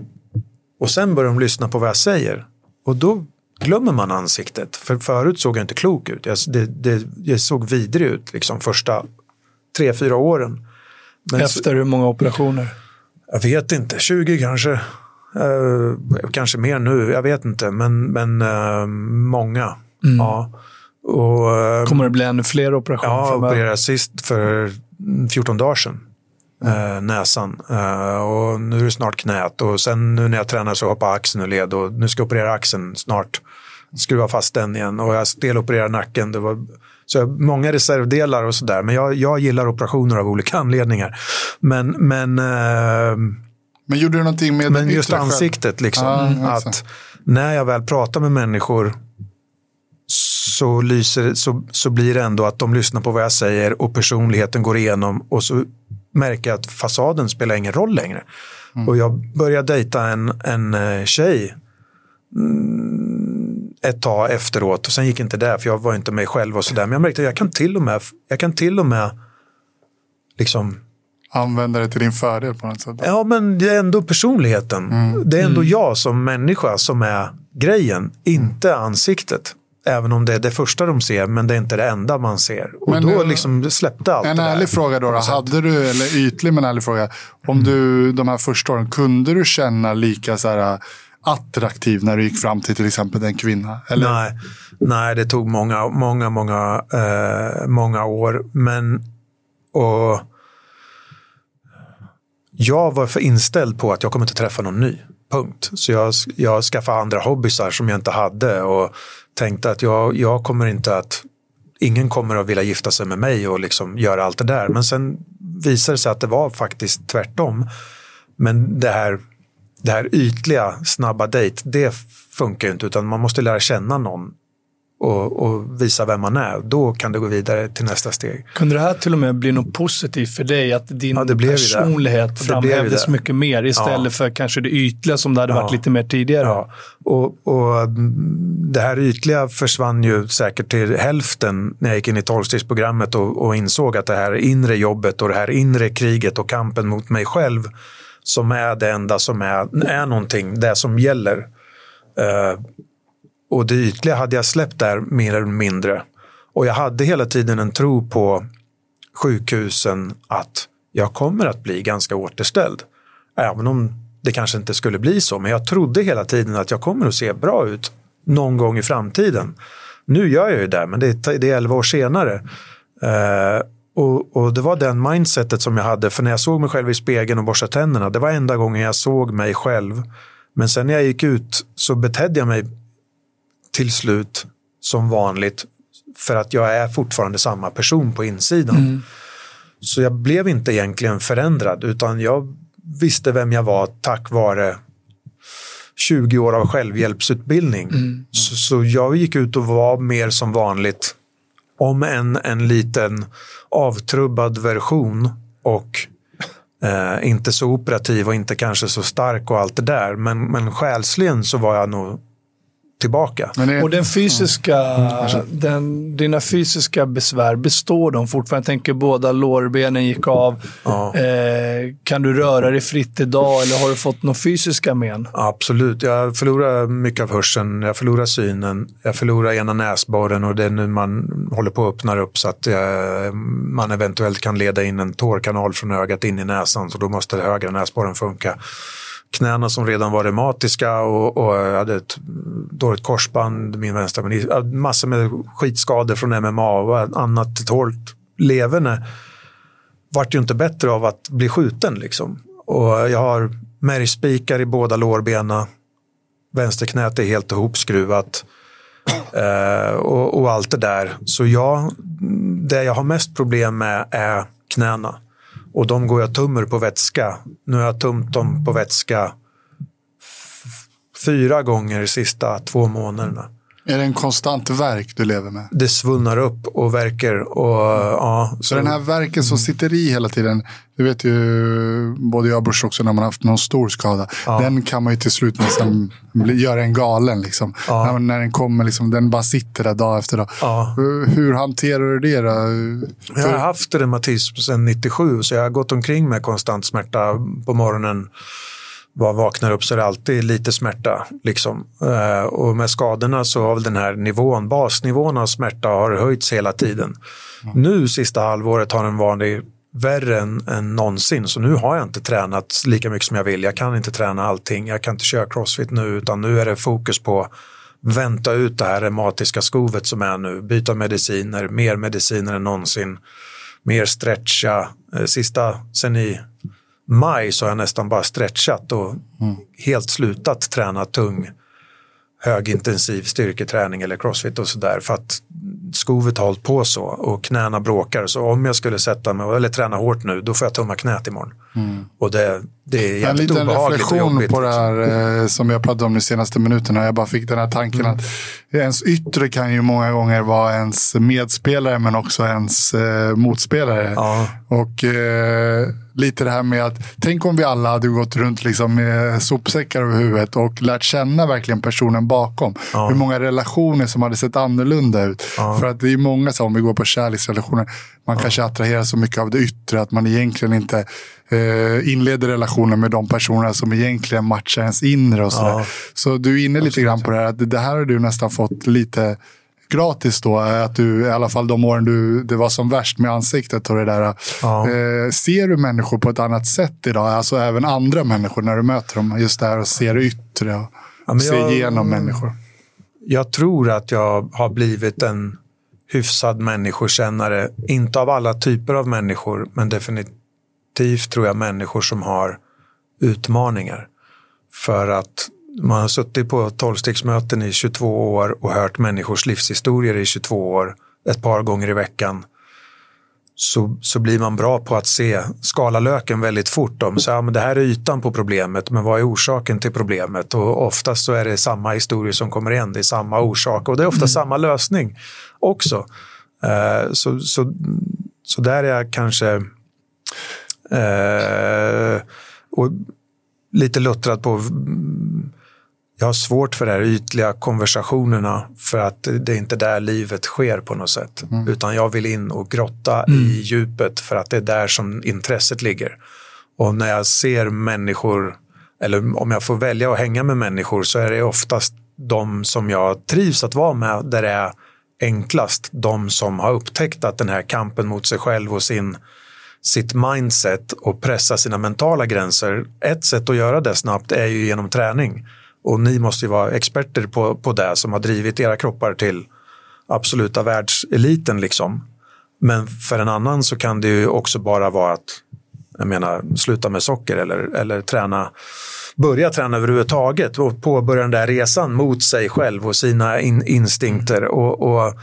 Speaker 1: Och sen börjar de lyssna på vad jag säger. Och då glömmer man ansiktet. För förut såg jag inte klok ut. Jag, det, det, jag såg vidrig ut liksom första tre, fyra åren.
Speaker 2: Men Efter hur många operationer?
Speaker 1: Jag vet inte, 20 kanske. Uh, kanske mer nu, jag vet inte, men, men uh, många. Mm. Ja. Och, uh,
Speaker 2: Kommer det bli ännu fler operationer?
Speaker 1: Ja, jag opererade sist för 14 dagar sedan. Mm. näsan. och nu är det snart knät och sen nu när jag tränar så hoppar axeln ur led och nu ska jag operera axeln snart. Skruva fast den igen och jag stelopererar nacken. Det var så många reservdelar och sådär. Men jag, jag gillar operationer av olika anledningar. Men, men, eh,
Speaker 3: Men gjorde du någonting med
Speaker 1: Men just ansiktet, liksom. Ah, att när jag väl pratar med människor så, lyser, så, så blir det ändå att de lyssnar på vad jag säger och personligheten går igenom och så märker jag att fasaden spelar ingen roll längre. Mm. Och jag började dejta en, en eh, tjej mm, ett tag efteråt och sen gick inte det för jag var inte mig själv och sådär. Men jag märkte att jag kan till och med, jag kan till och med liksom
Speaker 3: Använda det till din fördel på något sätt.
Speaker 1: Ja, men det är ändå personligheten. Mm. Det är ändå mm. jag som människa som är grejen, inte ansiktet. Även om det är det första de ser, men det är inte det enda man ser. Och men, då liksom släppte allt
Speaker 3: En
Speaker 1: det
Speaker 3: ärlig fråga då, då. Hade du, eller ytlig men ärlig fråga. Om du de här första åren, kunde du känna lika så här, attraktiv när du gick fram till till exempel en kvinna? Eller?
Speaker 1: Nej, nej, det tog många, många, många, eh, många år. Men, och jag var för inställd på att jag kommer inte träffa någon ny. Punkt. Så jag, jag skaffade andra hobbysar som jag inte hade och tänkte att jag, jag kommer inte att ingen kommer att vilja gifta sig med mig och liksom göra allt det där. Men sen visade det sig att det var faktiskt tvärtom. Men det här, det här ytliga, snabba dejt, det funkar inte utan man måste lära känna någon och, och, visa vem man är. Då kan du gå vidare till nästa steg.
Speaker 2: Kunde det här till och med bli något positivt för dig? Att din ja, personlighet framhävdes mycket mer istället ja. för kanske det ytliga som det hade ja. varit lite mer tidigare? Ja.
Speaker 1: Och, och mm, det här ytliga försvann ju säkert till hälften när jag gick in i tolvstegsprogrammet och, och insåg att det här inre jobbet och det här inre kriget och kampen mot mig själv som är det enda som är, är någonting, det som gäller. Eh, och det ytliga hade jag släppt där mer eller mindre. Och jag hade hela tiden en tro på sjukhusen att jag kommer att bli ganska återställd. Även om det kanske inte skulle bli så. Men jag trodde hela tiden att jag kommer att se bra ut någon gång i framtiden. Nu gör jag ju det, men det är, det är 11 år senare. Eh, och, och, det var den mindsetet som jag hade. För när jag såg mig själv i spegeln och borstade tänderna, det var enda gången jag såg mig själv. Men sen när jag gick ut så betedde jag mig till slut som vanligt för att jag är fortfarande samma person på insidan. Mm. Så jag blev inte egentligen förändrad utan jag visste vem jag var tack vare 20 år av självhjälpsutbildning. Mm. Så, så, jag gick ut och var mer som vanligt om en, en liten avtrubbad version och eh, inte så operativ och inte kanske så stark och allt det där. Men, men själsligen så var jag nog tillbaka.
Speaker 2: Det... Och den fysiska, mm. den, dina fysiska besvär, består de fortfarande? Jag tänker båda lårbenen gick av. Ja. Eh, kan du röra dig fritt idag eller har du fått några fysiska men?
Speaker 1: Absolut, jag förlorar mycket av hörseln, jag förlorar synen, jag förlorar ena näsborren och det är nu man håller på att öppna upp så att jag, eh, man eventuellt kan leda in en tårkanal från ögat in i näsan så då måste högra näsborren funka knäna som redan var reumatiska och, och jag hade ett dåligt korsband, min vänstra menisk, massor med skitskador från MMA och annat hårt leverne vart ju inte bättre av att bli skjuten. Liksom. Och jag har märgspikar i båda lårbenen. Vänsterknät är helt ihopskruvat. Eh, och, och, allt det där. Så jag, det jag har mest problem med är knäna. Och de går jag tummer på vätska. Nu har jag tömt dem på vätska fyra gånger de sista två månaderna.
Speaker 3: Är det en konstant verk du lever med?
Speaker 1: Det svullnar upp och verkar. Och, ja,
Speaker 3: så. så den här verken som sitter i hela tiden, det vet ju både jag och brors också när man haft någon stor skada. Ja. Den kan man ju till slut nästan göra en galen. Liksom. Ja. När, när, den kommer, liksom, den bara sitter där dag efter dag. Ja. Hur hanterar du det då?
Speaker 1: Jag har haft reumatism sedan 97 så jag har gått omkring med konstant smärta på morgonen var vaknar upp så är det alltid lite smärta. Liksom. Eh, och med skadorna så har väl den här nivån, basnivån av smärta har höjts hela tiden. Mm. Nu sista halvåret har den varit värre än, än någonsin. Så nu har jag inte tränat lika mycket som jag vill. Jag kan inte träna allting. Jag kan inte köra crossfit nu utan nu är det fokus på vänta ut det här reumatiska skovet som är nu. Byta mediciner, mer mediciner än någonsin. Mer stretcha. Eh, sista, sen i maj så har jag nästan bara stretchat och mm. helt slutat träna tung högintensiv styrketräning eller crossfit och sådär för att skovet har hållit på så och knäna bråkar. Så om jag skulle sätta mig eller träna hårt nu, då får jag tumma knät imorgon. Mm. Och det, det är
Speaker 3: En liten
Speaker 1: obehagligt och
Speaker 3: reflektion
Speaker 1: jobbigt,
Speaker 3: på det
Speaker 1: liksom.
Speaker 3: här eh, som jag pratade om de senaste minuterna. Jag bara fick den här tanken
Speaker 1: Mm.
Speaker 3: att ens yttre kan ju många gånger vara ens medspelare men också ens eh, motspelare.
Speaker 1: Ja.
Speaker 3: Och eh, lite det här med att tänk om vi alla hade gått runt liksom med sopsäckar över huvudet och lärt känna verkligen personen bakom.
Speaker 1: Ja.
Speaker 3: Hur många relationer som hade sett annorlunda ut.
Speaker 1: Ja.
Speaker 3: För att det är många, så om vi går på kärleksrelationer, man kanske attraherar så mycket av det yttre att man egentligen inte eh, inleder relationer med de personerna som egentligen matchar ens inre. Och sådär.
Speaker 1: Ja.
Speaker 3: Så du är inne lite grann på det här, att det här har du nästan fått lite gratis då. Att du, i alla fall de åren du, det var som värst med ansiktet och det där.
Speaker 1: Ja.
Speaker 3: Eh, ser du människor på ett annat sätt idag? Alltså även andra människor när du möter dem. Just det här att se det yttre och
Speaker 1: Ja,
Speaker 3: se
Speaker 1: jag-
Speaker 3: igenom människor.
Speaker 1: Jag tror att jag har blivit en hyfsad människokännare. Inte av alla typer av människor, men definitivt tror jag människor som har utmaningar. För att man har suttit på tolvstegsmöten i 22 år och hört människors livshistorier i 22 år, ett par gånger i veckan. Så, så blir man bra på att se, skala löken väldigt fort. Om, så, ja, men det här är ytan på problemet, men vad är orsaken till problemet? Och oftast så är det samma historia som kommer igen, det är samma orsak och det är ofta samma lösning också. Eh, så, så, så där är jag kanske eh, och lite luttrad på jag har svårt för de här ytliga konversationerna för att det är inte där livet sker på något sätt. Utan jag vill in och grotta i djupet för att det är där som intresset ligger. Och när jag ser människor, eller om jag får välja att hänga med människor så är det oftast de som jag trivs att vara med där det är enklast. De som har upptäckt att den här kampen mot sig själv och sin sitt mindset och pressa sina mentala gränser. Ett sätt att göra det snabbt är ju genom träning. Och ni måste ju vara experter på, på det som har drivit era kroppar till absoluta världseliten. Liksom. Men för en annan så kan det ju också bara vara att jag menar, sluta med socker eller, eller träna, börja träna överhuvudtaget och påbörja den där resan mot sig själv och sina in, instinkter. Och, och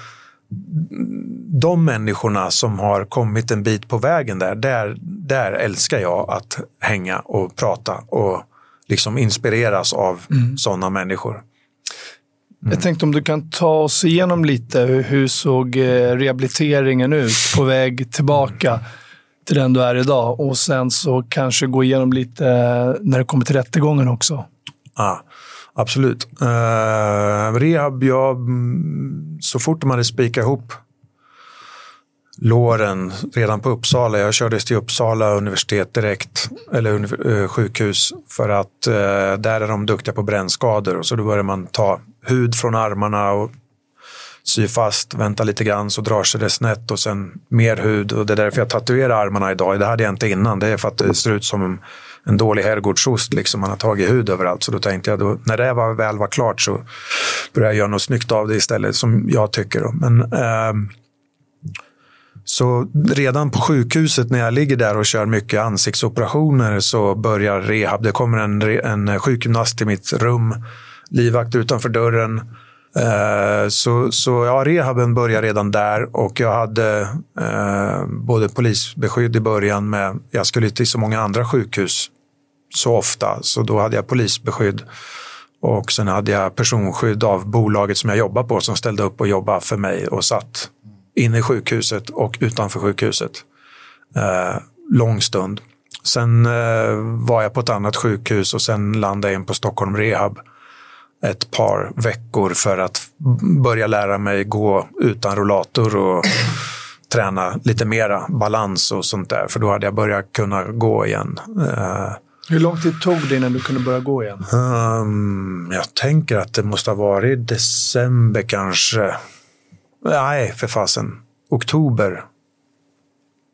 Speaker 1: de människorna som har kommit en bit på vägen där, där, där älskar jag att hänga och prata och liksom inspireras av sådana människor.
Speaker 2: Jag tänkte om du kan ta oss igenom lite. Hur, såg eh, rehabiliteringen ut på väg tillbaka till den du är idag? Och sen så kanske gå igenom lite eh, när det kommer till rättegången också.
Speaker 1: Ja, absolut. Uh, rehab, ja, mm, så fort de hade spikat ihop låren redan på Uppsala. Jag kördes till Uppsala universitet direkt, eller eh, sjukhus, för att eh, där är de duktiga på brännskador. Så då börjar man ta hud från armarna och sy fast, vänta lite grann så drar sig det snett och sen mer hud. Och det är därför jag tatuerar armarna idag. Det hade jag inte innan. Det är för att det ser ut som en, dålig herrgårdsost. Liksom. Man har tagit hud överallt. Så då tänkte jag, då, när det var, väl var klart så började jag göra något snyggt av det istället, som jag tycker. Då. Men, eh, så redan på sjukhuset när jag ligger där och kör mycket ansiktsoperationer så börjar rehab. Det kommer en, en sjukgymnast till mitt rum, livvakt utanför dörren. Eh, så, så ja, rehaben börjar redan där och jag hade eh, både polisbeskydd i början med, jag skulle till så många andra sjukhus så ofta, så då hade jag polisbeskydd. Och sen hade jag personskydd av bolaget som jag jobbar på som ställde upp och jobbade för mig och satt inne i sjukhuset och utanför sjukhuset. Eh, lång stund. Sen eh, var jag på ett annat sjukhus och sen landade jag in på Stockholm Rehab ett par veckor för att börja lära mig gå utan rollator och träna lite mera balans och sånt där. För då hade jag börjat kunna gå igen. Eh,
Speaker 2: Hur lång tid tog det innan du kunde börja gå igen?
Speaker 1: Um, jag tänker att det måste ha varit december kanske. Nej, för fasen. Oktober.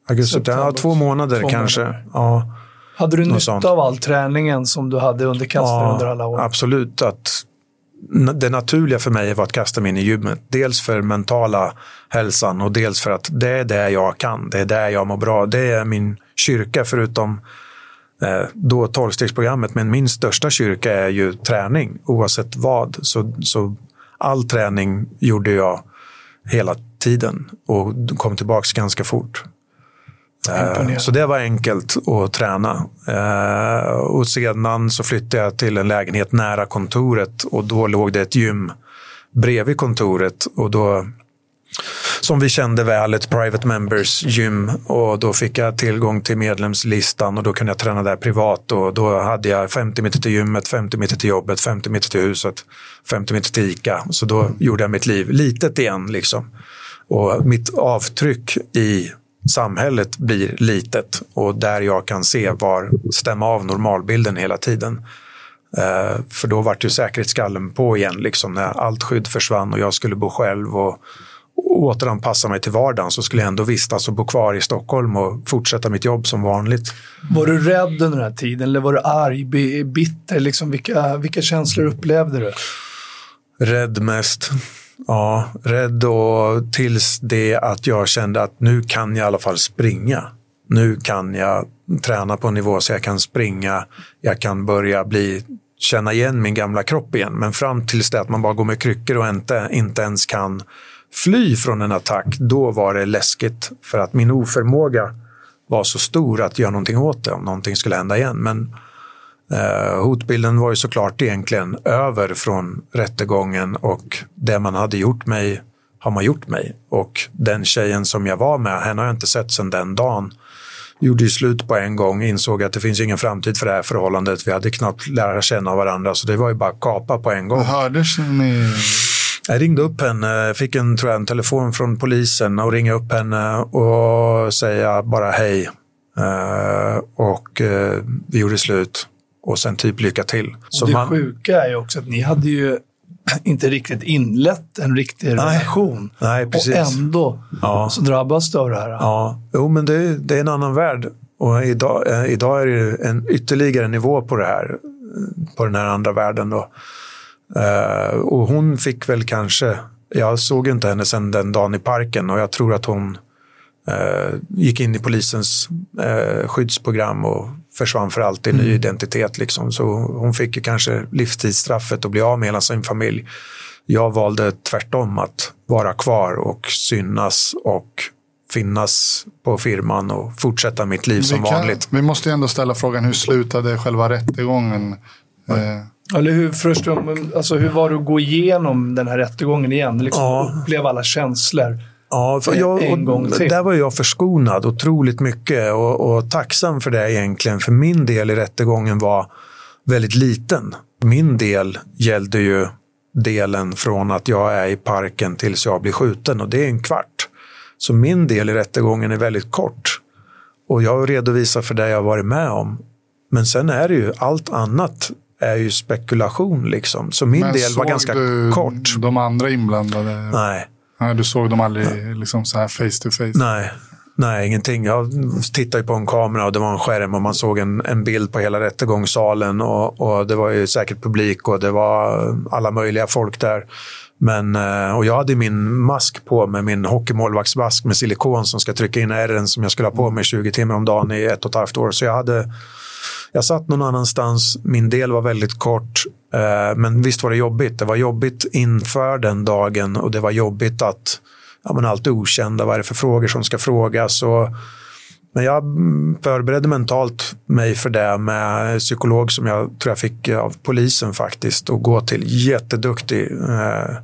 Speaker 1: Augusti,
Speaker 2: September.
Speaker 1: ja, två månader
Speaker 2: Två
Speaker 1: kanske.
Speaker 2: månader.
Speaker 1: Ja,
Speaker 2: Hade du nytta
Speaker 1: sånt.
Speaker 2: av all träningen som du hade underkastad under alla år?
Speaker 1: absolut. Att det naturliga för mig var att kasta mig in i gymmet. Dels för mentala hälsan och dels för att det är det jag kan. Det är där jag mår bra. Det är min kyrka förutom eh, då tolvstegsprogrammet. Men min största kyrka är ju träning oavsett vad. Så, så all träning gjorde jag hela tiden och kom tillbaka ganska fort. Eh, så det var enkelt att träna. Eh, och sedan så flyttade jag till en lägenhet nära kontoret och då låg det ett gym bredvid kontoret. Och då, som vi kände väl, ett private members gym. Och då fick jag tillgång till medlemslistan och då kunde jag träna där privat. Och då hade jag 50 meter till gymmet, 50 meter till jobbet, 50 meter till huset, 50 meter till ICA. Så då gjorde jag mitt liv litet igen. Liksom. Och mitt avtryck i samhället blir litet och där jag kan se var, stämma av normalbilden hela tiden. Eh, för då vart ju säkerhetsskallen på igen, liksom, när allt skydd försvann och jag skulle bo själv och återanpassa mig till vardagen så skulle jag ändå vistas och bo kvar i Stockholm och fortsätta mitt jobb som vanligt.
Speaker 2: Var du rädd under den här tiden eller var du arg, bitter? Liksom, vilka, vilka känslor upplevde du?
Speaker 1: Rädd mest. Ja, rädd och tills det att jag kände att nu kan jag i alla fall springa. Nu kan jag träna på en nivå så jag kan springa. Jag kan börja bli, känna igen min gamla kropp igen. Men fram tills det att man bara går med kryckor och inte, inte ens kan fly från en attack, då var det läskigt. För att min oförmåga var så stor att göra någonting åt det om någonting skulle hända igen. Men Eh, hotbilden var ju såklart egentligen över från rättegången och det man hade gjort mig har man gjort mig. Och den tjejen som jag var med, henne har jag inte sett sedan den dagen. Gjorde ju slut på en gång, insåg att det finns ingen framtid för det här förhållandet. Vi hade knappt lära känna varandra, så det var ju bara kapa på en gång.
Speaker 3: Hördes ni?
Speaker 1: Jag ringde upp henne, fick en, tror jag, en telefon från polisen och ringa upp henne och säga bara hej. Uh, och vi gjorde slut och sen typ lycka till.
Speaker 2: Så det man... sjuka är ju också att ni hade ju inte riktigt inlett en riktig Nej. relation.
Speaker 1: Nej, precis.
Speaker 2: Och ändå ja. så drabbas du av det här.
Speaker 1: Ja, jo, men det, det är en annan värld. Och idag, eh, idag är det en ytterligare nivå på det här, på den här andra världen. Då. Uh, och hon fick väl kanske, jag såg inte henne sedan den dagen i parken och jag tror att hon uh, gick in i polisens uh, skyddsprogram och försvann för alltid, mm. ny identitet. Liksom. Så hon fick ju kanske livstidsstraffet och bli av med hela sin familj. Jag valde tvärtom att vara kvar och synas och finnas på firman och fortsätta mitt liv som kan, vanligt.
Speaker 3: Vi måste ju ändå ställa frågan, hur slutade själva rättegången?
Speaker 2: Eh. Eller hur, först, alltså, hur var det att gå igenom den här rättegången igen? Liksom, ja. Uppleva alla känslor.
Speaker 1: Ja, för jag, en gång till. Där var jag förskonad otroligt mycket och, och tacksam för det egentligen. För min del i rättegången var väldigt liten. Min del gällde ju delen från att jag är i parken tills jag blir skjuten och det är en kvart. Så min del i rättegången är väldigt kort. Och jag redovisar för det jag varit med om. Men sen är det ju allt annat är ju spekulation liksom. Så min Men del var ganska kort.
Speaker 3: de andra inblandade?
Speaker 1: Nej.
Speaker 3: Nej, du såg dem aldrig liksom så här face to face?
Speaker 1: Nej, Nej, ingenting. Jag tittade på en kamera och det var en skärm och man såg en, en bild på hela rättegångssalen och, och, det var ju säkert publik och det var alla möjliga folk där. Men, eh, och jag hade min mask på med min hockeymålvaktsmask med silikon som ska trycka in ärren som jag skulle ha på mig 20 timmar om dagen i ett och ett halvt år. Så jag hade jag satt någon annanstans, min del var väldigt kort. Eh, men visst var det jobbigt. Det var jobbigt inför den dagen och det var jobbigt att ja, men allt är okända. Vad är det för frågor som ska frågas? Och, men jag förberedde mentalt mig för det med psykolog som jag tror jag fick av polisen faktiskt och gå till. Jätteduktig. Eh,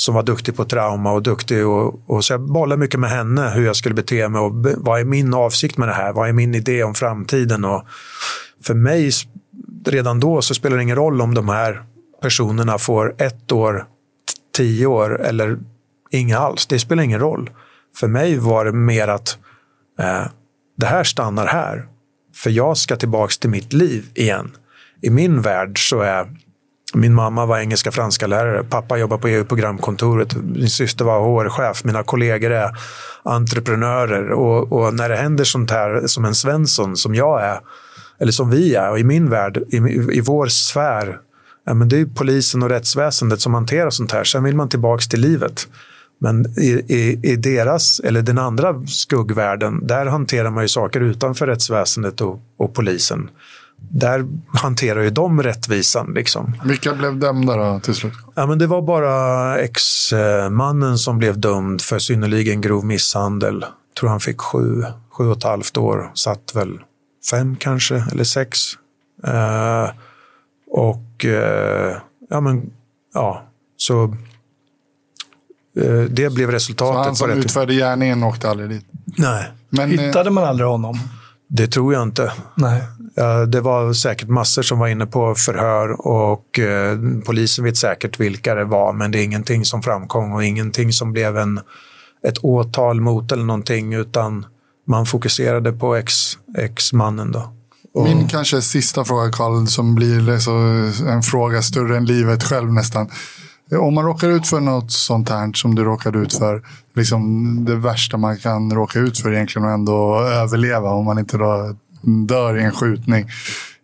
Speaker 1: som var duktig på trauma och duktig. Och, och, så jag bollade mycket med henne hur jag skulle bete mig och vad är min avsikt med det här? Vad är min idé om framtiden? Och för mig, redan då, så spelar det ingen roll om de här personerna får ett år, tio år eller inga alls. Det spelar ingen roll. För mig var det mer att eh, det här stannar här. För jag ska tillbaka till mitt liv igen. I min värld så är min mamma var engelska franska lärare. Pappa jobbar på EU-programkontoret. Min syster var HR-chef. Mina kollegor är entreprenörer. Och, och, när det händer sånt här som en Svensson, som jag är, eller som vi är, och i min värld, i, i vår sfär, ja, men det är polisen och rättsväsendet som hanterar sånt här. Sen vill man tillbaka till livet. Men i, i, i, deras, eller den andra skuggvärlden, där hanterar man ju saker utanför rättsväsendet och, och polisen. Där hanterar ju de rättvisan. Liksom.
Speaker 3: Vilka blev dömda då till slut?
Speaker 1: Ja, men det var bara ex-mannen som blev dömd för synnerligen grov misshandel. Jag tror han fick sju, sju och ett halvt år. Satt väl fem kanske, eller sex. Eh, och eh, ja, men ja, så eh, det blev resultatet.
Speaker 3: Så han som utförde gärningen åkte aldrig dit?
Speaker 1: Nej.
Speaker 2: Men, eh, Hittade man aldrig honom?
Speaker 1: Det tror jag inte.
Speaker 2: Nej.
Speaker 1: Det var säkert massor som var inne på förhör och eh, polisen vet säkert vilka det var, men det är ingenting som framkom och ingenting som blev en, ett åtal mot eller någonting, utan man fokuserade på ex-mannen. Ex
Speaker 3: och... Min kanske sista fråga, Karl, som blir så en fråga större än livet själv nästan. Om man råkar ut för något sånt här som du råkade ut för, liksom det värsta man kan råka ut för egentligen och ändå överleva om man inte då dör i en skjutning.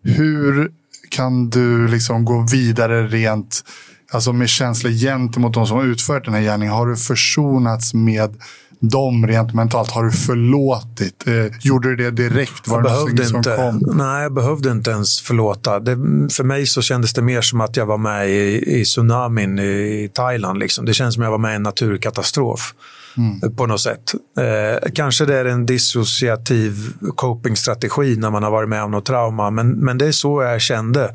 Speaker 3: Hur kan du liksom gå vidare rent alltså med känslor gentemot de som har utfört den här gärningen? Har du försonats med dem rent mentalt? Har du förlåtit? Eh, gjorde du det direkt?
Speaker 1: Var jag behövde inte. Kom? Nej, jag behövde inte ens förlåta. Det, för mig så kändes det mer som att jag var med i, i tsunamin i Thailand. Liksom. Det känns som att jag var med i en naturkatastrof. Mm. På något sätt. Eh, kanske det är en dissociativ copingstrategi när man har varit med om något trauma. Men, men det är så jag kände.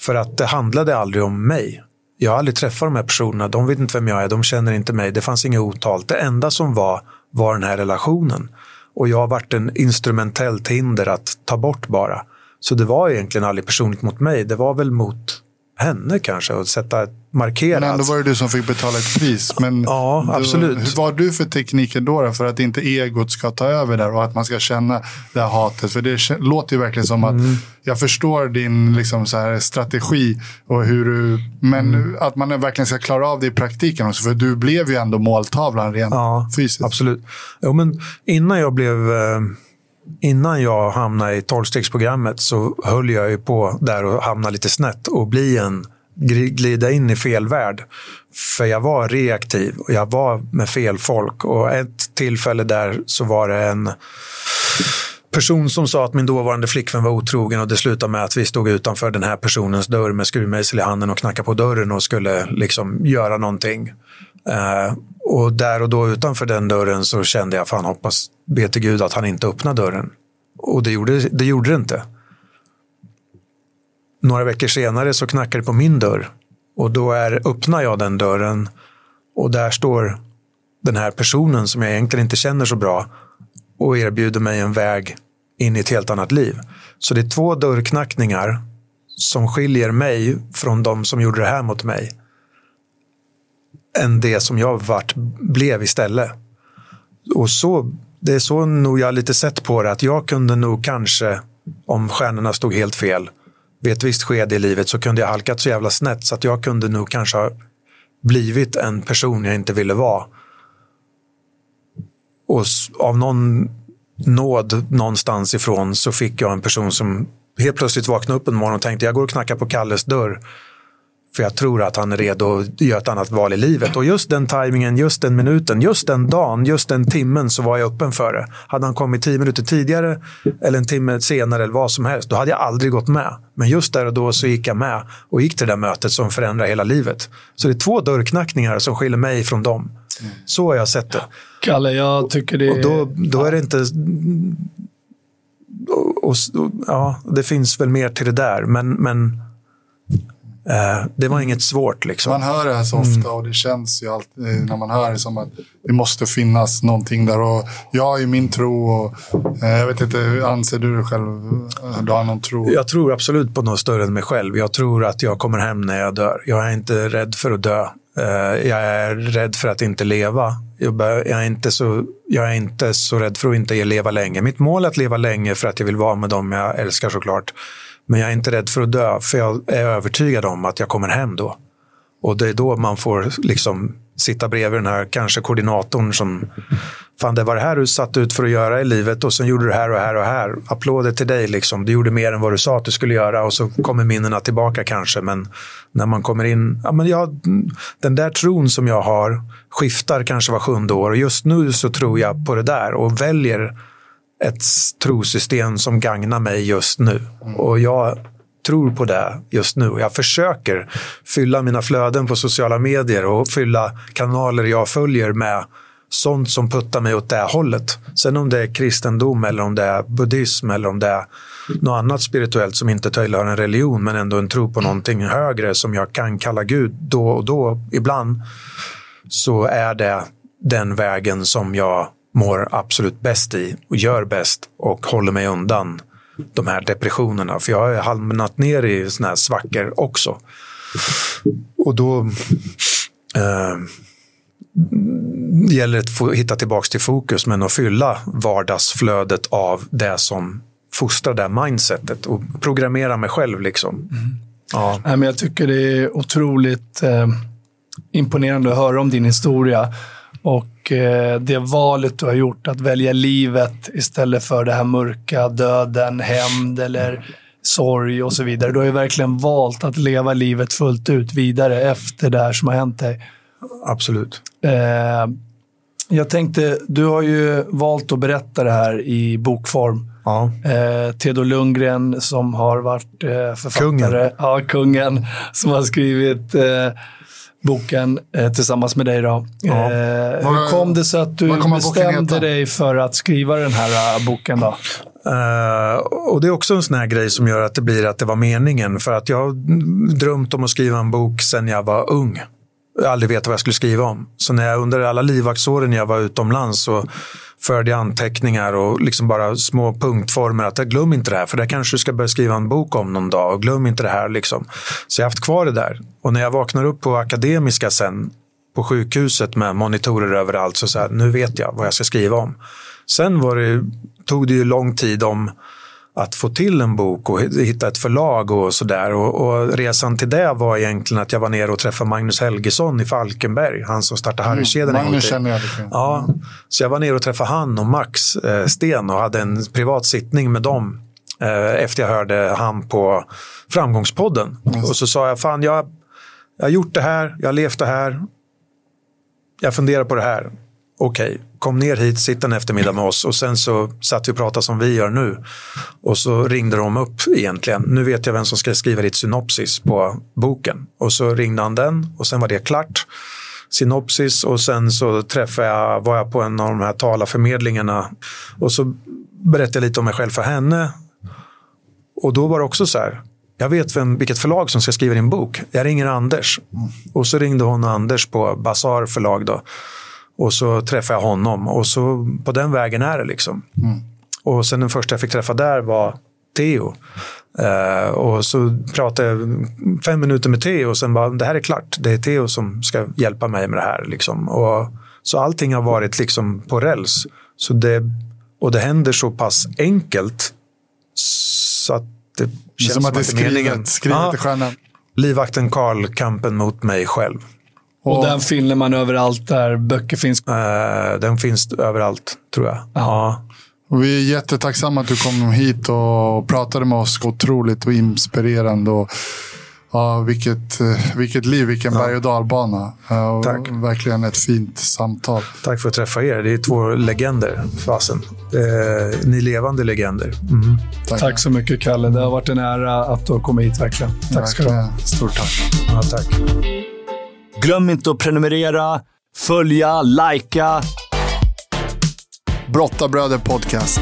Speaker 1: För att det handlade aldrig om mig. Jag har aldrig träffat de här personerna. De vet inte vem jag är. De känner inte mig. Det fanns inget otalt. Det enda som var, var den här relationen. Och jag har varit en instrumentellt hinder att ta bort bara. Så det var egentligen aldrig personligt mot mig. Det var väl mot henne kanske och sätta markera.
Speaker 3: Men ändå var det du som fick betala ett pris. Men
Speaker 1: ja, absolut.
Speaker 3: Du, vad har du för tekniker då, för att inte egot ska ta över där och att man ska känna det här hatet? För det låter ju verkligen som mm. att jag förstår din liksom, så här, strategi och hur du, men mm. att man verkligen ska klara av det i praktiken också. För du blev ju ändå måltavlan rent ja, fysiskt.
Speaker 1: Absolut. Jo, men innan jag blev eh innan jag hamnade i tolvstegsprogrammet så höll jag ju på där och hamna lite snett och bli en glida in i fel värld. För jag var reaktiv och jag var med fel folk. Och ett tillfälle där så var det en person som sa att min dåvarande flickvän var otrogen och det slutade med att vi stod utanför den här personens dörr med skruvmejsel i handen och knackade på dörren och skulle liksom göra någonting. Eh, och där och då utanför den dörren så kände jag, fan hoppas, be till Gud att han inte öppnar dörren. Och det gjorde det, gjorde det inte. Några veckor senare så knackar det på min dörr och då är, öppnar jag den dörren och där står den här personen som jag egentligen inte känner så bra och erbjuder mig en väg in i ett helt annat liv. Så det är två dörrknackningar som skiljer mig från de som gjorde det här mot mig än det som jag vart, blev istället. Och så, det är så nog jag lite sett på det, att jag kunde nog kanske, om stjärnorna stod helt fel, vid ett visst skede i livet så kunde jag halkat så jävla snett så att jag kunde nog kanske ha blivit en person jag inte ville vara. Och av någon nåd någonstans ifrån så fick jag en person som helt plötsligt vaknade upp en morgon och tänkte jag går och knackar på Kalles dörr. För jag tror att han är redo att göra ett annat val i livet. Och just den tajmingen, just den minuten, just den dagen, just den timmen så var jag öppen för det. Hade han kommit tio minuter tidigare eller en timme senare eller vad som helst, då hade jag aldrig gått med. Men just där och då så gick jag med och gick till det där mötet som förändrar hela livet. Så det är två dörrknackningar som skiljer mig från dem. Så har jag sett det.
Speaker 2: Kalle, jag tycker det...
Speaker 1: Och då, då är det inte... Och, och, ja, det finns väl mer till det där, men, men det var inget svårt. Liksom.
Speaker 3: Man hör det här så ofta mm. och det känns ju alltid när man hör det som att det måste finnas någonting där. Och jag ju min tro och eh, jag vet inte, anser du dig själv du har någon tro?
Speaker 1: Jag tror absolut på något större än mig själv. Jag tror att jag kommer hem när jag dör. Jag är inte rädd för att dö. Eh, jag är rädd för att inte leva. Jag är inte så, jag är inte så rädd för att inte leva länge. Mitt mål är att leva länge för att jag vill vara med dem jag älskar såklart. Men jag är inte rädd för att dö, för jag är övertygad om att jag kommer hem då. Och det är då man får liksom sitta bredvid den här kanske koordinatorn som Fan, det var det här du satt ut för att göra i livet och sen gjorde du här och här och här. Applåder till dig. Liksom. Du gjorde mer än vad du sa att du skulle göra och så kommer minnena tillbaka kanske. Men när man kommer in... Ja, men jag, den där tron som jag har skiftar kanske var sjunde år och just nu så tror jag på det där och väljer ett trosystem som gagnar mig just nu. Mm. Och jag tror på det just nu. Jag försöker fylla mina flöden på sociala medier och fylla kanaler jag följer med sånt som puttar mig åt det hållet. Sen om det är kristendom eller om det är buddhism eller om det är något annat spirituellt som inte tillhör en religion men ändå en tro på någonting högre som jag kan kalla Gud då och då, ibland, så är det den vägen som jag mår absolut bäst i och gör bäst och håller mig undan de här depressionerna. För jag har hamnat ner i såna här svackor också. Och då eh, gäller det att få hitta tillbaka till fokus men att fylla vardagsflödet av det som fostrar det mindsetet och programmera mig själv. Liksom. Mm.
Speaker 2: Ja. jag tycker det är otroligt eh, imponerande att höra om din historia. Och eh, det valet du har gjort, att välja livet istället för det här mörka, döden, hämnd eller sorg och så vidare. Du har ju verkligen valt att leva livet fullt ut vidare efter det här som har hänt dig.
Speaker 1: Absolut.
Speaker 2: Eh, jag tänkte, du har ju valt att berätta det här i bokform. Ja. Eh, Theodor Lundgren som har varit eh, författare.
Speaker 1: Kungen.
Speaker 2: Ja, kungen. Som har skrivit eh, boken eh, tillsammans med dig. Då. Ja. Eh, hur kom det sig att du bestämde dig för att skriva den här uh, boken? Då?
Speaker 1: Uh, och Det är också en sån här grej som gör att det blir att det var meningen. För att jag har drömt om att skriva en bok sedan jag var ung. Jag aldrig vetat vad jag skulle skriva om. Så när jag under alla livvaktsåren jag var utomlands så förde jag anteckningar och liksom bara små punktformer. att Glöm inte det här, för det kanske du ska börja skriva en bok om någon dag. Och glöm inte det här. Liksom. Så jag har haft kvar det där. Och när jag vaknar upp på Akademiska sen, på sjukhuset med monitorer överallt, så, så här, nu vet jag vad jag ska skriva om. Sen var det, tog det ju lång tid om att få till en bok och hitta ett förlag och sådär. Och, och, resan till det var egentligen att jag var nere och träffade Magnus Helgesson i Falkenberg, han som startade mm, Harrykedjan.
Speaker 3: Magnus känner jag
Speaker 1: lite. Ja, så jag var nere och träffade han och Max eh, Sten och hade en privat sittning med dem eh, efter jag hörde han på Framgångspodden. Mm. Och så sa jag, fan jag, jag har gjort det här, jag har levt det här, jag funderar på det här okej, okay, kom ner hit, sitta en eftermiddag med oss och sen så satt vi och pratade som vi gör nu. Och så ringde de upp egentligen. Nu vet jag vem som ska skriva ditt synopsis på boken. Och så ringde han den och sen var det klart. Synopsis och sen så träffade jag, var jag på en av de här talarförmedlingarna och så berättade jag lite om mig själv för henne. Och då var det också så här, jag vet vem, vilket förlag som ska skriva din bok. Jag ringer Anders. Och så ringde hon Anders på Bazar förlag. Då. Och så träffade jag honom och så på den vägen är det liksom. Mm. Och sen den första jag fick träffa där var Theo. Uh, och så pratade jag fem minuter med Theo och sen bara, det här är klart. Det är Theo som ska hjälpa mig med det här. Liksom. Och, så allting har varit liksom på räls. Så det, och det händer så pass enkelt så att det känns
Speaker 3: som, att det är skrivet, skrivet i stjärnan.
Speaker 1: Livvakten Karl, kampen mot mig själv.
Speaker 2: Och, och den finner man överallt där böcker finns?
Speaker 1: Uh, den finns överallt, tror jag. Ja.
Speaker 3: Och vi är jättetacksamma att du kom hit och pratade med oss. Otroligt och inspirerande. Och, ja, vilket, eh, vilket liv, vilken ja. berg och dalbana. Uh, Tack. Verkligen ett fint samtal.
Speaker 1: Tack för att träffa er. Det är två legender, fasen. Eh, ni levande legender. Mm.
Speaker 2: Tack. tack. så mycket, Kalle. Det har varit en ära att du har kommit hit, verkligen. Tack ska du ha.
Speaker 3: Stort tack.
Speaker 1: Ja, tack.
Speaker 4: Glöm inte att prenumerera, följa, likea.
Speaker 3: Brottabröder Podcast.